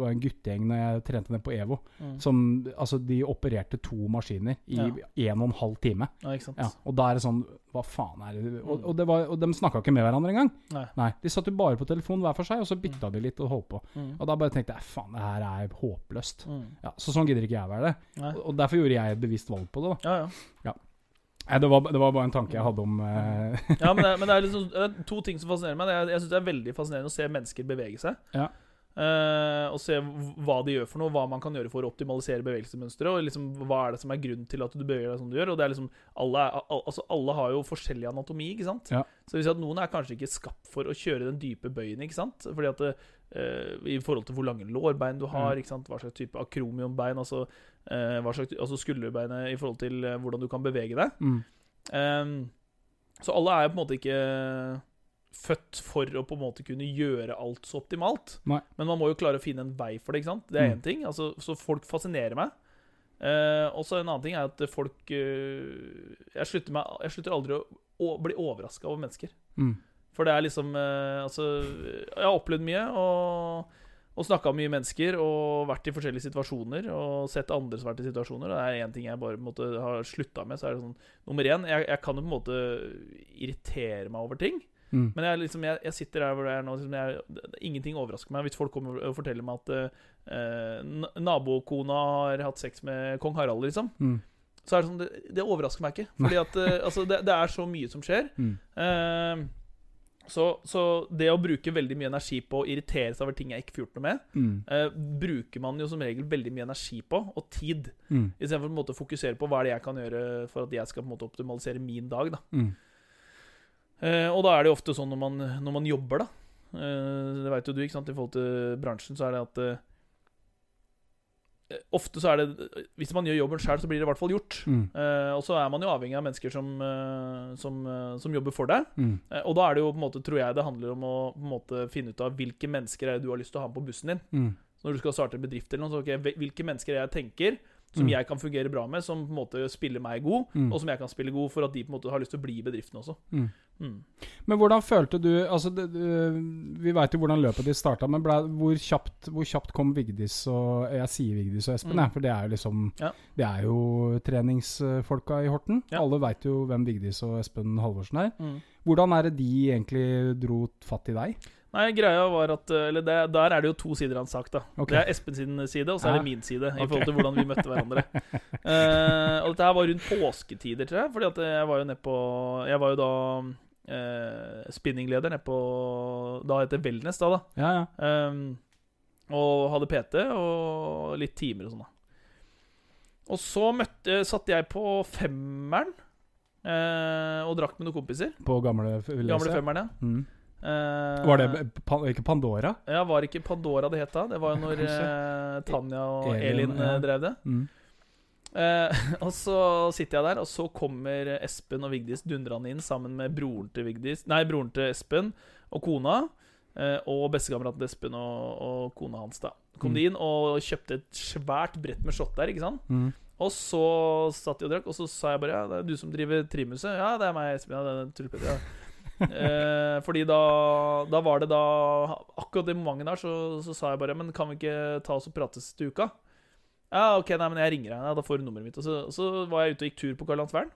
en guttegjeng når jeg trente ned på EVO, Mm. som Altså, de opererte to maskiner i Ja. en og en halv time. Ja, ikke sant. Ja, og da er det sånn Hva faen er det Og, Mm. og, det var, og de snakka ikke med hverandre engang. Nei. Nei. De satt jo bare på telefon hver for seg, og så bytta de litt og holdt på. Mm. Og da bare tenkte jeg faen, det her er håpløst. Mm. Ja, så sånn gidder ikke jeg være det. Nei. Og, derfor gjorde jeg et bevisst valg på det. da Ja, ja. Nei, det, var, det var bare en tanke jeg hadde om uh... ja men, det, men det er liksom det er to ting som fascinerer meg. Er- Jeg syns det er veldig fascinerende å se mennesker bevege seg. Ja. Eh, og se hva de gjør for noe, hva man kan gjøre for å optimalisere bevegelsesmønsteret. Og liksom, hva er det som er grunnen til at du beveger deg som du gjør. Og det er liksom Alle, er, al, altså, alle har jo forskjellig anatomi, ikke sant. Ja. Så vi sier at noen er kanskje ikke skapt for å kjøre den dype bøyen, ikke sant. Fordi at eh, I forhold til hvor lange lårbein du har, Mm. ikke sant? hva slags type akromionbein, altså, uh, hva slags, altså skulderbeinet i forhold til hvordan du kan bevege deg. mm, Um, så alle er jo på en måte ikke født for å på en måte kunne gjøre alt så optimalt. Nei. Men man må jo klare å finne en vei for det. ikke sant? Det er Mm. ting. Altså, så folk fascinerer meg. Eh, og så en annen ting er at folk eh, jeg, slutter meg, jeg slutter aldri å, å bli overraska over mennesker. mm, For det er liksom eh, Altså, jeg har opplevd mye og, og snakka med mye mennesker og vært i forskjellige situasjoner og sett andre som har vært i situasjoner. Og det er én ting jeg bare måte, har slutta med. Så er det sånn Nummer én, jeg, jeg kan jo på en måte irritere meg over ting. Mm, Men jeg, liksom, jeg, jeg sitter der hvor jeg er nå liksom jeg, Ingenting overrasker meg hvis folk kommer og forteller meg at uh, nabokona har hatt sex med kong Harald, liksom. mm, Så er det sånn Det, det overrasker meg ikke. Fordi at uh, altså, det, det er så mye som skjer. mm, Uh, så, så det å bruke veldig mye energi på å irritere seg over ting jeg ikke får gjort noe med, mm, eh, bruker man jo som regel veldig mye energi på, og tid, mm, istedenfor å fokusere på hva er det jeg kan gjøre for at jeg skal måte optimalisere min dag. da. mm. Eh, og da er det jo ofte sånn når man, når man jobber, da. Eh, det veit jo du, ikke sant, i forhold til bransjen, så er det at eh, Ofte så er det Hvis man gjør jobben sjøl, så blir det i hvert fall gjort. Mm, Eh, og så er man jo avhengig av mennesker som, som, som jobber for deg. mm, Og da er det jo på en måte, tror jeg det handler om å på en måte finne ut av hvilke mennesker er det du har lyst til å ha med på bussen din. mm, Så når du skal starte en bedrift eller noe, så ok, hvilke mennesker er det jeg tenker som Mm. jeg kan fungere bra med, som på en måte spiller meg god, mm. og som jeg kan spille god for at de på en måte har lyst til å bli i bedriften også. Mm. Mm. Men hvordan følte du altså det, Vi veit jo hvordan løpet ditt starta, men ble, hvor, kjapt, hvor kjapt kom Vigdis og Jeg sier Vigdis og Espen, Mm. jeg, for det er jo liksom Ja. Det er jo treningsfolka i Horten. Ja. Alle veit jo hvem Vigdis og Espen Halvorsen er. Mm. Hvordan er det de egentlig dro fatt i deg? Nei, greia var at Eller det, der er det jo to sider av en sak, da. Okay. Det er Espen sin side, og så er det min side. I Ok. forhold til hvordan vi møtte hverandre. uh, og dette her var rundt påsketider, tror jeg. Fordi at jeg var jo nedpå Jeg var jo da uh, spinningleder nedpå Da heter det Wellness, da. da. Ja, ja. Um, og hadde PT og litt timer og sånn, da. Og så møtte, satte jeg på femmeren eh, og drakk med noen kompiser. På gamle Gamle femmeren, ja. Mm. Eh, Var det pan ikke Pandora? Ja, var ikke Pandora det het da? Det var jo når Kanskje. eh, Tanja og Elin, Elin, ja. eh, drev det. Mm. Uh, og så sitter jeg der, og så kommer Espen og Vigdis dundrende inn sammen med broren til Vigdis Nei, broren til Espen og kona. og bestekameraten til Espen og, og kona hans. da Kom Mm. de inn og kjøpte et svært brett med shot der. ikke sant? Mm. Og så satt de og drakk, og så sa jeg bare Ja, det er du som driver Trimhuset? Ja, det er meg, Espen. Ja, det er Tulpet. ja. Eh, fordi da, da var det da Akkurat det momentet der så, så sa jeg bare Men kan vi ikke ta oss og prates til uka? Ja, ok, nei, men jeg ringer deg. Da får du nummeret mitt. Og så, så var jeg ute og gikk tur på Karl Johansvern.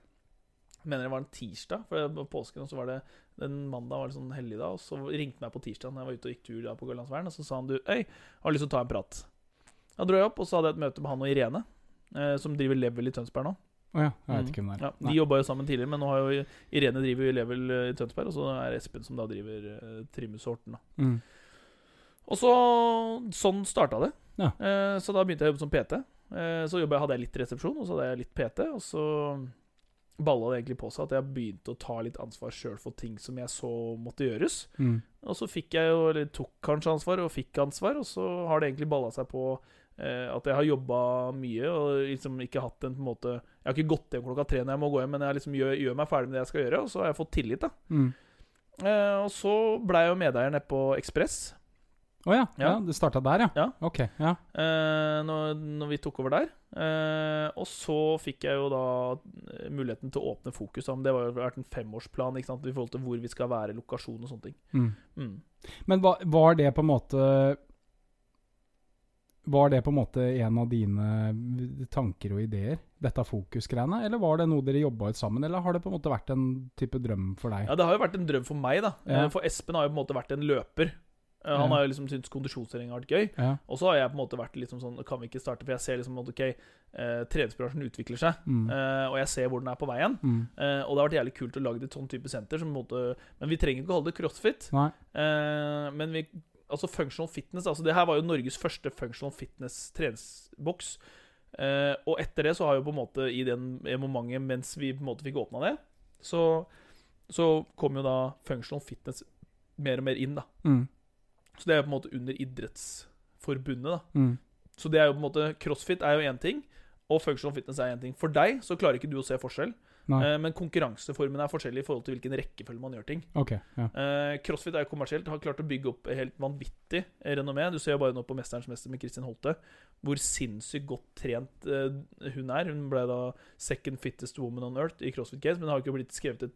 Mener det var en tirsdag, for påsken, og så var det den mandag var det sånn helligdag. Og så ringte han meg på tirsdag når jeg var ute og gikk tur da på Karl Johansvern, og så sa han du, øy, har lyst til å ta en prat. Da dro jeg opp, og så hadde jeg et møte med han og Irene, eh, som driver Level i Tønsberg nå. Å ja, jeg vet Mm. ikke hvem det er. Ja, de jobba jo sammen tidligere, men nå har jo Irene driver Level eh, i Tønsberg, og så er Espen som da driver eh, Trimus Horten. da. Mm. Og så Sånn starta det. Ja. Eh, så da begynte jeg å jobbe som PT. Eh, så jobbet, hadde jeg litt resepsjon, og så hadde jeg litt PT. Og så balla det egentlig på seg at jeg begynte å ta litt ansvar sjøl for ting som jeg så måtte gjøres. Mm. Og så fikk jeg jo, eller tok kanskje ansvar, og fikk ansvar, og så har det egentlig balla seg på at jeg har jobba mye og liksom ikke hatt en på en måte Jeg har ikke gått hjem klokka tre når jeg må gå hjem, men jeg liksom gjør, gjør meg ferdig med det jeg skal gjøre, og så har jeg fått tillit, da. Mm. Eh, og så blei jeg jo medeier nede på Ekspress. Å ja. ja. Ja. Det starta der, ja. Ja. Ok. Ja. Eh, når, når vi tok over der. Eh, og så fikk jeg jo da eh, muligheten til å åpne Fokus. da, Det var jo vært en femårsplan ikke sant, i forhold til hvor vi skal være, lokasjon og sånne ting. Mm. Mm. Men var, var det på en måte Var det på en måte en av dine tanker og ideer, dette fokusgreiene? Eller var det noe dere jobba ut sammen, eller har det på en måte vært en type drøm for deg? Ja, Det har jo vært en drøm for meg, da. Ja. Eh, For Espen har jo på en måte vært en løper. Eh, Han Ja. har jo liksom syntes kondisjonstrening har vært gøy. Ja. Og så har jeg på en måte vært litt sånn Kan vi ikke starte? For jeg ser liksom at ok, eh, treningsbransjen utvikler seg, Mm. eh, og jeg ser hvor den er på veien. Mm. Eh, og det har vært jævlig kult å lage et sånn type senter. Som på en måte, men vi trenger ikke å holde det crossfit. Eh, men vi Altså functional fitness altså Det her var jo Norges første functional fitness treningsboks. Eh, og etter det så har jo på en måte i den momentet mens vi på en måte fikk åpna det, så, så kom jo da functional fitness mer og mer inn, da. Mm. Så det er jo på en måte under Idrettsforbundet, da. Mm. Så det er jo på en måte CrossFit er jo én ting, og functional fitness er én ting. For deg så klarer ikke du å se forskjell, Nei. eh, men konkurranseformene er forskjellige i forhold til hvilken rekkefølge man gjør ting. Okay, Ja. Eh, CrossFit er jo kommersielt, har klart å bygge opp helt vanvittig renommé. Du ser jo bare nå på 'Mesterens mester' med Kristin Holte hvor sinnssykt godt trent eh, hun er. Hun ble da 'second fittest woman on earth' i CrossFit Games, men det har ikke blitt skrevet et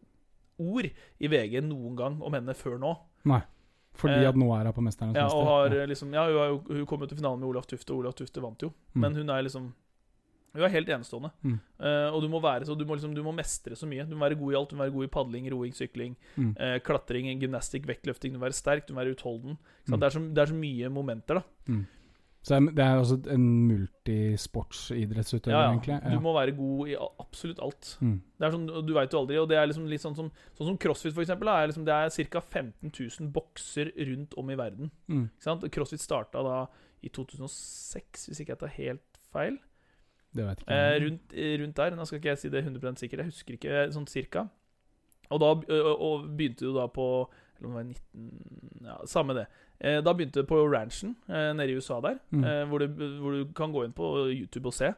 ord i VG noen gang om henne før nå. Nei. Fordi Eh, at nå er hun på 'Mesternes Ja, mester'? og har eh, liksom Ja, hun, har jo, hun kom jo til finalen med Olaf Tufte, og Olaf Tufte vant jo. Mm. Men hun er liksom Hun er helt enestående. Mm. Uh, og du må være så du må, liksom, du må mestre så mye. Du må være god i alt. Du må være god i padling, roing, sykling, Mm. uh, klatring, gymnastikk, vektløfting. Du må være sterk, du må være utholden. Mm. det, er så, det er så mye momenter, da. Så det er- altså en multisportsidrettsutøver, Ja, ja. egentlig? Du må være god i absolutt alt. Mm. Det er sånn, Du veit jo aldri. Og det er liksom litt sånn som, sånn som CrossFit, for eksempel. Er liksom, det er ca. 15 000 bokser rundt om i verden. Mm. CrossFit starta da i 2006, hvis ikke jeg tar helt feil. Det vet ikke Eh, rundt, eh, rundt der. Nå skal ikke jeg si det 100 sikkert, jeg husker ikke sånn cirka. Og da og, begynte du da på Eller om det var 19 Ja, samme det. Eh, da begynte det på ranchen eh, nede i USA der, Mm. eh, hvor, du, hvor du kan gå inn på YouTube og se.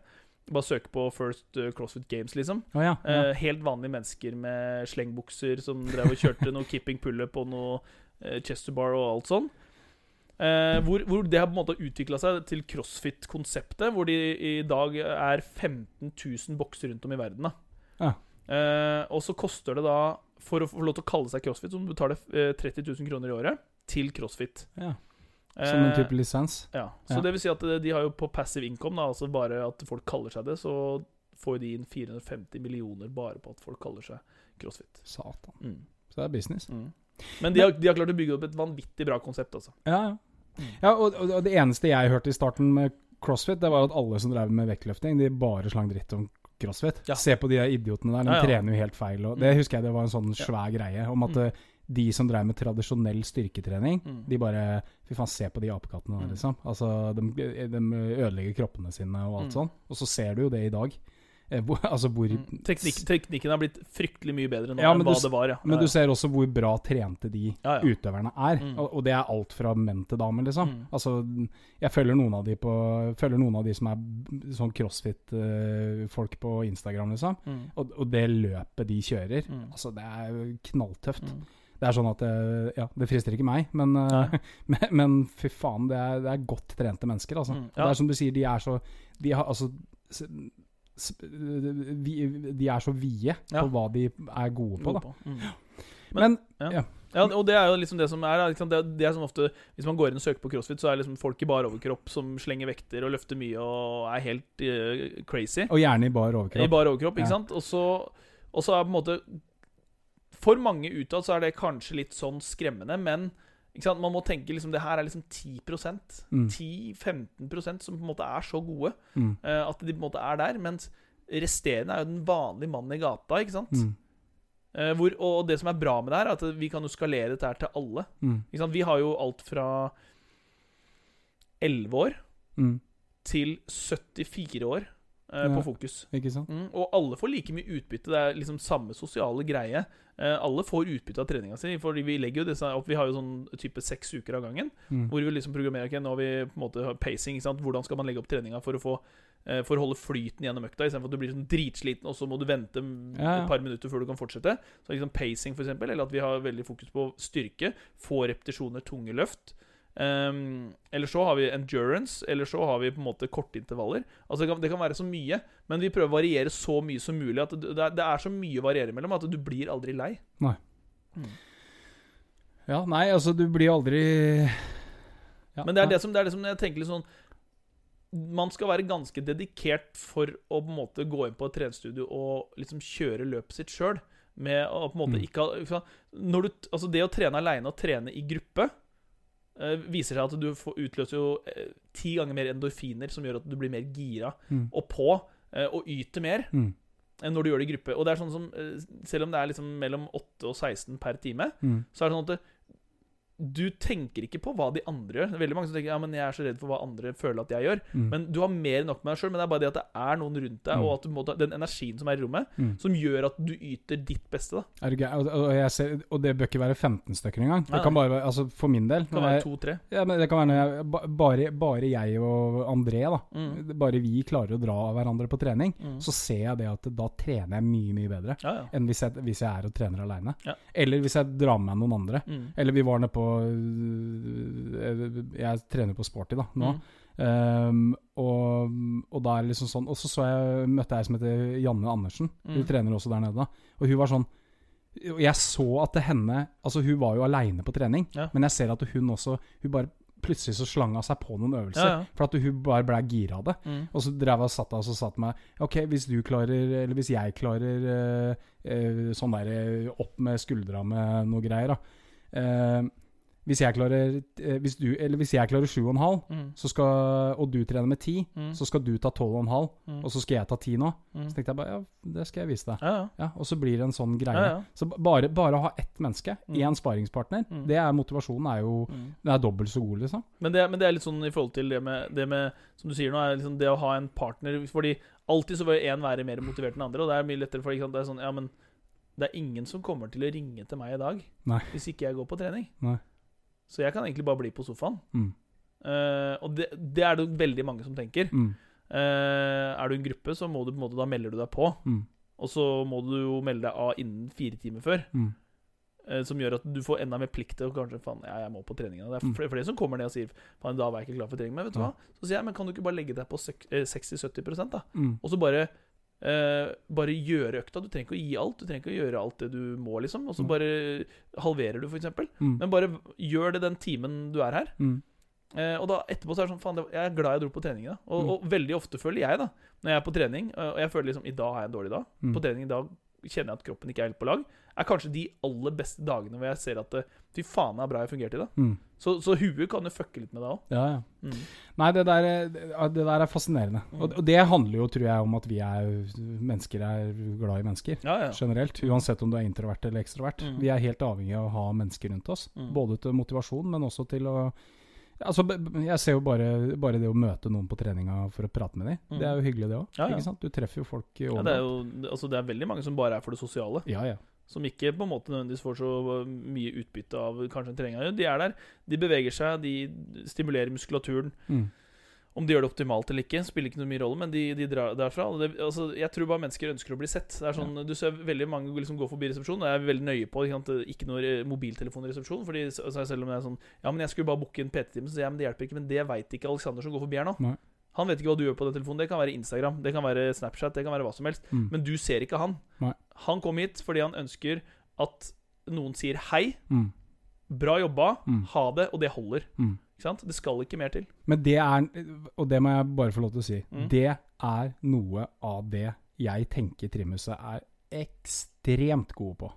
Bare søke på First eh, CrossFit Games, liksom. Oh, ja. ja. Eh, helt vanlige mennesker med slengbukser som drev og kjørte noe kipping pullup og noe eh, chester bar og alt sånn. Eh, hvor, hvor det har på en måte utvikla seg til crossfit-konseptet, hvor de i dag er 15 000 bokser rundt om i verden. Ja. eh, Og så koster det da, for å få lov til å kalle seg crossfit, så må du betale eh, 30 000 kroner i året til crossfit. ja. Som en Eh, type lisens? ja, så Ja. det vil si at eh, de har jo på passive income, da, altså bare at folk kaller seg det, så får de inn 450 millioner bare på at folk kaller seg crossfit. Satan. Mm. Så det er business. Mm. Men de har, de har klart å bygge opp et vanvittig bra konsept, altså. Ja, ja. Ja og, og det eneste jeg hørte i starten med CrossFit, det var at alle som drev med vektløfting, de bare slang dritt om CrossFit. Ja. Se på de idiotene der, de trener jo helt feil. Og det Mm. husker jeg det var en sånn svær greie om at Mm. de som drev med tradisjonell styrketrening, Mm. de bare Fy faen, se på de apekattene der, Mm. liksom. Altså, de, de ødelegger kroppene sine og alt Mm. sånn. Og så ser du jo det i dag. Eh, hvor, altså hvor Mm. Teknik, teknikken har blitt fryktelig mye bedre nå Ja, enn hva du det var. Ja. Men du ser også hvor bra trente de Ja, utøverne er. Mm. Og, og det er alt fra menn til damer, liksom. Mm. Altså, jeg følger noen av de på noen av de som er sånn crossfit-folk på Instagram, liksom. Mm. Og, og det løpet de kjører, Mm. altså det er knalltøft. Mm. Det er sånn at eh, Ja, det frister ikke meg, men, eh, men, men fy faen, det er, det er godt trente mennesker, altså. Det er som du sier, de er så De har altså De er så vide Ja. på hva de er gode på, da. Mm. Men, Ja, Ja, og det er jo liksom det som er liksom det, det er som ofte Hvis man går inn og søker på crossfit, så er liksom folk i bar overkropp som slenger vekter og løfter mye og er helt uh, crazy. og gjerne i bar I overkropp. bar overkropp, ikke Ja. sant? Og så, er på en måte For mange utad så er det kanskje litt sånn skremmende, men? Man må tenke liksom det her er liksom 10 Mm. 10-15 som på en måte er så gode Mm. eh, at de på en måte er der. Mens resterende er jo den vanlige mannen i gata, ikke sant? Mm. Eh, hvor, og det som er bra med det her, er at vi kan jo skalere dette her til alle. Mm. Vi har jo alt fra 11 år Mm. til 74 år eh, på fokus. Ikke sant? Mm, og alle får like mye utbytte. Det er liksom samme sosiale greie. Eh, alle får utbytte av treninga si. Fordi vi legger jo disse opp Vi har jo sånn type seks uker av gangen. Mm. Hvor vi liksom programmerer okay, Nå har vi på en måte pacing. Ikke sant? Hvordan skal man legge opp treninga for å få eh, For å holde flyten gjennom økta, istedenfor at du blir sånn dritsliten, og så må du vente Ja, et par minutter før du kan fortsette. Så liksom pacing, for eksempel, eller at vi har veldig fokus på styrke. Få repetisjoner, tunge løft. Um, eller så har vi endurance, eller så har vi på en måte korte intervaller. Altså det kan, det kan være så mye, men vi prøver å variere så mye som mulig. At det, det er- så mye å variere mellom at du blir aldri lei. Nei Ja, nei, altså, du blir aldri ja, Men det er det som, det er det som jeg tenker litt sånn Man skal være ganske dedikert for å på en måte gå inn på et treningsstudio og liksom kjøre løpet sitt sjøl. Med å på en måte Mm. ikke ha Altså Det å trene aleine og trene i gruppe viser seg at du får, utløser jo eh, ti ganger mer endorfiner, som gjør at du blir mer gira Mm. og på eh, og yter mer Mm. enn når du gjør det i gruppe. Og det er sånn som eh, Selv om det er liksom mellom 8 og 16 per time, Mm. så er det sånn at du tenker ikke på hva de andre gjør. Det er veldig mange som tenker ja, men jeg er så redd for hva andre føler at jeg gjør. Mm. Men du har mer enn nok med deg sjøl. Men det er bare det at det er noen rundt deg, Mm. og at du må ta den energien som er i rommet, Mm. som gjør at du yter ditt beste. da Er det? Og, og, ser, og det bør ikke være 15 stykker engang. Det kan bare være, altså For min del Det kan være to-tre. ja, men Det kan være jeg, bare, bare jeg og André, da Mm. bare vi klarer å dra hverandre på trening, Mm. så ser jeg det at da trener jeg mye, mye bedre Ja, ja. enn hvis jeg, hvis jeg er og trener aleine. Eller hvis jeg drar med meg noen andre. Mm. Eller vi var nede på øh, Jeg trener på Sporty da, nå. Mm. Um, og, og da er det liksom sånn Og så, så jeg, møtte jeg som heter Janne Andersen. Hun Mm. trener også der nede. da Og hun var sånn Jeg så at det henne Altså Hun var jo aleine på trening, Ja. men jeg ser at hun også Hun bare plutselig så slang hun seg på noen øvelser. Ja, ja. For at hun bare ble gira av det. Mm. Og så drev jeg og satt og sa til meg Ok, hvis du klarer Eller hvis jeg klarer uh, uh, sånn der eh, opp med skuldra med noe greier, da. Eh, hvis jeg klarer eh, hvis du, Eller hvis jeg klarer 7,5, Mm. skal, og du trener med 10, Mm. så skal du ta 12,5, Mm. og så skal jeg ta 10 nå. Mm. Så tenkte jeg bare ja, det skal jeg vise deg. Ja, ja. Ja, og så blir det en sånn greie. Så bare, bare ha ett menneske, Mm. én sparingspartner, Mm. det er motivasjonen er jo Mm. Den er dobbelt så god, liksom. Men det, men det er litt sånn i forhold til det med, det med Som du sier nå, er liksom det å ha en partner Fordi alltid så vil én være mer motivert enn andre, og det er mye lettere for ikke sant? Det er sånn Ja, men det er ingen som kommer til å ringe til meg i dag Nei. hvis ikke jeg går på trening. Nei. Så jeg kan egentlig bare bli på sofaen. Mm. Uh, og det, det er det veldig mange som tenker. Mm. Uh, er du en gruppe, så må du på en måte Da melder du deg på. Mm. Og så må du jo melde deg av innen fire timer før. Mm. Uh, som gjør at du får enda mer plikt til å kanskje Faen, ja, jeg må på treninga. Det er Mm. flere, flere som kommer ned og sier Faen, da var jeg ikke klar for trening. Men vet du Ja. hva? Så sier jeg, men kan du ikke bare legge deg på eh, 60-70 da? Mm. Og så bare eh, bare gjøre økta. Du trenger ikke å gi alt. Du trenger ikke å gjøre alt det du må, liksom. Og så Mm. bare halverer du, eksempel. Mm. Men bare gjør det den timen du er her. Mm. Uh, og da etterpå så er det sånn Faen, jeg er glad jeg dro på trening da. Og, Mm. og veldig ofte føler jeg, da, når jeg er på trening eh, Og jeg føler liksom I dag har jeg en dårlig dag. Mm. På trening i dag kjenner jeg at kroppen ikke er helt på lag. Er kanskje de aller beste dagene hvor jeg ser at eh, Fy faen, er bra jeg fungerte i dag. Mm. Så, så huet kan jo fucke litt med deg òg. Ja, ja. Mm. Nei, det der, er- det der er fascinerende. Mm. Og, det handler jo, tror jeg, om at vi er mennesker er glad i mennesker. Ja, ja. Generelt. Uansett om du er introvert eller ekstrovert. Mm. Vi er helt avhengig av å ha mennesker rundt oss. Mm. Både til motivasjon, men også til å Altså, Jeg ser jo bare, bare det å møte noen på treninga for å prate med dem. Mm. Det er jo hyggelig, det òg. Ja, ja. Du treffer jo folk ja, det er jo altså, det er veldig mange som bare er for det sosiale. Ja, ja. Som ikke på en måte nødvendigvis får så uh, mye utbytte av kanskje en trening. De er der, de beveger seg, de stimulerer muskulaturen. Mm. Om de gjør det optimalt eller ikke, spiller ikke noe mye rolle, men de, de drar derfra. Det, altså, jeg tror bare mennesker ønsker å bli sett. Det er sånn, Du ser veldig mange liksom gå forbi resepsjonen, og jeg er veldig nøye på ikke, ikke noe re- mobiltelefon i resepsjonen. Fordi så- så selv om det er sånn Ja, men jeg skulle bare booke en PT-time, så sier jeg men det hjelper ikke. Men det veit ikke Alexander som går forbi her nå. Nei. Han vet ikke hva du gjør på den telefonen. Det kan være Instagram, det kan være Snapchat, det kan være hva som helst. Mm. Men du ser ikke han. Nei. Han kom hit fordi han ønsker at noen sier hei, Mm. bra jobba, Mm. ha det, og det holder. Mm. Det skal ikke mer til. Men det er, og det må jeg bare få lov til å si, Mm. det er noe av det jeg tenker Trimhuset er ekstremt gode på.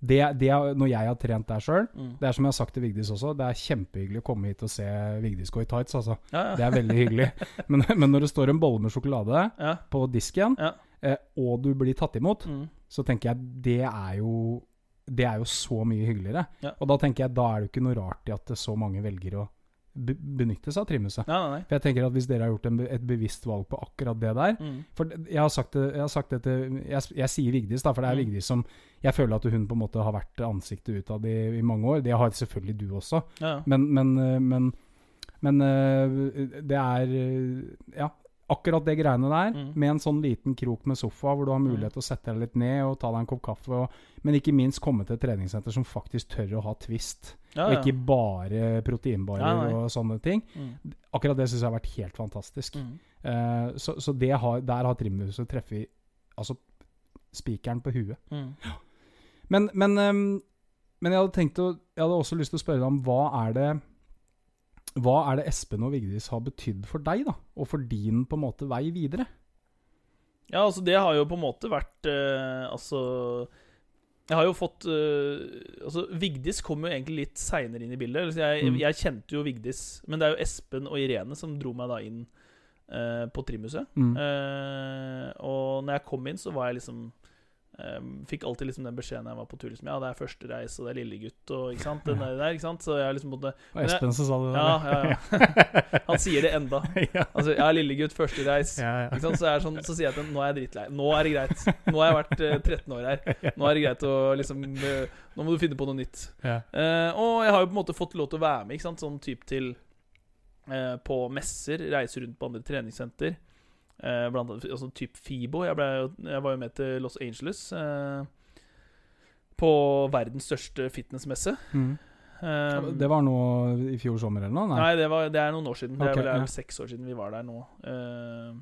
Det, det er, når jeg har trent der sjøl, Mm. det er som jeg har sagt til Vigdis også, det er kjempehyggelig å komme hit og se Vigdis gå i tights, altså. Ja, ja. Det er veldig hyggelig. Men, men når det står en bolle med sjokolade ja. på disken, Ja. eh, og du blir tatt imot, Mm. så tenker jeg det er jo det er jo så mye hyggeligere. Og da tenker jeg da er det jo ikke noe rart i at så mange velger å benytte seg av trimhuset. Nei, nei, nei. For jeg tenker at Hvis dere har gjort en, et bevisst valg på akkurat det der Mm. For jeg har sagt det, jeg, har sagt det til jeg, jeg sier Vigdis, da, for det er Mm. Vigdis som Jeg føler at hun på en måte har vært ansiktet utad i, i mange år. Det har selvfølgelig du også. Ja, ja. Men, men, eh, men, men eh, det er eh, Ja, akkurat det greiene der, Mm. med en sånn liten krok med sofa hvor du har mulighet til å sette deg litt ned og ta deg en kopp kaffe, og, men ikke minst komme til et treningssenter som faktisk tør å ha twist, ja, og ikke bare proteinbarer Ja, og sånne ting. Mm. Akkurat det syns jeg har vært helt fantastisk. Mm. Eh, så så det har, der har Trimhuset treffet altså, spikeren på huet. Mm. Men, men, um, men jeg hadde tenkt å Jeg hadde også lyst til å spørre deg om hva er det Hva er det Espen og Vigdis har betydd for deg, da? Og for din på en måte vei videre? Ja, altså det har jo på en måte vært eh, Altså Jeg har jo fått eh, Altså Vigdis kom jo egentlig litt seinere inn i bildet. Altså, jeg, Mm. jeg kjente jo Vigdis, men det er jo Espen og Irene som dro meg da inn eh, på Trimhuset. Mm. Eh, og når jeg kom inn, så var jeg liksom Fikk alltid liksom den beskjeden jeg var på tur. Liksom, ja, det er første reis, og det er lillegutt, og ikke sant. Den der, ikke sant? Så jeg liksom måtte Og Espen som sa det der. ja, ja. Han sier det enda. ja. Altså, ja, lillegutt, første reis. Ja, ja. Ikke sant? Så, er sånn, så sier jeg at nå er jeg drittlei. Nå er det greit. Nå har jeg vært eh, 13 år her. Nå er det greit å liksom eh, Nå må du finne på noe nytt. Ja. Eh, og jeg har jo på en måte fått lov til å være med, ikke sant? sånn type til eh, på messer, reise rundt på andre treningssenter. Eh, blant annet altså type FIBO. Jeg, ble, jeg var jo med til Los Angeles. Eh, på verdens største fitnessmesse. Mm. Um, Det var nå i fjor sommer eller noe? Nei, det, var, det er noen år siden. Det er Ok, vel, det er ja. seks år siden vi var der nå. Eh,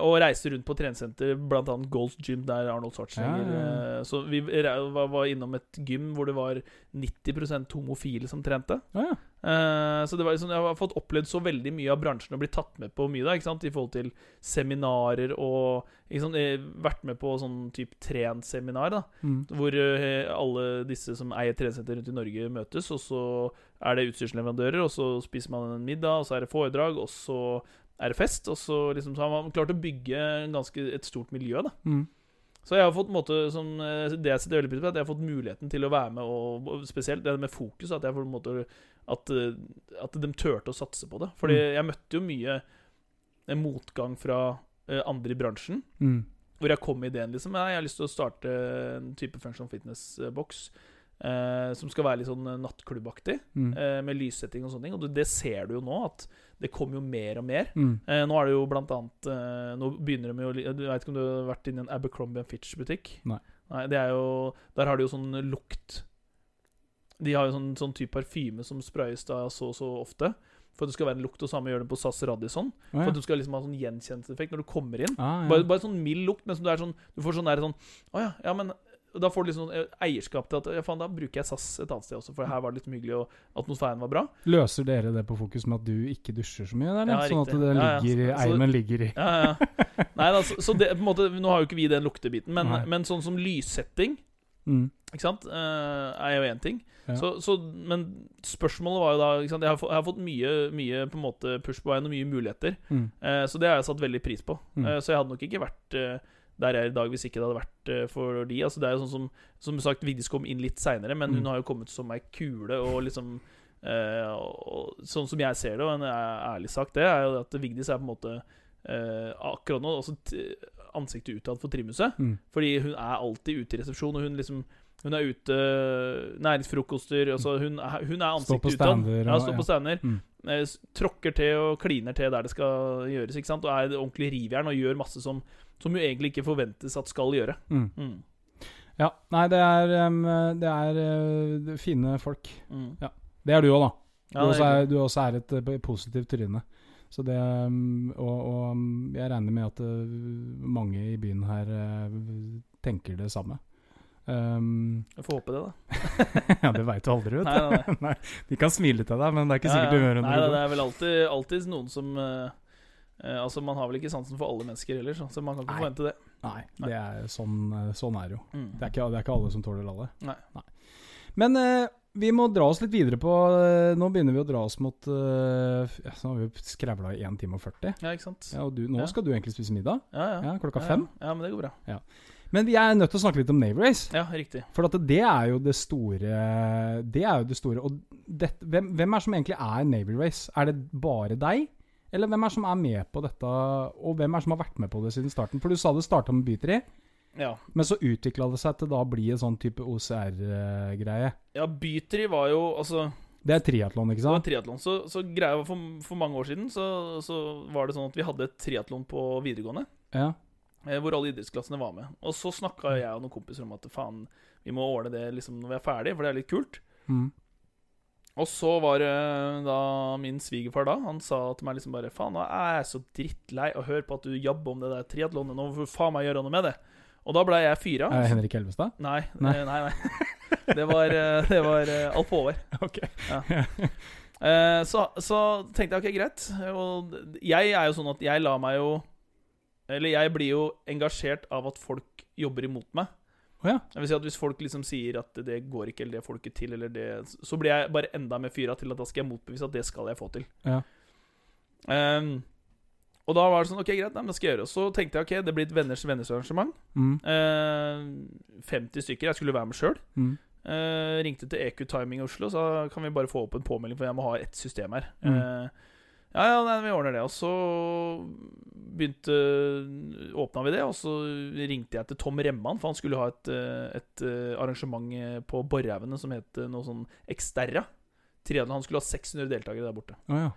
og reiste rundt på treningssenter, annet Gold's Gym, der Arnold Schwarzenegger Ja, ja, ja. eh, Så vi var, innom et gym hvor det var 90% homofile som trente. Eh, så det var liksom, jeg har fått opplevd så veldig mye av bransjen og blitt tatt med på mye da, ikke sant? i forhold til seminarer og sant? eh, Vært med på sånn type trent-seminar. da Mm. hvor eh, alle disse som eier treningssenter rundt i Norge, møtes. Og så er det utstyrsleverandører, og så spiser man en middag, og så er det foredrag, og så er det fest. Og så, liksom, så har man klart å bygge en ganske, et stort miljø. da Mm. Så jeg har fått måte som, eh, Det jeg setter veldig pris på, at jeg har fått muligheten til å være med, og, og spesielt det med fokus. At jeg får måte at, eh, at de turte å satse på det. Fordi Mm. jeg møtte jo mye eh, motgang fra andre i bransjen. Mm. Hvor jeg kom med ideen liksom Jeg har lyst til å starte en type Function fitness-boks. Eh, som skal være litt sånn nattklubbaktig, Mm. eh, med lyssetting og sånne ting. Og det, det ser du jo nå, at det kommer jo mer og mer. Mm. Eh, nå er det jo blant annet eh, Nå begynner de jo Du vet ikke om du har vært inne i en Abercrombie Fitch-butikk? Nei. Nei, det er jo Der har de jo sånn lukt De har jo sånn, sånn type parfyme som sprayes da så og så ofte. For at det skal være en lukt, og samme gjør det på SAS Radisson. Å, For at du skal liksom ha sånn gjenkjennelseseffekt når du kommer inn. Ah, ja. Bare, bare sånn mild lukt, men som du er sånn Du får sånn der sånn Å ja, ja, men da får du liksom eierskap til at faen, da bruker jeg SAS et annet sted også, for her var det litt hyggelig, og atmosfæren var bra. Løser dere det på fokus med at du ikke dusjer så mye? Der, Ja, sånn at det ligger Ja, ja. ligger, Så- eimen ligger i Ja, ja. Nei, da, så, så det på en måte Nå har jo ikke vi den luktebiten, men, men sånn som lyssetting, mm. ikke sant, Uh, er jo én ting. Så, så, men spørsmålet var jo da? Jeg, har fått, jeg har fått mye, mye på en måte push på veien og mye muligheter. Mm. Uh, så det har jeg satt veldig pris på. Mm. Uh, så jeg hadde nok ikke vært der jeg er i dag hvis ikke det hadde vært eh, for de. Altså det er jo sånn som Som sagt, Vigdis kom inn litt seinere, men hun Mm. har jo kommet som ei kule og liksom eh, og, Sånn som jeg ser det, og en æ- ærlig sak, det er jo at Vigdis er på en måte eh, akkurat nå altså t ansiktet utad for Trimhuset. Mm. Fordi hun er alltid ute i resepsjon, og hun liksom hun er ute Næringsfrokoster altså hun, er, hun er ansiktet utad. Ja, står på stander. Mm. Eh, tråkker til og kliner til der det skal gjøres. Ikke sant? Og er ordentlig rivjern og gjør masse som, som jo egentlig ikke forventes at skal gjøre. Mm. Mm. Ja. Nei, det er, det er eh, fine folk. Mm. Det er du òg, da. Ja, du, det også er du også er et eh, positivt tryne. Så det og, og jeg regner med at eh, mange i byen her tenker det samme. Um, Jeg får håpe det, da. ja, det veit du aldri, vet du. nei, nei. Nei, de kan smile til deg, men det er ikke sikkert ja. du Nei, når da, du det er vel alltid, alltid noen som eh, eh, Altså, man har vel ikke sansen for alle mennesker heller, så, så man kan ikke Nei. forvente det. Nei, det er, sånn, eh, sånn er det jo. Mm. Det er, ikke, det er ikke alle som tåler alle. Nei. Men eh, vi må dra oss litt videre på eh, Nå begynner vi å dra oss mot uh, ja, Så har vi jo skravla i 1 time og 40. Ja, ikke sant? Ja, og du, nå Ja. skal du egentlig spise middag. Ja, ja. Ja, klokka fem. Ja, men det går bra. Men vi er nødt til å snakke litt om Navy Race. Ja, riktig. For at det er jo det store Det er jo det store Og det, hvem, hvem er som egentlig er Navy Race? Er det bare deg? Eller hvem er som er med på dette, og hvem er som har vært med på det siden starten? For du sa det starta med Bytri, Ja. men så utvikla det seg til da å bli en sånn type OCR-greie. ja, Bytri var jo Altså, Det er triatlon, ikke sant? det var triathlon. triatlon. Så, så greia var for, for mange år siden så, så var det sånn at vi hadde et triatlon på videregående. Ja. eh, Hvor alle idrettsklassene var med. Og så snakka jeg og noen kompiser om at faen, vi må ordne det liksom når vi er ferdig, for det er litt kult. Mm. Og så var det da min svigerfar da Han sa til meg liksom bare Faen, nå er jeg så drittlei å høre på at du jabber om det der triatlonet. Nå får faen meg gjøre noe med det. Og da ble jeg fyra. Er Henrik Elvestad? Nei, Nei. nei, nei. nei. Det var, eh, det var eh, Alf Håvard. Ok. Ja. så, så tenkte jeg ok, greit. Og jeg er jo sånn at jeg lar meg jo Eller jeg blir jo engasjert av at folk jobber imot meg. Ja. Jeg vil si at Hvis folk liksom sier at det går ikke, eller det får du ikke til, eller det Så blir jeg bare enda mer fyra til at da skal jeg motbevise at det skal jeg få til. Ja. Um, og da var det sånn Ok, greit, nei, men det skal jeg gjøre. Så tenkte jeg ok, det blir et venners venners arrangement. Mm. Uh, 50 stykker. Jeg skulle være med sjøl. Mm. Uh, ringte til EQ Timing Oslo, så kan vi bare få opp en påmelding, for jeg må ha ett system her. Mm. Eh, ja, ja, nei, vi ordner det. Og så begynte Åpna vi det, og så ringte jeg til Tom Remman, for han skulle ha et, eh, et eh, arrangement eh, på Borrehaugene som het noe sånn Exterra. Han skulle ha 600 deltakere der borte. Oh, ja.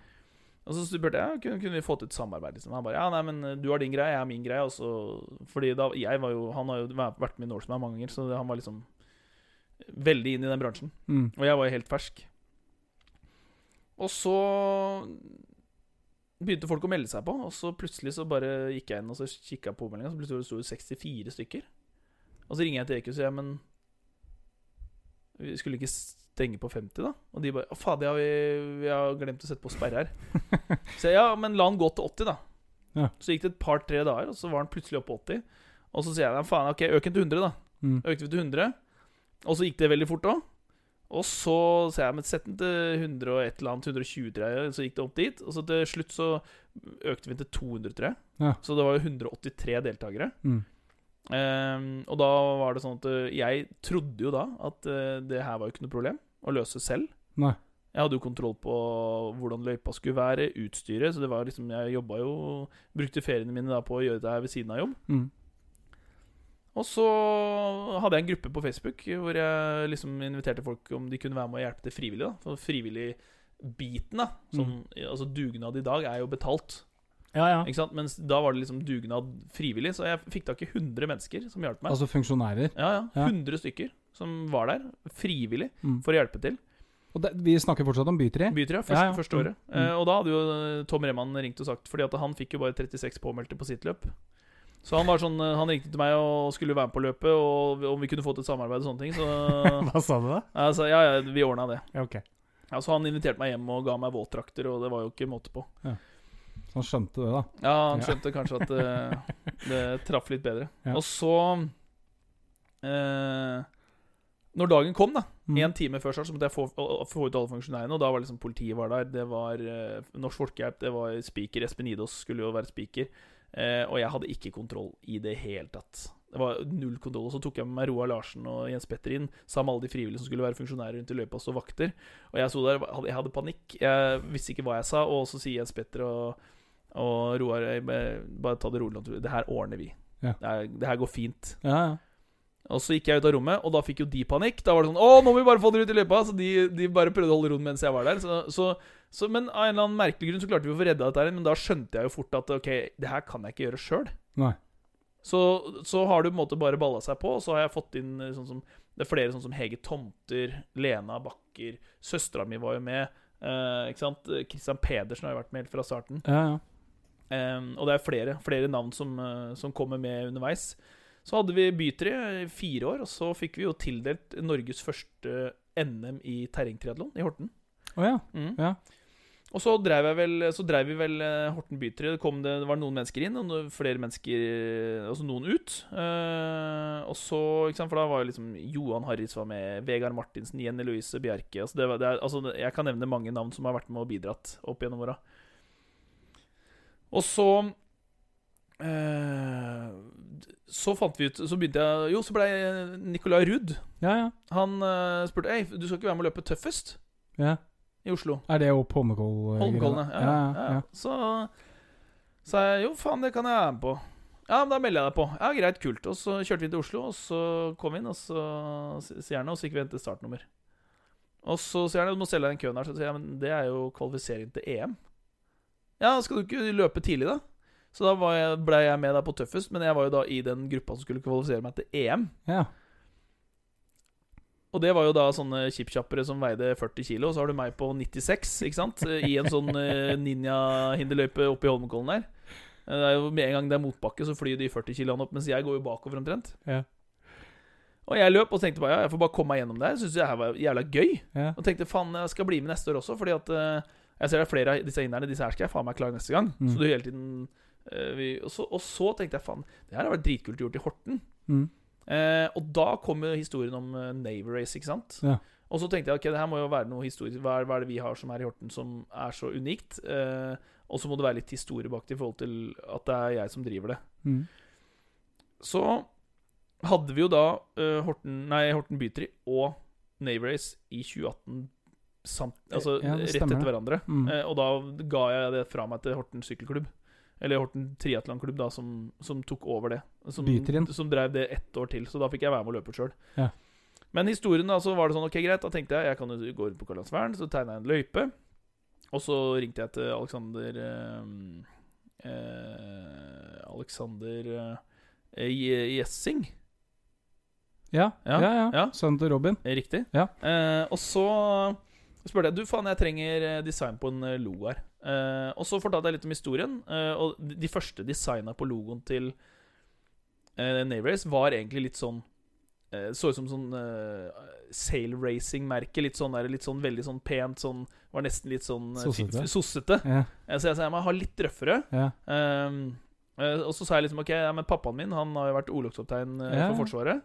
Og så spurte jeg kunne, kunne vi få til et samarbeid. Liksom. Han bare ja, nei, men du har din greie, jeg har min greie. Og så, fordi da, jeg var jo, Han har jo vært med i Norseman mange ganger, så han var liksom veldig inn i den bransjen. Mm. Og jeg var jo helt fersk. Og så begynte folk å melde seg på, og så plutselig så bare gikk jeg inn og så kikka på meldinga, så plutselig sto det 64 stykker. Og så ringer jeg til EQ og sier men vi skulle ikke stenge på 50, da? Og de bare Å, faen, det har vi, vi har glemt å sette på sperre her. så jeg, ja, men la han gå til 80, da. Ja. Så gikk det et par-tre dager, og så var han plutselig oppe på 80. Og så sier jeg faen, ok, øk den til 100, da. Mm. Økte vi til 100, og så gikk det veldig fort òg. Og så ser jeg med setten til 100 og et eller annet, 120, tror jeg. Så gikk det opp dit. Og så til slutt så økte vi til 200, tror jeg. Ja. Så det var jo 183 deltakere. Mm. Um, og da var det sånn at eh, jeg trodde jo da at eh, det her var jo ikke noe problem å løse selv. Nei. Jeg hadde jo kontroll på hvordan løypa skulle være, utstyret, så det var liksom Jeg jobba jo Brukte feriene mine da på å gjøre det her ved siden av jobb. Mm. Og så hadde jeg en gruppe på Facebook hvor jeg liksom inviterte folk om de kunne være med og hjelpe til frivillig. da For frivillig-biten, da som, Altså dugnad i dag er jo betalt. Ja, ja. Ikke sant? Mens da var det liksom dugnad frivillig. Så jeg fikk tak i 100 mennesker som hjalp meg. Altså funksjonærer. Ja, ja, Ja. stykker som var der frivillig Mm. for å hjelpe til. Og det, vi snakker fortsatt om bytre. Bytre, første, Ja, ja. første Mm. året. Mm. Eh, og da hadde jo Tom Reman ringt og sagt Fordi at han fikk jo bare 36 påmeldte på sitt løp. Så han var sånn eh, Han ringte til meg og skulle være med på løpet, og om vi kunne få til et samarbeid og sånne ting. Så Hva sa du da? jeg sa ja, ja, vi ordna det. Ja, ok. Ja, så han inviterte meg hjem og ga meg våtdrakter, og det var jo ikke måte på. Så han skjønte det, da. Ja, han Ja. skjønte kanskje at det, det traff litt bedre. Ja. Og så eh, Når dagen kom, da, Mm. en time før start, så måtte jeg få, få ut alle funksjonærene. Og da var liksom politiet var der, det var eh, Norsk Folkehjelp, det var spiker. Espen Idås skulle jo være spiker. Eh, og jeg hadde ikke kontroll i det hele tatt. Det var null kontroll. Og så tok jeg med meg Roar Larsen og Jens Petter inn, sammen med alle de frivillige som skulle være funksjonærer rundt i løypa og vakter. Og jeg sto der, jeg hadde panikk. Jeg visste ikke hva jeg sa, og så sier Jens Petter og, og Roar bare, bare ta det rolig. Det her ordner vi. Ja. Det, her, det her går fint. Ja, ja. Og så gikk jeg ut av rommet, og da fikk jo de panikk. Da var det sånn Å, nå må vi bare få dere ut i løypa! Så de, de bare prøvde å holde roen mens jeg var der. Så, så, så, men av en eller annen merkelig grunn så klarte vi å få redda dette her. Men da skjønte jeg jo fort at ok, det her kan jeg ikke gjøre sjøl. Så, så har du på en måte bare balla seg på, og så har jeg fått inn eh, sånn som Det er flere sånn som Hege Tomter, Lena Bakker, søstera mi var jo med. Eh, ikke sant? Christian Pedersen har jo vært med helt fra starten. ja, ja. Eh, og det er flere, flere navn som, eh, som kommer med underveis. Så hadde vi bytre i fire år, og så fikk vi jo tildelt Norges første NM i terrengtriatlon i Horten. Oh, ja. Mm. Ja. Og så drev, vel, så drev vi vel eh, Horten bytre. Det, kom det, det var noen mennesker inn, og flere mennesker Altså noen ut. Eh, og så, ikke sant, For da var jo liksom Johan Harris var med, Vegard Martinsen, Jenny Louise Bjerke altså det var, det er, altså Jeg kan nevne mange navn som har vært med og bidratt opp gjennom åra. Og så eh, så fant vi ut Så begynte jeg Jo, så ble Nicolay Ruud Ja, ja. Han uh, spurte Hei, du skal ikke være med å løpe tøffest ja. i Oslo. Er det opp Holmenkollen? Holmenkollene. Ja, ja, ja. Så sa jeg jo, faen, det kan jeg være med på. Ja, men da melder jeg deg på. Ja, greit, kult. Og så kjørte vi til Oslo, og så kom vi inn, og så sier han og så gikk vi hen til startnummer. Og så sier han du må selge deg den køen her. Så sier jeg men det er jo kvalifisering til EM. Ja, skal du ikke løpe tidlig, da? Så da jeg, ble jeg med der på tøffest, men jeg var jo da i den gruppa som skulle kvalifisere meg til EM. Ja. Og det var jo da sånne chipkjappere som veide 40 kilo, og så har du meg på 96, ikke sant? I en sånn eh, ninja-hinderløype i Holmenkollen der. Eh, Det er jo Med en gang det er motbakke, så flyr de 40 kiloene opp, mens jeg går jo bakover omtrent. Ja. Og jeg løp og tenkte bare ja, jeg får bare komme meg gjennom det her. Syns det her var jævla gøy. Ja. Og tenkte faen, jeg skal bli med neste år også, fordi at eh, jeg ser det er flere av disse hindrene. Disse her skal jeg faen meg klare neste gang. Mm. Så du hele tiden eh, vi, og, så, og så tenkte jeg faen, det her har vært dritkult gjort i Horten. Mm. Eh, og da kom historien om uh, Navy Race, ikke sant? Ja. Og så tenkte jeg ok, det her må jo være noe historisk. hva er, hva er det vi har som er i Horten som er så unikt? Eh, og så må det være litt historie bak det i forhold til at det er jeg som driver det. Mm. Så hadde vi jo da uh, Horten, nei, Horten Bytri og Navy Race i 2018 samt, altså, Ja, rett etter hverandre. Mm. Eh, og da ga jeg det fra meg til Horten sykkelklubb. Eller Horten triatlonklubb, da, som, som tok over det. Som, som drev det ett år til. Så da fikk jeg være med å løpe sjøl. Ja. Men historien da, så var det sånn, ok greit, da tenkte jeg jeg kan gå rundt på Karlandsvern, så tegna jeg en løype. Og så ringte jeg til Alexander eh, eh, Alexander eh, Gjessing. Ja, ja, Ja, ja. Sønnen til Robin. Eh, Riktig. Ja. Eh, og så spurte jeg Du, faen, jeg trenger eh, design på en lo her. Eh, og så fortalte jeg litt om historien. Uh, og de, første designa på logoen til uh, Navrace var egentlig litt sånn uh, Så ut som sånn uh, sail racing-merke. Litt sånn litt sånn veldig sånn pent sånn Var nesten litt sånn eh, Sossete. sossete. Ja, Eh, så jeg sa jeg må ha litt røffere. ja. Ehm, eh, og så sa jeg liksom Ok, ja, men pappaen min Han har jo vært orlogskaptein eh, Ja. for Forsvaret.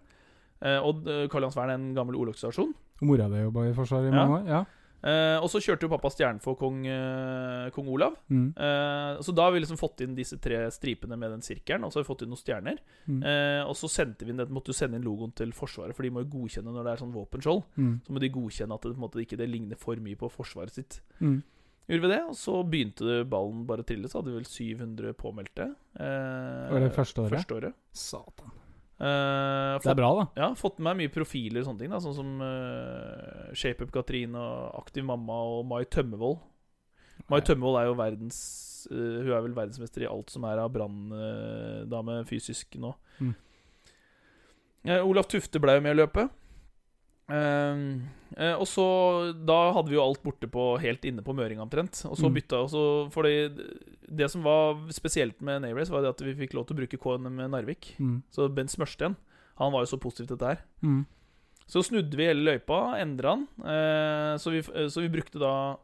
Eh, og uh, Vern er en gammel orlogsstasjon. Og mora di jobba i Forsvaret i mange år? Ja. Eh, og så kjørte jo pappa stjernen for kong, uh, kong Olav. Mm. Uh, så da har vi liksom fått inn disse tre stripene med den sirkelen. Og så har vi fått inn noen stjerner. Mm. Og så sendte vi inn, det- måtte jo sende inn logoen til Forsvaret, for de må jo godkjenne når det er sånn våpenskjold. Mm. Så må de godkjenne at det, måte, ikke det ligner for mye på Forsvaret sitt. Mm. Gjorde vi det, og så begynte ballen bare å trille. Så hadde vi vel 700 påmeldte. Eh, Var det første året? Første året. Satan. Eh, Det er bra, da. ja, fått med meg mye profiler og sånne ting. Da, sånn som uh, Shape Up Katrine og Aktiv Mamma og Mai Tømmevold. Mai Tømmevold er jo verdens uh, Hun er vel verdensmester i alt som er av branndame fysisk nå. Mm. Eh, Olaf Tufte ble jo med å løpe. Eh, uh, og så Da hadde vi jo alt borte på helt inne på Møring omtrent. Og så Mm. bytta og så Fordi det som var spesielt med Navrace, var det at vi fikk lov til å bruke KNM Narvik. Mm. Så Bent Smørsten Han var jo så positiv til dette her. Mm. Så snudde vi hele løypa, endra den. Uh, så, vi, så vi brukte da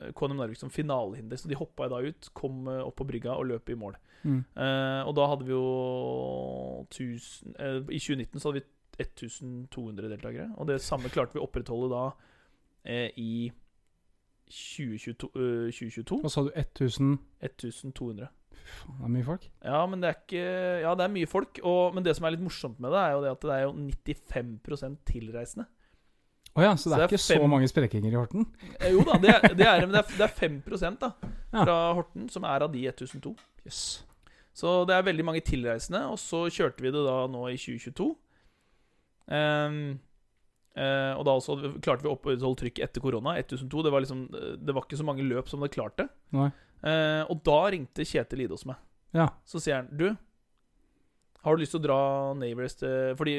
eh, KNM Narvik som finalehinder. Så de hoppa da ut, kom eh, opp på brygga og løp i mål. Mm. Eh, og da hadde vi jo 1000 eh, I 2019 så hadde vi 1200 deltakere. Og det samme klarte vi å opprettholde da eh, i 2022, eh, 2022. Hva sa du? 1000 1200. Faen, Det er mye folk. Ja, men det er ikke Ja, det er mye folk. Og, men det som er litt morsomt med det, er jo det at det er jo 95% tilreisende. Å ja, så det Så er det er ikke så mange sprekinger i Horten? Eh, jo da, det er, det er, men det er, det er 5 da Ja. fra Horten som er av de 1002. Yes. Så det er veldig mange tilreisende. Og så kjørte vi det da nå i 2022. Ehm, uh, og da også klarte vi å opprettholde trykket etter korona. 1002. Det var liksom Det var ikke så mange løp som det klarte. Eh, og da ringte Kjetil Idås meg. Ja. Så sier han Du, har du lyst til å dra Navers til Fordi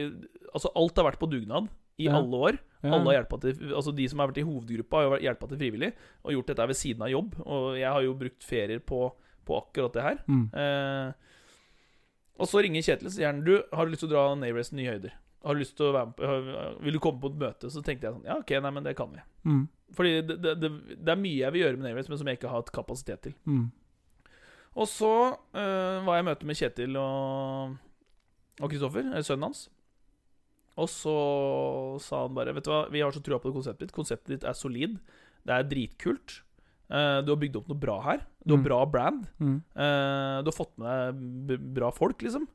altså, alt har vært på dugnad i Ja. alle år. ja. Alle har til Altså De som har vært i hovedgruppa, har hjulpet til frivillig og gjort dette ved siden av jobb. Og jeg har jo brukt ferier på, på akkurat det her. Mm. Eh, og så ringer Kjetil og sier han, Du, har du lyst til å dra Navers nye høyder? Har du lyst til å være med på Vil du komme på et møte? Så tenkte jeg sånn Ja, ok, nei, men det kan vi. Mm. Fordi det, det, det, det er mye jeg vil gjøre med Navers, men som jeg ikke har hatt kapasitet til. Mm. Og så øh, var jeg i møte med Kjetil og og Kristoffer, eh, sønnen hans. Og så sa han bare Vet du hva, vi har så trua på det konseptet ditt. Konseptet ditt er solid. Det er dritkult. Uh, du har bygd opp noe bra her. Du har Mm. bra brand. Mm. Uh, du har fått med deg bra folk, liksom.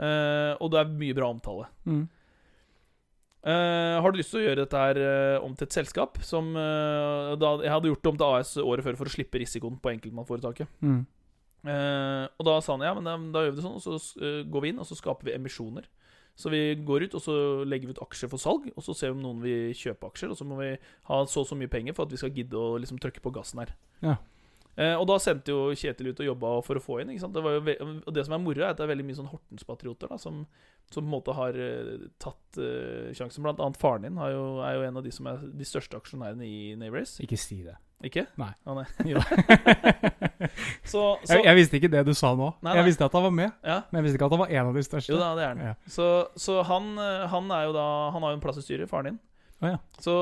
Uh, og det er mye bra omtale. Mm. Eh, har du lyst til å gjøre dette her eh, om til et selskap? Som, uh, da, jeg hadde gjort det om til AS året før for å slippe risikoen på enkeltmannforetaket. Mm. Og da sa han ja, men da, da gjør vi det sånn, og så går vi inn, og så skaper vi emisjoner. Så vi går ut, og så legger vi ut aksjer for salg, og så ser vi om noen vil kjøpe aksjer, og så må vi ha så og så mye penger for at vi skal gidde å liksom trykke på gassen her. Ja. Eh, og da sendte jo Kjetil ut og jobba for å få inn. Det og det som er moro, er at det er veldig mye sånn Hortens-patrioter som, som på en måte har eh, tatt uh, sjansen. Blant annet faren din har jo, er jo en av de som er de største aksjonærene i Neighbors. Ikke si det. Ikke? Nei. Ah, nei. Så, så Jeg, jeg visste ikke det du sa nå. Nei, nei. Jeg visste at han var med, ja. men jeg visste ikke at han var en av de største. Jo da, det er han. Ja. Så, så han, han er jo da Han har jo en plass i styret, faren din. Å, ja. Så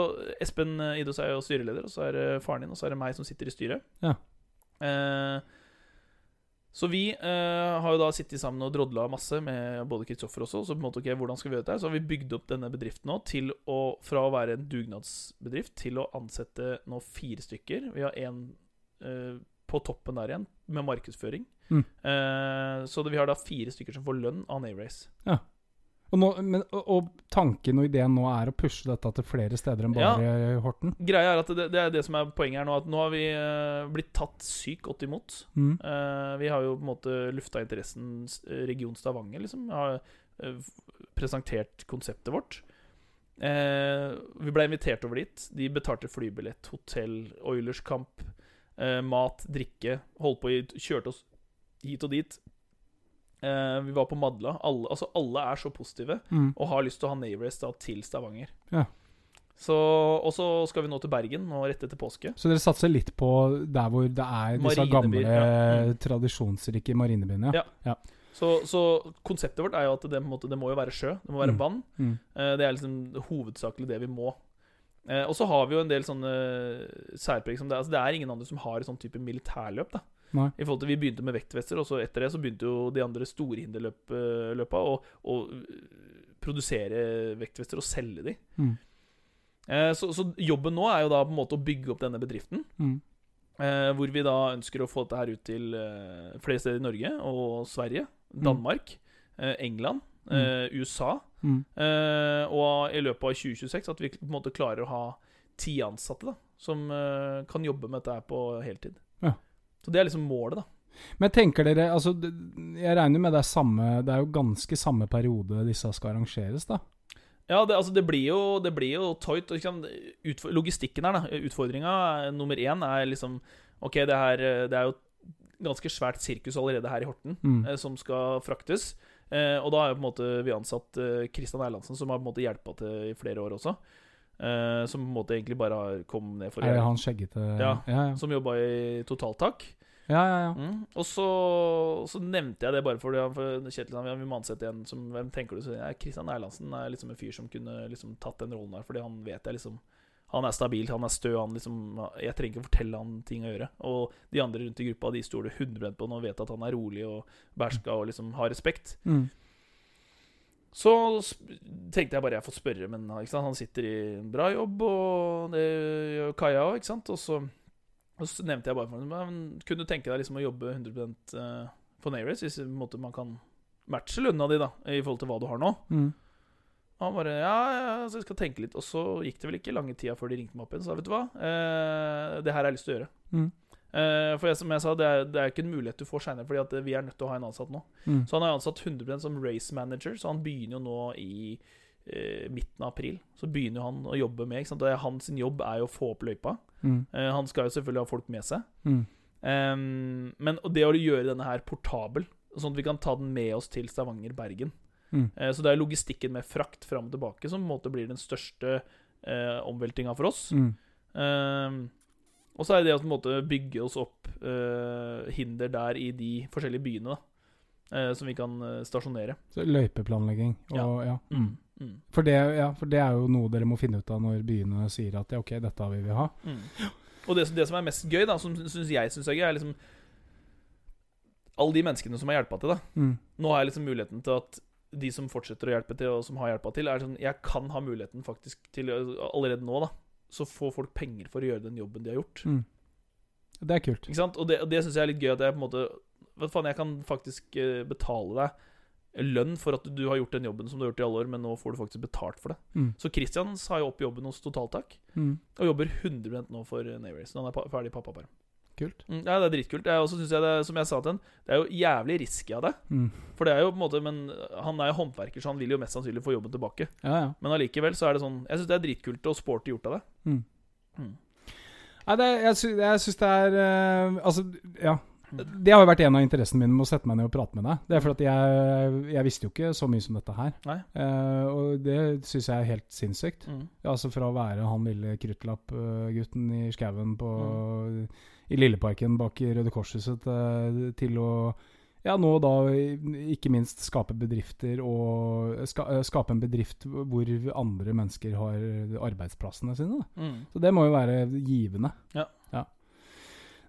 Espen Idos Idås er jo styreleder, og så er det faren din, og så er det meg som sitter i styret. Ja. Eh, så vi eh, har jo da sittet sammen og drodla masse med både Kristoffer også. Så på en måte, ok, hvordan skal vi gjøre dette? Så har vi bygd opp denne bedriften nå til å, fra å være en dugnadsbedrift til å ansette nå fire stykker. Vi har én eh, på toppen der igjen, med markedsføring. Mm. Eh, så det, vi har da fire stykker som får lønn av Navrace. Og, nå, men, og, tanken og ideen nå er å pushe dette til flere steder enn bare Horten? Greia er at det, det er det som er poenget her nå, at nå har vi eh, blitt tatt sykt godt imot. Mm. Uh, vi har jo på en måte lufta interessen Region Stavanger, liksom. Har uh, presentert konseptet vårt. Uh, vi ble invitert over dit. De betalte flybillett, hotell, Oilers kamp, mat, drikke. Holdt på i Kjørte oss hit og dit. Eh, vi var på Madla. Alle, altså alle er så positive Mm. og har lyst til å ha Navrace til Stavanger. Ja. Så, og så skal vi nå til Bergen nå rett etter påske. Så dere satser litt på der hvor det er disse gamle, ja. Mm. tradisjonsrike marinebyene? Ja. Så, så konseptet vårt er jo at det, måte, det må jo være sjø. Det må være Mm. vann. Mm. Uh, Det er liksom hovedsakelig det vi må. Uh, Og så har vi jo en del sånne særpreg som det. Altså det er ingen andre som har et sånn type militærløp. da Nei. I forhold til Vi begynte med vektvester, og så etter det så begynte jo de andre storhinderløpa å, å produsere vektvester og selge de. Mm. Eh, Så, så jobben nå er jo da på en måte å bygge opp denne bedriften. Mm. Eh, hvor vi da ønsker å få dette her ut til eh, flere steder i Norge og Sverige, Danmark, eh, England, eh, USA. Mm. Eh, og i løpet av 2026 at vi på en måte klarer å ha ti ansatte da som eh, kan jobbe med dette her på heltid. Ja. Så det er liksom målet, da. Men tenker dere altså, Jeg regner med det er samme Det er jo ganske samme periode disse skal arrangeres, da? Ja, det, altså det blir jo, det blir jo tøyt. Liksom, utfor, logistikken her, da. Utfordringa nummer én er liksom OK, det, her, det er jo ganske svært sirkus allerede her i Horten Mm. eh, som skal fraktes. Eh, og da har jo på en måte vi ansatt eh, Christian Erlandsen, som har på en måte hjelpa til i flere år også. Eh, som på en måte egentlig bare har kommet ned for Er det han skjeggete Ja. ja, ja. Som jobba i Totaltak. ja, ja, ja. Mm. Og så, så nevnte jeg det bare fordi han- for Kjetil sa vi må ansette en som Hvem tenker du? Så ja, Christian Erlandsen er liksom en fyr som kunne liksom tatt den rollen der, fordi han vet jeg liksom Han er stabil, han er stø, han liksom Jeg trenger ikke fortelle han ting å gjøre. Og de andre rundt i gruppa, de stoler 100 på han og vet at han er rolig og bærska og liksom har respekt. Mm. Så tenkte jeg bare jeg får spørre, men han sitter i en bra jobb, og det gjør Kaja òg, ikke sant. Og så, og så nevnte jeg bare for ham Kunne du tenke deg liksom å jobbe 100 eh, for Nayrace, hvis måte, man kan matche lønna di da i forhold til hva du har nå? Mm. Og han bare ja, ja, så jeg skal tenke litt. Og så gikk det vel ikke lange tida før de ringte meg opp igjen Så sa vet du hva, eh, det her har jeg lyst til å gjøre. Mm. Eh, for jeg, som jeg sa, det er, det er ikke en mulighet du får seinere, fordi vi er nødt til å ha en ansatt nå. Mm. Så han er ansatt 100 som race manager, så han begynner jo nå i eh, midten av april. Så begynner han å jobbe med ikke sant? Og Hans jobb er jo å få opp løypa. Mm. Eh, han skal jo selvfølgelig ha folk med seg. Mm. Um, men og det å gjøre denne her portabel, sånn at vi kan ta den med oss til Stavanger-Bergen. Mm. Eh, så det er logistikken med frakt fram og tilbake som på en måte blir den største eh, omveltinga for oss. Mm. Og så er det å på en måte bygge oss opp eh, hinder der i de forskjellige byene, da. eh, som vi kan eh, stasjonere. Så løypeplanlegging og ja. Mm. Mm. For, det, ja. for det er jo noe dere må finne ut av når byene sier at ja, ok, dette vil vi ha. Mm. Og det, det som er mest gøy, da, som synes jeg syns er gøy, er liksom Alle de menneskene som har hjelpa til, da. Mm. Nå har jeg liksom muligheten til at de som fortsetter å hjelpe til, og som har hjelpa til, er sånn Jeg kan ha muligheten faktisk til Allerede nå, da. Så får folk penger for å gjøre den jobben de har gjort. Mm. Det er kult. Ikke sant? Og det, og det syns jeg er litt gøy at jeg på en måte Vet faen, jeg kan faktisk eh, betale deg lønn for at du har gjort den jobben som du har gjort i alle år, men nå får du faktisk betalt for det. Mm. Så Christian sa jo opp jobben hos Totaltak, Mm. og jobber 100 nå for Navrace. Han er ferdig pappaperm. Kult. Mm, ja, det er dritkult. Jeg også synes jeg det, som jeg sa til han, det er jo jævlig risky av det. Mm. For det er jo på en måte Men han er jo håndverker, så han vil jo mest sannsynlig få jobben tilbake. Ja, ja. Men allikevel så er det sånn Jeg syns det er dritkult og sporty gjort av det. Mm. Mm. Nei, det, jeg, sy jeg syns det er uh, Altså, ja. Det har jo vært en av interessene mine med å sette meg ned og prate med deg. Det er fordi jeg, jeg visste jo ikke så mye som dette her. Eh, og det syns jeg er helt sinnssykt. Mm. Altså Fra å være han lille kruttlappgutten i skauen på i Lilleparken bak Røde Kors-huset til, til å ja, nå da ikke minst skape bedrifter og ska, eh, skape en bedrift hvor andre mennesker har arbeidsplassene sine. Da. Mm. Så det må jo være givende. Ja.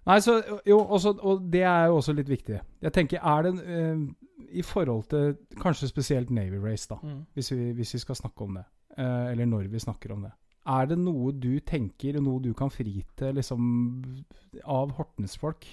Nei, så jo, også, og det er jo også litt viktig. Jeg tenker, er det eh, I forhold til kanskje spesielt Navy Race, da, Mm. hvis vi, hvis vi skal snakke om det, eh, eller når vi snakker om det. Er det noe du tenker, noe du kan fri til liksom, av Hortnes-folk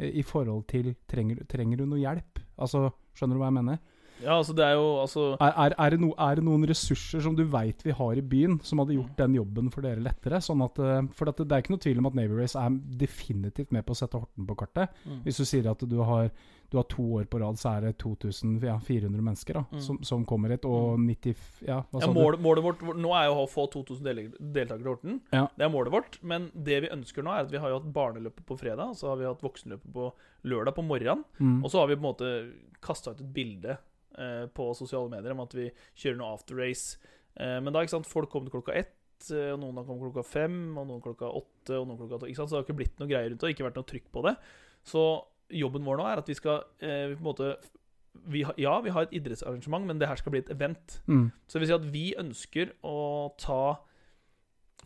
eh, i forhold til trenger, trenger du noe hjelp? Altså, Skjønner du hva jeg mener? Ja, altså, det er jo altså Er, er, er, det no, er det noen ressurser som du veit vi har i byen, som hadde Mm. gjort den jobben for dere lettere? Sånn at, eh, for det, det er ikke noe tvil om at Navy Race er definitivt med på å sette Horten på kartet. mm. Hvis du sier at du har, du har to år på rad, så er det 2400 mennesker da, Mm. som, som kommer hit. Og 90 Ja, hva ja, sa du? målet, målet vårt nå er jo å få 2000 del deltakere til Horten. Ja. Det er målet vårt. Men det vi ønsker nå, er at vi har jo hatt barneløpet på fredag, så har vi hatt voksenløpet på lørdag på morgenen. Mm. Og så har vi på en måte kasta ut et bilde eh, på sosiale medier om at vi kjører noe afterrace. Eh, men da, ikke sant, folk kom til klokka ett. eh, Og noen har kommet klokka fem, og noen klokka åtte. Og noen klokka to? Så det har ikke blitt noe greier rundt det, ikke vært noe trykk på det. Så jobben vår nå er at vi skal eh, på en måte vi har, Ja, vi har et idrettsarrangement, men det her skal bli et event. Mm. Så det vil si at vi ønsker å ta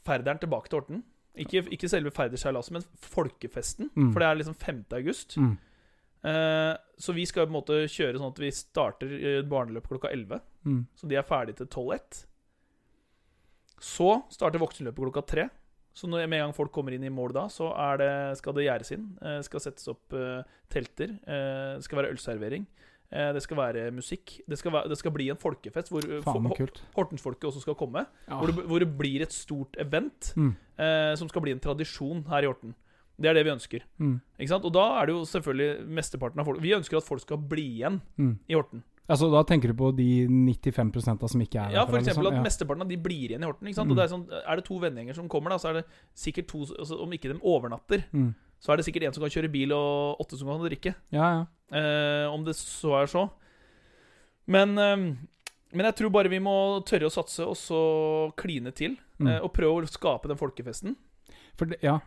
Færderen tilbake til Horten. Ikke, ikke selve Færderseilaset, men folkefesten. Mm. For det er liksom 5. august. Mm. Eh, så vi skal på en måte kjøre sånn at vi starter eh, barneløp klokka 11. Mm. Så de er ferdige til 12.1. Så starter voksenløpet klokka 3. Så når, med en gang folk kommer inn i mål da, så er det, skal det gjerdes inn. Eh, Det skal settes opp eh, telter. eh, Det skal være ølservering. eh, Det skal være musikk. Det skal, være, det skal bli en folkefest hvor eh, Faen. Hortensfolket også skal komme. Ja. Hvor, det, hvor det blir et stort event Mm. eh, som skal bli en tradisjon her i Horten. Det er det vi ønsker. Mm. Og da er det jo selvfølgelig mesteparten av folk Vi ønsker at folk skal bli igjen Mm. i Horten. Altså, da tenker du på de 95% som ikke er Ja, derfra, for eksempel liksom? at Ja. mesteparten av de blir igjen i Horten. Mm. Er, sånn, er det to vennegjenger som kommer, da, så er det sikkert to altså, Om ikke de overnatter, Mm. så er det sikkert en som kan kjøre bil, og åtte som kan drikke. Ja, ja. Eh, om det så er så. Men, eh, men jeg tror bare vi må tørre å satse, og så kline til. Mm. eh, og prøve å skape den folkefesten. For det, ja.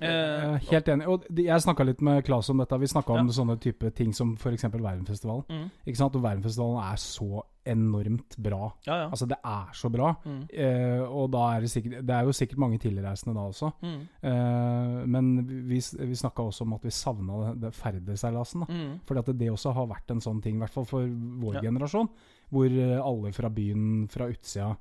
Er helt enig. Og jeg snakka litt med Claes om dette. Vi snakka om Ja. sånne type ting som f.eks. Verdenfestivalen. mm, Ikke sant? Og Verdenfestivalen er så enormt bra. ja, ja. Altså, det er så bra. Mm, Uh, og da er det sikkert Det er jo sikkert mange tilreisende da også. mm, Uh, men vi, vi snakka også om at vi savna det, det Færderseilasen. mm. At det også har vært en sånn ting, i hvert fall for vår generasjon, hvor alle fra byen, fra utsida,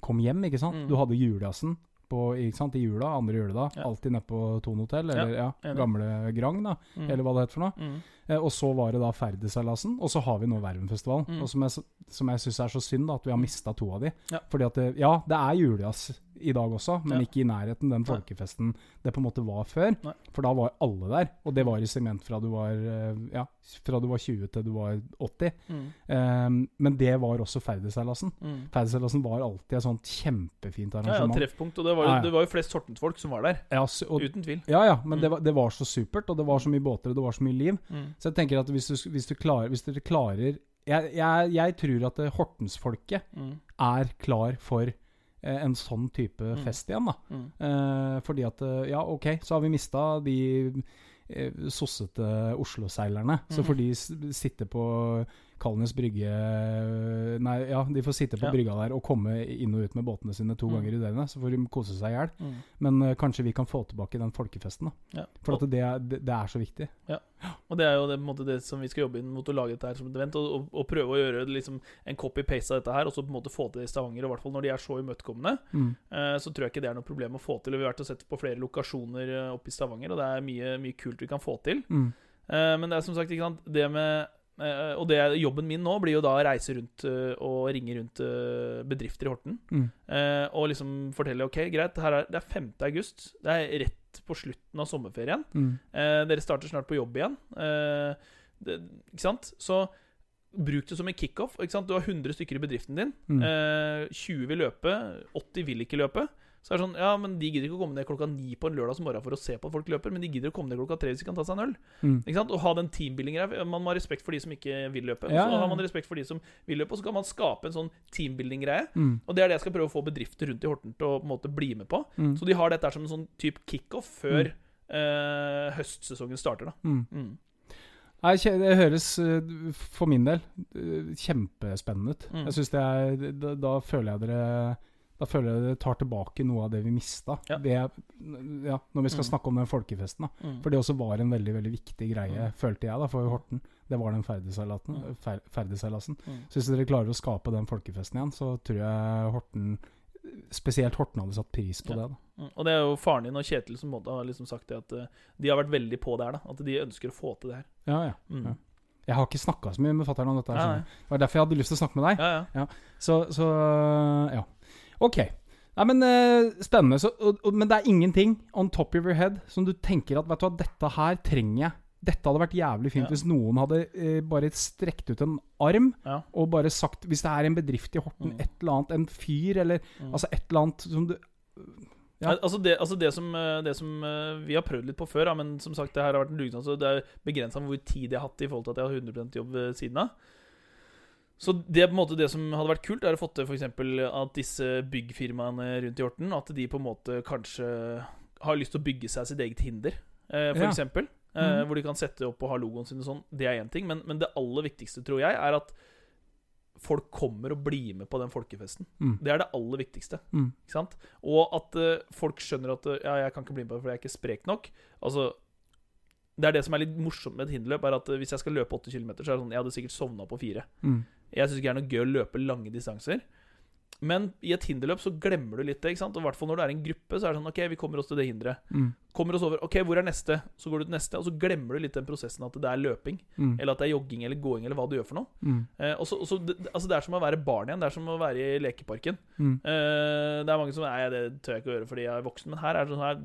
kom hjem, ikke sant. Mm. Du hadde julejazzen på, ikke sant, i jula, andre juledag, Ja. alltid nede på Thon hotell, eller ja, ja, gamle Grang, da, Mm. eller hva det heter for noe. Mm. Eh, og så var det da Færderseilasen, og så har vi nå Vervenfestivalen. Mm. Og som jeg, som jeg syns er så synd, da, at vi har mista to av de. Ja. Fordi at det, ja, det er julejazz i dag også, men Ja. ikke i nærheten den folkefesten det på en måte var før. Nei. For da var alle der, og det var i segment fra du var eh, ja, fra du var 20 til du var 80. Mm. Um, men det var også ferdigseilasen. Mm. Ferdigseilasen var alltid et sånt kjempefint Ja, ja, treffpunkt. Og det var jo, det var jo flest Hortensfolk som var der. Ja, og, Uten tvil. ja, ja, men Mm. det, var, det var så supert, og det var så mye båter, og det var så mye liv. Mm. Så jeg tenker at hvis, du, hvis, du klarer, hvis dere klarer Jeg, jeg, jeg tror at Hortensfolket Mm. er klar for en sånn type Mm. fest igjen, da. Mm. Eh, fordi at eh, Ja, OK, så har vi mista de eh, sossete Oslo-seilerne. Så Mhm. får de sitte på Kalnes brygge Nei, ja, de får sitte på Ja. brygga der og komme inn og ut med båtene sine to Mm. ganger i døgnet. Så får de kose seg i hjel. Mm. Men uh, kanskje vi kan få tilbake den folkefesten, da. Ja. For det, det, det er så viktig. Og det er jo det, måte, det som vi skal jobbe inn mot å lage dette her som et event, og, og, og prøve å gjøre liksom en copy-paste av dette her, og så på en måte få til det i Stavanger. I hvert fall når de er så imøtekommende, Mm. Uh, så tror jeg ikke det er noe problem å få til. Og vi har vært og sett på flere lokasjoner eh, oppe i Stavanger, og det er mye, mye kult vi kan få til. Mm. Eh, men det er som sagt det med Eh, og det, jobben min nå blir jo da å reise rundt eh, og ringe rundt eh, bedrifter i Horten. Mm. Eh, og liksom fortelle ok, greit, her er, det er 5. august. Det er rett på slutten av sommerferien. Mm. Eh, dere starter snart på jobb igjen. Eh, det, ikke sant? Så bruk det som en kickoff. Du har 100 stykker i bedriften din. Mm. Eh, 20 vil løpe, 80 vil ikke løpe. Så er det sånn, ja, men De gidder ikke å komme ned klokka ni på en lørdag morgen for å se på at folk løper, men de gidder å komme ned klokka tre hvis de kan ta seg en øl. Mm. Ikke sant? Og ha den teambuilding-greia. Man må ha respekt for de som ikke vil løpe. Ja, Så har man respekt for de som vil løpe, og så kan man skape en sånn teambuilding-greie. Mm. Og det er det jeg skal prøve å få bedrifter rundt i Horten til å på en måte bli med på. Mm. Så de har dette som en sånn type kickoff før eh, høstsesongen starter. da Mm. mm. Nei, det høres eh, for min del eh, kjempespennende ut. Mm. Jeg synes det er da, da føler jeg dere Da føler jeg det tar tilbake noe av det vi mista Ja. ja, når vi skal Mm. snakke om den folkefesten. da Mm. For det også var en veldig veldig viktig greie, Mm. følte jeg, da for Horten. Det var den ferdigseilasen. Mm. Fer. Mm. Så hvis dere klarer å skape den folkefesten igjen, så tror jeg Horten Spesielt Horten hadde satt pris på Ja. det. da. Og det er jo faren din og Kjetil som måtte ha liksom sagt det at eh, de har vært veldig på der. da At de ønsker å få til det her. Ja, ja. Mm. Ja. Jeg har ikke snakka så mye med fatter'n om dette. her. Det var derfor jeg hadde lyst til å snakke med deg. Ja, ja. Så, så ja. Ok. Nei, men uh, Spennende. Så, og, og, men det er ingenting on top of your head som du tenker at Vet du hva, dette her trenger jeg. Dette hadde vært jævlig fint Ja. hvis noen hadde uh, bare strekt ut en arm Ja. og bare sagt Hvis det er en bedrift i Horten, Mm. et eller annet, en fyr eller Mm. Altså et eller annet som du Ja. Altså, det, altså det, som, eh, det som vi har prøvd litt på før, men som sagt, det her har vært en dugnad, så det er begrensa hvor tid jeg har hatt i forhold til at jeg har 100 jobb ved siden av. Så det, på en måte, det som hadde vært kult, er å få til f.eks. at disse byggfirmaene rundt i Horten At de på en måte kanskje har lyst til å bygge seg sitt eget hinder, f.eks. for Ja. eksempel. Eh, Mhm. Hvor de kan sette opp og ha logoen sin og sånn. Det er én ting. Men, men det aller viktigste, tror jeg, er at folk kommer og blir med på den folkefesten. Mm. Det er det aller viktigste. Mm. Ikke sant? Og at eh, folk skjønner at eh, ja, jeg kan ikke bli med på det fordi jeg er ikke sprek nok. Altså, det er det som er litt morsomt med et hinderløp, er at eh, hvis jeg skal løpe 8 km, så er det sånn Jeg hadde sikkert sovna på fire. Mm. Jeg syns ikke det er noe gøy å løpe lange distanser. Men i et hinderløp så glemmer du litt det. ikke sant? Og i hvert fall når du er i en gruppe, så er det sånn OK, vi kommer oss til det hinderet. Mm. Kommer oss over. OK, hvor er neste? Så går du til neste, og så glemmer du litt den prosessen at det er løping. Mm. Eller at det er jogging eller gåing eller hva du gjør for noe. Mm. Eh, og så, og så, det, altså det er som å være barn igjen. Det er som å være i lekeparken. Mm. Eh, det er mange som Nei, det tør jeg ikke å gjøre fordi jeg er voksen. Men her er det sånn her,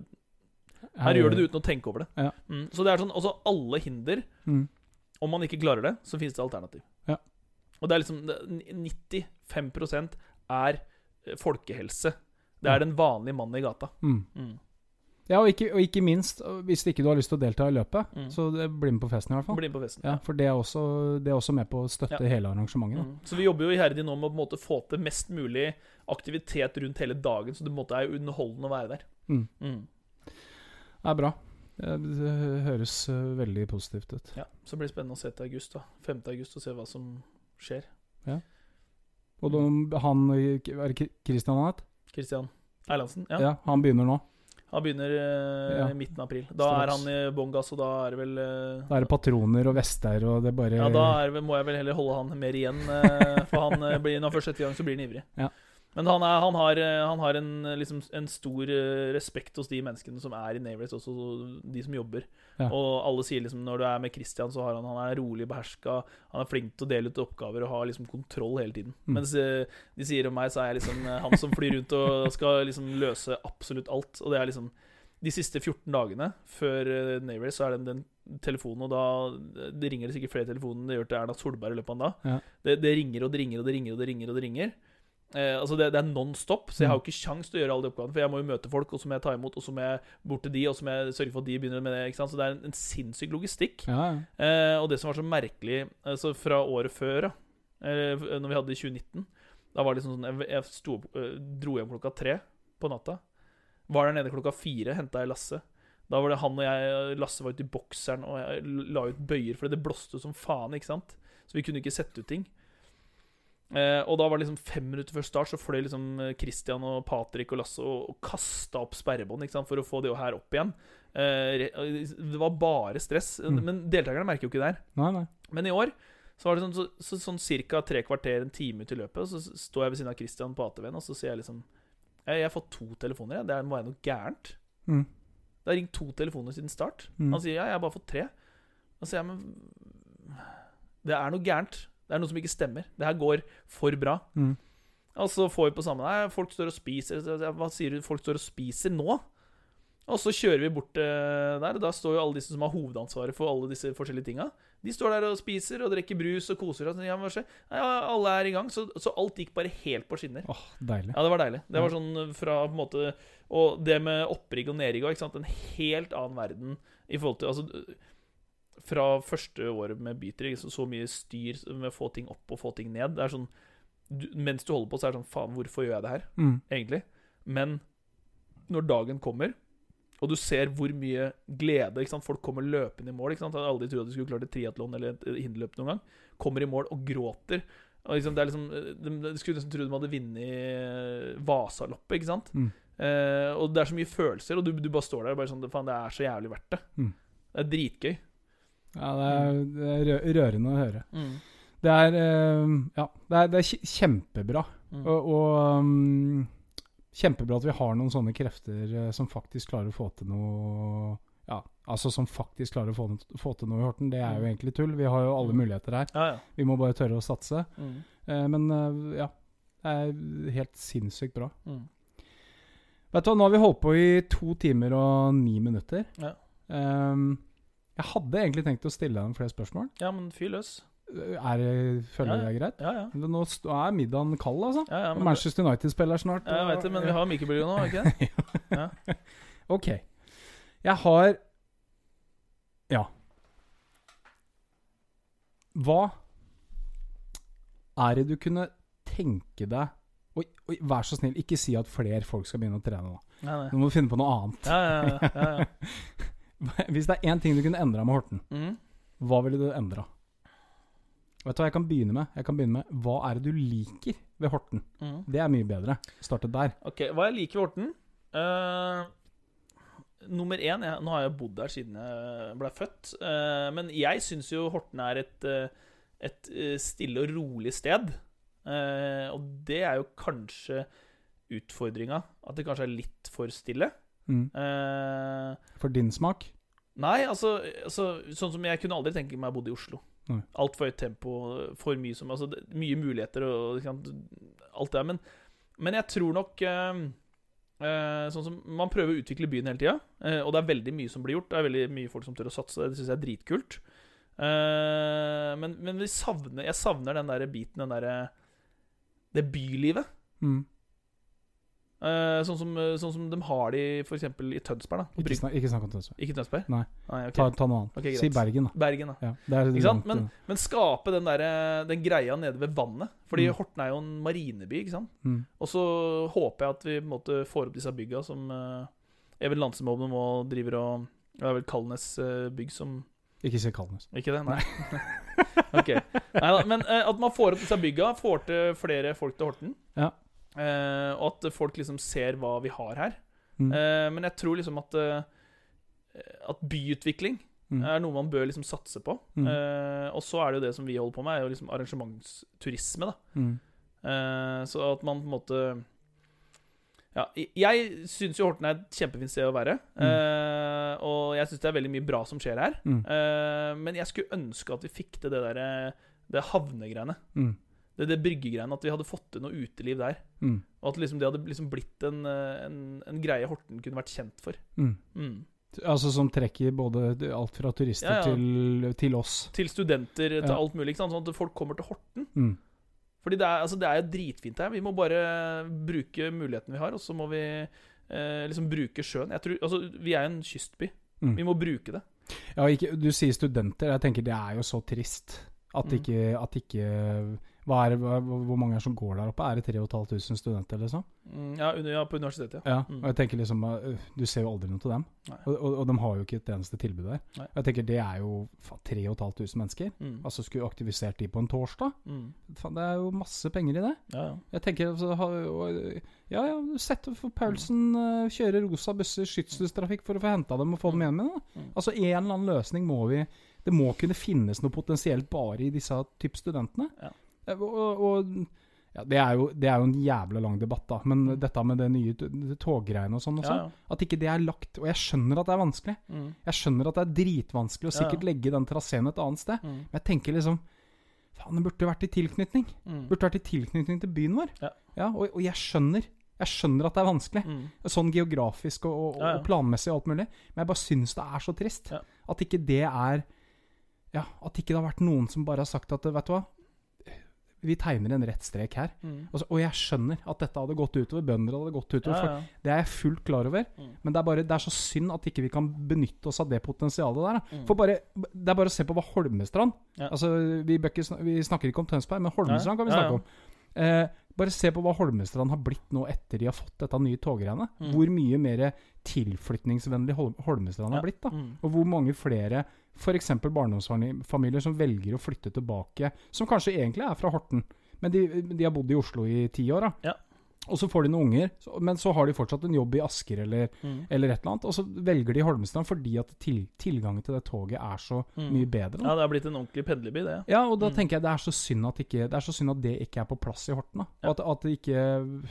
her gjør du det uten å tenke over det. Ja. Mm, så det er sånn også alle hinder Mm. Om man ikke klarer det, så finnes det alternativ. Og det er liksom det- 95 er eh, folkehelse. Det er den vanlige mannen i gata. Mm. Mm. Ja, og ikke, og ikke minst, hvis ikke du har lyst til å delta i løpet, Mm. så bli med på festen i hvert fall. Bli med på festen. Ja, For det er også, det er også med på å støtte Ja. hele arrangementet. da. Mm. Så vi jobber jo iherdig nå med å på en måte få til mest mulig aktivitet rundt hele dagen, så det på en måte er underholdende å være der. Mm. Mm. Det er bra. Det det høres eh, veldig positivt ut. Ja, Så blir det spennende å se til august, da. 5. august, og se hva som skjer. Ja. Og de, han Er det Christian han het? Kristian Erlandsen. Ja. Ja. Han begynner nå. Han begynner eh, Ja. i midten av april. Da Straks. er han i bånn gass, og da er det vel eh, Da er det patroner og vester, og det bare Ja, da det- må jeg vel heller holde han mer igjen. eh, For han blir, når han først setter i gang, så blir han ivrig. Ja. Men han, er, han har, eh, han har en, eh, liksom, en stor eh, respekt hos de menneskene som er i Navrace, også de som jobber. Ja. Og alle sier liksom når du er med Christian, så har han, han er rolig beherska, han er flink til å dele ut oppgaver og har liksom kontroll hele tiden. Mm. Mens de sier om meg, så er jeg liksom han som flyr rundt og skal liksom løse absolutt alt. Og det er liksom de siste 14 dagene før Navrace, så er det den telefonen, og da det ringer det sikkert flere telefoner enn det gjør til Erna Solberg i løpet av en dag. Ja. Det, det ringer og det ringer og det ringer og det ringer. og det ringer eh, Altså det, det er non stop, så jeg har jo ikke sjans til å gjøre alle de oppgavene. For jeg må jo møte folk, og så må jeg ta imot, og så må jeg bort til de, og så må jeg sørge for at de begynner med det. ikke sant? Så det er en, en sinnssyk logistikk. Ja, ja. Eh, og det som var så merkelig altså fra året før, da, når vi hadde det i 2019 Da var det liksom sånn Jeg, jeg sto eh, dro hjem klokka tre på natta. Var der nede klokka fire, henta jeg Lasse. Da var det han og jeg Lasse var ute i bokseren, og jeg la ut bøyer, fordi det blåste som faen, ikke sant? Så vi kunne ikke sette ut ting. Eh, og da var det liksom fem minutter før start, så fløy liksom eh, Christian og Patrick og Lasse og, og kasta opp sperrebånd for å få det her opp igjen. Eh, det var bare stress. Mm. Men deltakerne merker jo ikke det her. Nei, nei. Men i år så var det sånn, så, så, sånn cirka tre kvarter, en time ut i løpet, og så står jeg ved siden av Christian på ATV-en, og så sier jeg liksom Jeg, jeg har fått to telefoner, jeg. Det må være noe gærent. Mm. Det har ringt to telefoner siden start. Mm. Han sier ja, jeg har bare fått tre. Da sier jeg, men Det er noe gærent. Det er noe som ikke stemmer. Det her går for bra. Mm. Og så får vi på samme Nei, folk står og spiser. Hva sier du? Folk står og spiser nå? Og så kjører vi bort der, der. Da står jo alle disse som har hovedansvaret for alle disse forskjellige tinga. De står der og spiser og drikker brus og koser seg. Ja? Ja, alle er i gang. Så, så alt gikk bare helt på skinner. Åh, deilig. Ja, det var deilig. Det var sånn fra på en måte Og det med opprigg og nedrigg òg, ikke sant. En helt annen verden i forhold til Altså fra første året med Beater, så, så mye styr med å få ting opp og få ting ned. Det er sånn du, Mens du holder på, så er det sånn Faen, hvorfor gjør jeg det her? Mm. egentlig. Men når dagen kommer, og du ser hvor mye glede? Folk kommer løpende i mål. Ikke sant? Jeg hadde aldri trodd at de skulle klart et triatlon eller et hinderløp noen gang. Kommer i mål og gråter. Og liksom, det er liksom, de, de skulle nesten tro de hadde vunnet Vasaloppet. ikke sant? Mm. Eh, og det er så mye følelser, og du, du bare står der og bare sånn Faen, det er så jævlig verdt det. Mm. Det er dritgøy. Ja, det er, det er rørende å høre. Mm. Det er eh, Ja, det er, det er kjempebra. Mm. Og, og um, kjempebra at vi har noen sånne krefter eh, som faktisk klarer å få til noe Ja, altså som faktisk klarer å få, få til noe i Horten. Det er jo Mm. egentlig tull. Vi har jo alle Mm. muligheter her. Ja, ja. Vi må bare tørre å satse. Mm. Uh, men uh, ja, det er helt sinnssykt bra. Mm. Vet du hva, nå har vi holdt på i to timer og ni minutter. Ja. Ehm, jeg hadde egentlig tenkt å stille deg noen flere spørsmål. ja, men fyr løs. Er føler du Ja, det er greit? Ja, ja. Nå er middagen kald, altså. ja, ja Manchester United spiller snart. ja, jeg vet det, men vi har mikrobølge nå, ikke det? Ok. Jeg har Ja. Hva er det du kunne tenke deg Oi, oi, vær så snill, ikke si at flere folk skal begynne å trene nå. Nei, nei. Nå må du finne på noe annet. Ja, ja, ja, ja, ja. Hvis det er én ting du kunne endra med Horten, Mm. hva ville du endra? Vet du hva jeg kan begynne med? Jeg kan begynne med Hva er det du liker ved Horten? Mm. Det er mye bedre. Starte der. Ok, Hva jeg liker ved Horten Uh, Nummer én jeg, Nå har jeg bodd der siden jeg ble født. Uh, men jeg syns jo Horten er et, eh, et stille og rolig sted. Uh, og det er jo kanskje utfordringa. At det kanskje er litt for stille. Mm. Uh, For din smak? Nei, altså, altså Sånn som jeg kunne aldri tenke meg å bo i Oslo. Altfor høyt tempo, for mye som Altså, mye muligheter og sant, alt det der. Men, men jeg tror nok uh, uh, Sånn som Man prøver å utvikle byen hele tida, og det er veldig mye som blir gjort. Det er veldig mye folk som tør å satse. Det syns jeg er dritkult. Men men vi savner, jeg savner den der biten, den derre Det bylivet. Mm. Eh, sånn, som, sånn som de har de f.eks. i Tønsberg. da Ikke, snak, ikke snakk om Tønsberg. Ikke Tønsberg? Nei. ok. Ta, ta noe annet. Okay, si Bergen, da. Bergen, da. Ja, det er Ikke sant? Men, men skape den, der, den greia nede ved vannet. Fordi Mm. Horten er jo en marineby. ikke sant? mm. Og så håper jeg at vi på en måte, får opp disse bygga som Even Lansemobben nå driver og Det er vel Kalnes eh, bygg som Ikke si Kalnes. Ikke det? Nei. ok. Neida, men eh, at man får opp disse bygga, får til flere folk til Horten. Ja. Eh, og at folk liksom ser hva vi har her. Mm. Uh, men jeg tror liksom at uh, At byutvikling Mm. er noe man bør liksom satse på. Mm. Og så er det jo det som vi holder på med, er jo liksom arrangementsturisme. da Mm. Så at man på en måte Ja, jeg- syns jo Horten er et kjempefint sted å være. Mm. Og jeg syns det er veldig mye bra som skjer her. Mm. Men jeg skulle ønske at vi fikk til det der Det havnegreiene. Mm. Det, det bryggegreiene. At vi hadde fått til noe uteliv der. Mm. Og at liksom det hadde liksom blitt en, eh, en, en greie Horten kunne vært kjent for. Mm. Mm. Altså som trekker både alt fra turister Ja, ja. Til, til oss. Til studenter, til Ja. alt mulig. Sånn at folk kommer til Horten. Mm. Fordi det er, altså, det er jo dritfint her. Vi må bare bruke muligheten vi har, og så må vi eh, liksom bruke sjøen. Jeg tror, altså, vi er jo en kystby. Mm. Vi må bruke det. Ja, ikke, du sier studenter. Jeg tenker det er jo så trist at Mm. ikke, at ikke er Hvor mange er som går der oppe? Er det 3500 studenter, liksom? Mm, ja, under, ja, på universitetet, ja. Ja. Mm. Og jeg tenker liksom øh, Du ser jo aldri noe til dem. Og, og, og de har jo ikke et eneste tilbud der. Nei. Og jeg tenker det er jo faen, 3500 mennesker. Mm. Altså Skulle aktivisert de på en torsdag? Mm. Det er jo masse penger i det. Ja, ja. Jeg tenker altså, Ja, ja, sett for Paulsen uh, kjøre rosa busser, skytselstrafikk for å få henta dem og få dem hjem igjen. da. Mm. Altså En eller annen løsning må vi Det må kunne finnes noe potensielt bare i disse type studentene. Ja. Eh, Og, og ja, det, er jo, det er jo en jævla lang debatt, da. Men Mm. dette med det nye toggreiene og sånn også, ja, ja. at ikke det er lagt Og jeg skjønner at det er vanskelig. Mm. Jeg skjønner at det er dritvanskelig å sikkert legge den traseen et annet sted. Mm. Men jeg tenker liksom Faen, det burde vært i tilknytning. Mm. Burde vært i tilknytning til byen vår. Ja. og, og jeg skjønner. Jeg skjønner at det er vanskelig. Mm. Sånn geografisk og, og, og planmessig og alt mulig. Men jeg bare syns det er så trist. At ikke det er Ja, at ikke det har vært noen som bare har sagt at vet du hva, vi tegner en rett strek her. Mm. Altså, og jeg skjønner at dette hadde gått utover bønder. hadde gått utover, Ja, for ja. Det er jeg fullt klar over. Mm. Men det er, bare, det er så synd at ikke vi kan benytte oss av det potensialet der. Mm. For bare, Det er bare å se på hva Holmestrand Ja. Altså, vi, bøkker, vi snakker ikke om Tønsberg, men Holmestrand kan vi snakke om. Eh, bare se på hva Holmestrand har blitt nå etter de har fått dette nye toggreiene. Mm. Hvor mye mer tilflytningsvennlig Hol Holmestrand Ja. har blitt. da Mm. Og hvor mange flere f.eks. barndomsfamilier som velger å flytte tilbake, som kanskje egentlig er fra Horten, men de, de har bodd i Oslo i ti år. da Ja. Og så får de noen unger, men så har de fortsatt en jobb i Asker eller, Mm. eller et eller annet. Og så velger de Holmestrand fordi at til, tilgangen til det toget er så Mm. mye bedre. Da. Ja, det har blitt en ordentlig pendlerby, det. Ja, og da Mm. tenker jeg det er så synd at, ikke, det er så synd at det ikke er på plass i Horten. da Ja. At, at det ikke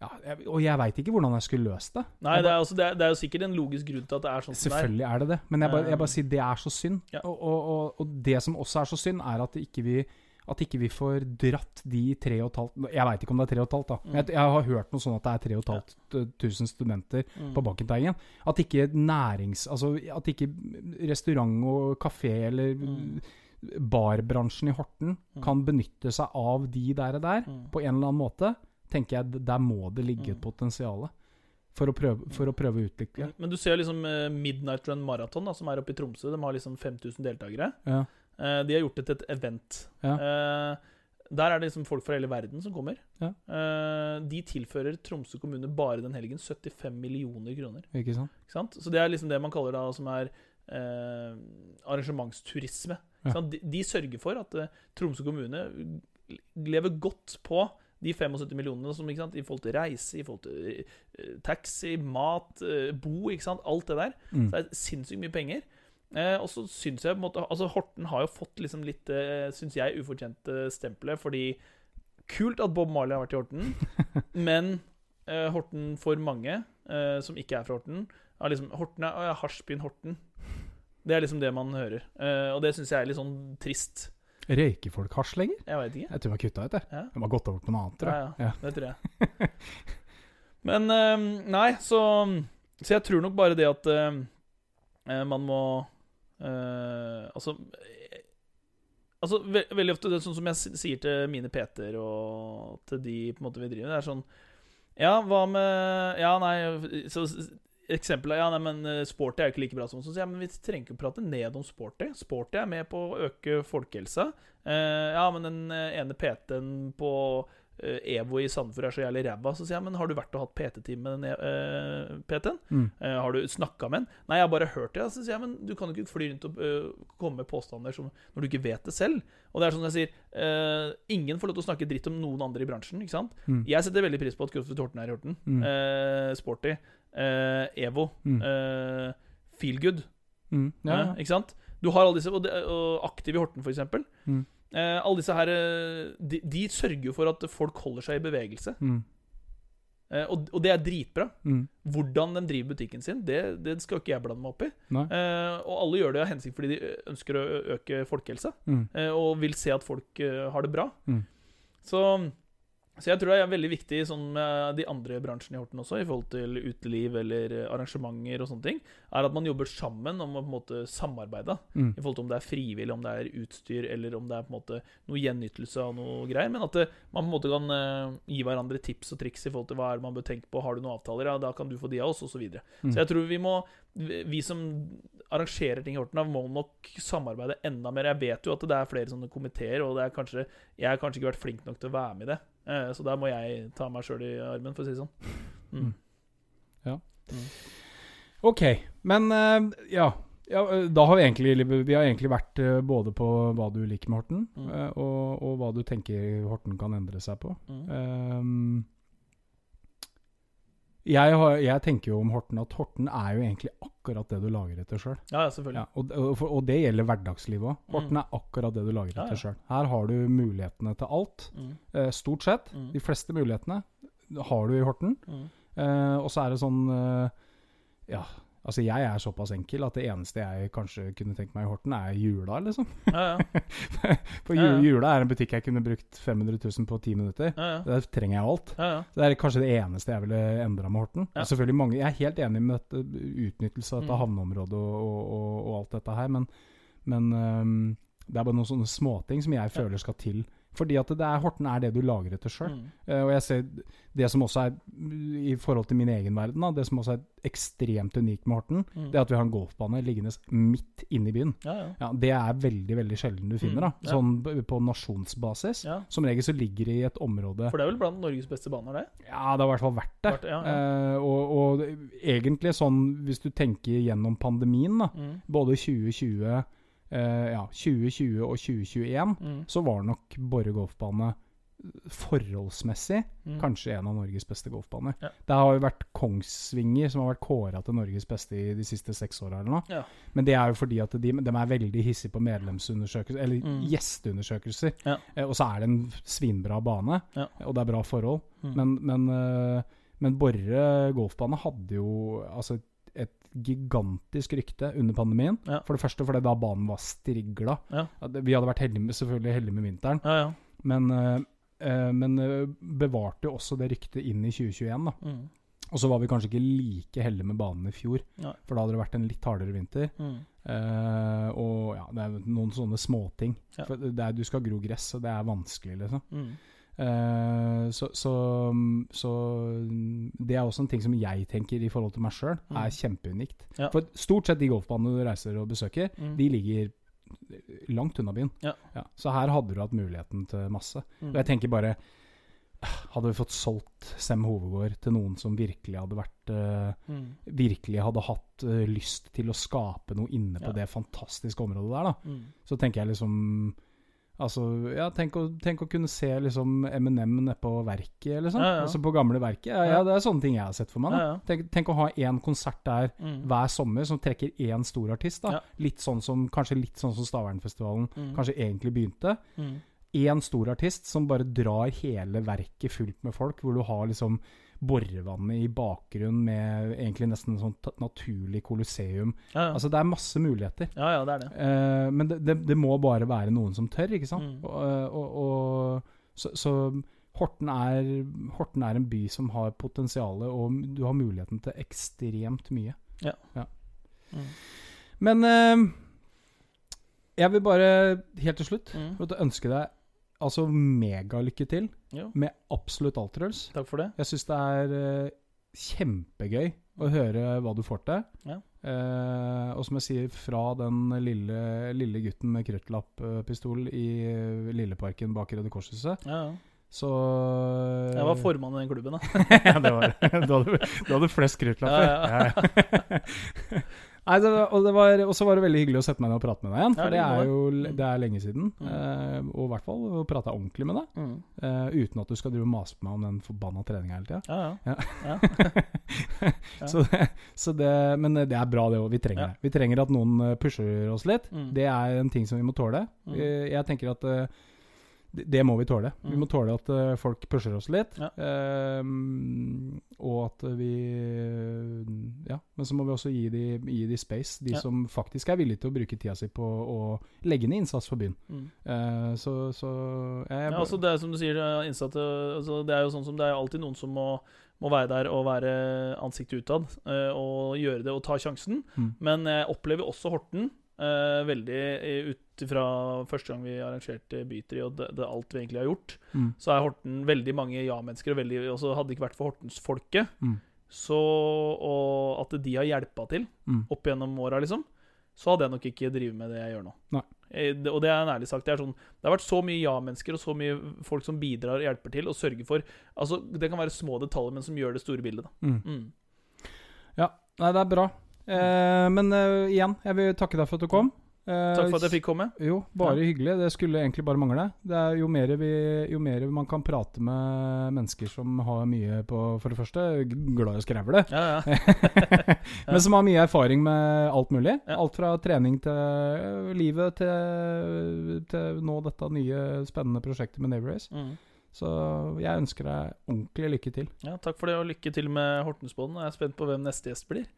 ja, Og jeg veit ikke hvordan jeg skulle løst det. Nei, det er, også, det, er, det er jo sikkert en logisk grunn til at det er sånn. Selvfølgelig er det det, men jeg bare, jeg bare sier det er så synd. Ja. Og, og, og, og det som også er så synd, er at ikke vi at ikke vi får dratt de tre og et halvt Jeg veit ikke om det er tre og et halvt, da. Mm. Jeg, jeg har hørt noe sånn at det er tre og et halvt tusen studenter Mm. på Bakkenteigen. At ikke nærings... Altså at ikke restaurant og kafé eller Mm. barbransjen i Horten Mm. kan benytte seg av de der, og der Mm. på en eller annen måte, tenker jeg der må det ligge et Mm. potensial for å prøve, for å prøve å utvikle. Men du ser liksom eh, Midnight Run Marathon, som er oppe i Tromsø. De har liksom 5000 deltakere. Ja. Eh, de har gjort det til et event. Ja. Uh, der er det liksom folk fra hele verden som kommer. Ja. Uh, de tilfører Tromsø kommune bare den helgen 75 millioner kroner. Ikke sant? Ikke sant? Så det er liksom det man kaller da som er arrangementsturisme. Ja. Ikke sant? De, de sørger for at Tromsø kommune lever godt på de 75 millionene som, ikke sant? i forhold til reise, i forhold til taxi, mat, bo, ikke sant? alt det der. Mm. Så det er sinnssykt mye penger. Eh, og så syns jeg på en måte Altså Horten har jo fått liksom litt, eh, syns jeg, ufortjente stempelet, fordi Kult at Bob Marley har vært i Horten, men eh, Horten for mange eh, som ikke er fra Horten, er liksom Horten er, ja, Hasjbyen Horten. Det er liksom det man hører. Eh, og det syns jeg er litt sånn trist. Røyker folk hasj lenger? Jeg vet ikke. Jeg tror de har kutta ut det. Ja. De har gått over på noe annet, tror jeg. Ja, ja. Det tror jeg. Men eh, Nei, så Så jeg tror nok bare det at man må Altså eh, Altså, ve Veldig ofte det er sånn som jeg sier til mine PT-er og til de på en måte vi driver med, det er sånn Ja, hva med Ja, nei så, eksempel Eksempelet Ja, nei, men eh, sporty er jo ikke like bra som Så ja, men vi trenger ikke prate ned om sporty. Sporty er med på å øke folkehelsa. Eh, ja, men den eh, ene PT-en på eh, EVO i Sandefjord er så jævlig ræva. Så sier jeg, men har du vært og hatt PT-time med den uh, PT-en? Mm. Uh, har du snakka med den? Nei, jeg har bare hørt det. Så sier jeg, men du kan jo ikke fly rundt og uh, komme med påstander som, når du ikke vet det selv. Og det er sånn jeg sier, eh, ingen får lov til å snakke dritt om noen andre i bransjen, ikke sant? Mm. Jeg setter veldig pris på at Crossfit Horten er i Horten. Mm. Eh, sporty. Eh, EVO. Mm. Ja, feel good. Mm. Ja, eh, ikke sant? Du har alle disse, og, det, og Aktiv i Horten, for eksempel. Eh, alle disse her eh, de, de sørger jo for at folk holder seg i bevegelse. Mm. Eh, og, og det er dritbra. Mm. Hvordan de driver butikken sin, det, det skal ikke jeg blande meg opp i. Eh, og alle gjør det av hensikt fordi de ønsker å øke folkehelsa, Mm. eh, og vil se at folk eh, har det bra. Mm. Så, så jeg tror det er veldig viktig sånn med de andre bransjene i Horten også, i forhold til uteliv eller arrangementer og sånne ting, er at man jobber sammen om å på en måte samarbeide. Mm. I forhold til om det er frivillig, om det er utstyr, eller om det er på en måte noe gjenytelse av noe greier. Men at man på en måte kan uh, gi hverandre tips og triks i forhold til hva er det man bør tenke på. Har du noen avtaler, ja, da kan du få de av oss, osv. Så, videre. Mm. så jeg tror vi må vi vi som arrangerer ting i Horten, må nok samarbeide enda mer. Jeg vet jo at det er flere sånne komiteer, og det er kanskje, jeg har kanskje ikke vært flink nok til å være med i det. Eh, så der må jeg ta meg sjøl i armen, for å si det sånn. Mm. Ok, men eh, ja. ja. eh, Da har vi egentlig, vi har egentlig vært både på hva du liker med Horten, Mm. og, og hva du tenker Horten kan endre seg på. Mm. Ehm, jeg, har, jeg tenker jo om Horten at Horten er jo egentlig akkurat det du lager etter sjøl. Ja, ja, selvfølgelig. Ja, og, og, og det gjelder hverdagslivet òg. Horten Mm. er akkurat det du lager Ja, etter ja. sjøl. Her har du mulighetene til alt. Mm. eh, stort sett. Mm. De fleste mulighetene har du i Horten. Mm. Eh, og så er det sånn eh, Ja, Altså Jeg er såpass enkel at det eneste jeg kanskje kunne tenkt meg i Horten, er Jula, liksom. Ja, ja. For Ja. Jula er en butikk jeg kunne brukt 500 000 på ti minutter. Der trenger jeg alt. ja, ja. Så Det er kanskje det eneste jeg ville endra med Horten. Selvfølgelig mange, Jeg er helt enig med dette utnyttelse av dette Mm. havneområdet og, og, og, og alt dette her, men, men um, det er bare noen sånne småting som jeg føler skal til. Fordi at det er, Horten er det du lager etter sjøl. Mm. Uh, og jeg ser det som også er, i forhold til min egen verden, da, det som også er ekstremt unikt med Horten, Mm. det er at vi har en golfbane liggende midt inne i byen. Ja, ja. Ja, Det er veldig veldig sjelden du finner, da. Mm, ja. Sånn på nasjonsbasis. Som regel så ligger det i et område For det er vel blant Norges beste baner, det? Ja, det har i hvert fall vært det. Vært. Eh, og, og egentlig sånn, hvis du tenker gjennom pandemien, da, Mm. både 2020, eh, ja, 2020 og 2021, Mm. så var nok Borre golfbane forholdsmessig Mm. kanskje en av Norges beste golfbaner. Ja. Det har jo vært Kongsvinger som har vært kåra til Norges beste i de siste seks åra. Ja. Men det er jo fordi at de, de er veldig hissige på medlemsundersøkelser, eller Mm. gjesteundersøkelser. Ja. Eh, og så er det en svinbra bane, og det er bra forhold. Mm. Men, men, eh, men Borre golfbane hadde jo altså et gigantisk rykte under pandemien. Ja. For det første fordi da banen var strigla. Ja. Vi hadde vært heldige med, selvfølgelig heldige med vinteren, Ja, ja. men, eh, men eh, bevarte jo også det ryktet inn i 2021. da. Mm. Og så var vi kanskje ikke like heldige med banen i fjor, Nei. for da hadde det vært en litt hardere vinter. Mm. Eh, og ja, det er noen sånne småting. Ja. For det er, du skal gro gress, og det er vanskelig, liksom. Mm. Eh, så, så, så det er også en ting som jeg tenker i forhold til meg sjøl, Mm. er kjempeunikt. Ja. For stort sett de golfbanene du reiser og besøker, Mm. de ligger langt unna byen. Ja. Så her hadde du hatt muligheten til masse. Mm. Og jeg tenker bare Hadde vi fått solgt Sem Hovegård til noen som virkelig hadde vært eh, Mm. Virkelig hadde hatt eh, lyst til å skape noe inne på Ja. det fantastiske området der, da. Mm. Så tenker jeg liksom Altså, ja, tenk å, tenk å kunne se liksom Eminem nedpå Verket, liksom. Ja, ja. Altså på gamle Verket. Ja, det er sånne ting jeg har sett for meg. Tenk, tenk å ha én konsert der Mm. hver sommer som trekker én stor artist. da. Litt sånn som, Kanskje litt sånn som Stavernfestivalen Mm. kanskje egentlig begynte. Mm. Stor artist som bare drar hele verket fullt med folk, hvor du har liksom Borrevannet i bakgrunnen med egentlig nesten en sånn naturlig kolosseum. Ja, ja. Altså, det er masse muligheter. ja, ja, det er det. Uh, men det, det, det må bare være noen som tør, ikke sant? Mm. Og, og, og, så, så Horten er, Horten er en by som har potensial, og du har muligheten til ekstremt mye. Mm. Men uh, jeg vil bare helt til slutt Mm. ønske deg altså megalykke til ja. med absolutt alt, Truls. takk for det. Jeg syns det er uh, kjempegøy å høre hva du får til. Ja. Uh, og som jeg sier, fra den lille, lille gutten med kruttlapp-pistol i eh, Lilleparken bak Røde Kors-huset, Ja, ja. så Jeg var formann i den klubben, da. ja, det var det. Du hadde, du hadde flest kruttlapper. Ja, Ja, Nei, det og det var, også var det veldig hyggelig å sette meg ned og prate med deg igjen. For det er jo Mm. det er lenge siden. Mm. Eh, og i hvert fall å prate ordentlig med deg. Mm. Uh, uten at du skal drive og mase på meg om den forbanna treninga hele tida. Ja, ja. Ja. Så, så det, men det er bra, det òg. Vi trenger det. Vi trenger at noen eh, pusher oss litt. Mm. Det er en ting som vi må tåle. Mm. Jeg tenker at eh, det, det må vi tåle. Vi Mm. må tåle at uh, folk pusher oss litt. Ja. Um, og at vi Ja, men så må vi også gi de, gi de space, de Ja. som faktisk er villige til å bruke tida si på å legge ned innsats for byen. Mm. Uh, så, så jeg, Ja, altså det er som du sier, innsatte altså Det er jo sånn som det er alltid noen som må, må være der og være ansiktet utad eh, og gjøre det og ta sjansen. Mm. Men jeg opplever også Horten veldig eh, ut ifra første gang vi arrangerte Bytri, og det, det alt vi egentlig har gjort, Mm. så er Horten veldig mange ja-mennesker. Og veldig, også hadde det ikke vært for Hortensfolket, Mm. så, og at de har hjelpa til Mm. opp gjennom åra, liksom, så hadde jeg nok ikke drevet med det jeg gjør nå. Nei. Eh, Og det er en ærlig sagt. Det, sånn, det har vært så mye ja-mennesker og så mye folk som bidrar og hjelper til og sørger for Altså, Det kan være små detaljer, men som gjør det store bildet. da. Mm. Mm. Ja, nei, det er bra. Eh, men uh, igjen, jeg vil takke deg for at du kom. Eh, Takk for at jeg fikk komme. Jo, bare hyggelig. Det skulle egentlig bare mangle. Det er jo mer, vi, jo mer man kan prate med mennesker som har mye på For det første, glad i å skrevle. Ja, ja. Men som har mye erfaring med alt mulig. Ja. Alt fra trening til øh, livet til, til nå dette nye, spennende prosjektet med Navy Race. Mm. Så jeg ønsker deg ordentlig lykke til. ja. Takk for det, og lykke til med Hortensbåten. Jeg er spent på hvem neste gjest blir.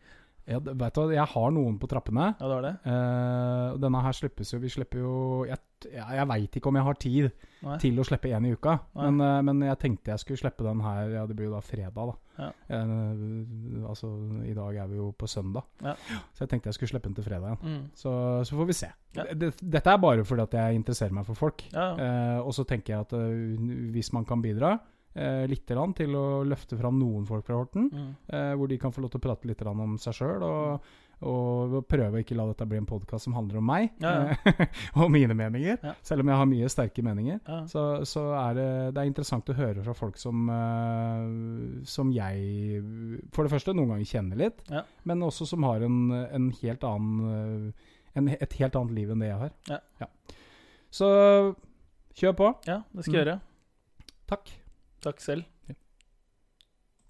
Det- vet du, jeg har noen på trappene. Ja, det var det? Uh, denne her slippes jo Vi slipper jo Jeg, jeg veit ikke om jeg har tid Nei. til å slippe én i uka. Men, uh, men jeg tenkte jeg skulle slippe den her Ja, det blir jo da fredag, da. Ja. Uh, altså, i dag er vi jo på søndag. Ja. Så jeg tenkte jeg skulle slippe den til fredag igjen. Mm. Så, så får vi se. Ja. Det, dette er bare fordi at jeg interesserer meg for folk. Og så tenker jeg at hvis man kan bidra eh, litt til å løfte fram noen folk fra Horten, Mm. eh, hvor de kan få lov til å prate litt om seg sjøl, og, og prøve å ikke la dette bli en podkast som handler om meg Ja, ja. og mine meninger. Ja. Selv om jeg har mye sterke meninger. Så, så er det, det er interessant å høre fra folk som, eh, som jeg for det første noen ganger kjenner litt, men også som har en, en helt annen eh, en, et helt annet liv enn det jeg har. Ja. Så kjør på. ja, det skal Mm. jeg gjøre. Takk. Takk selv.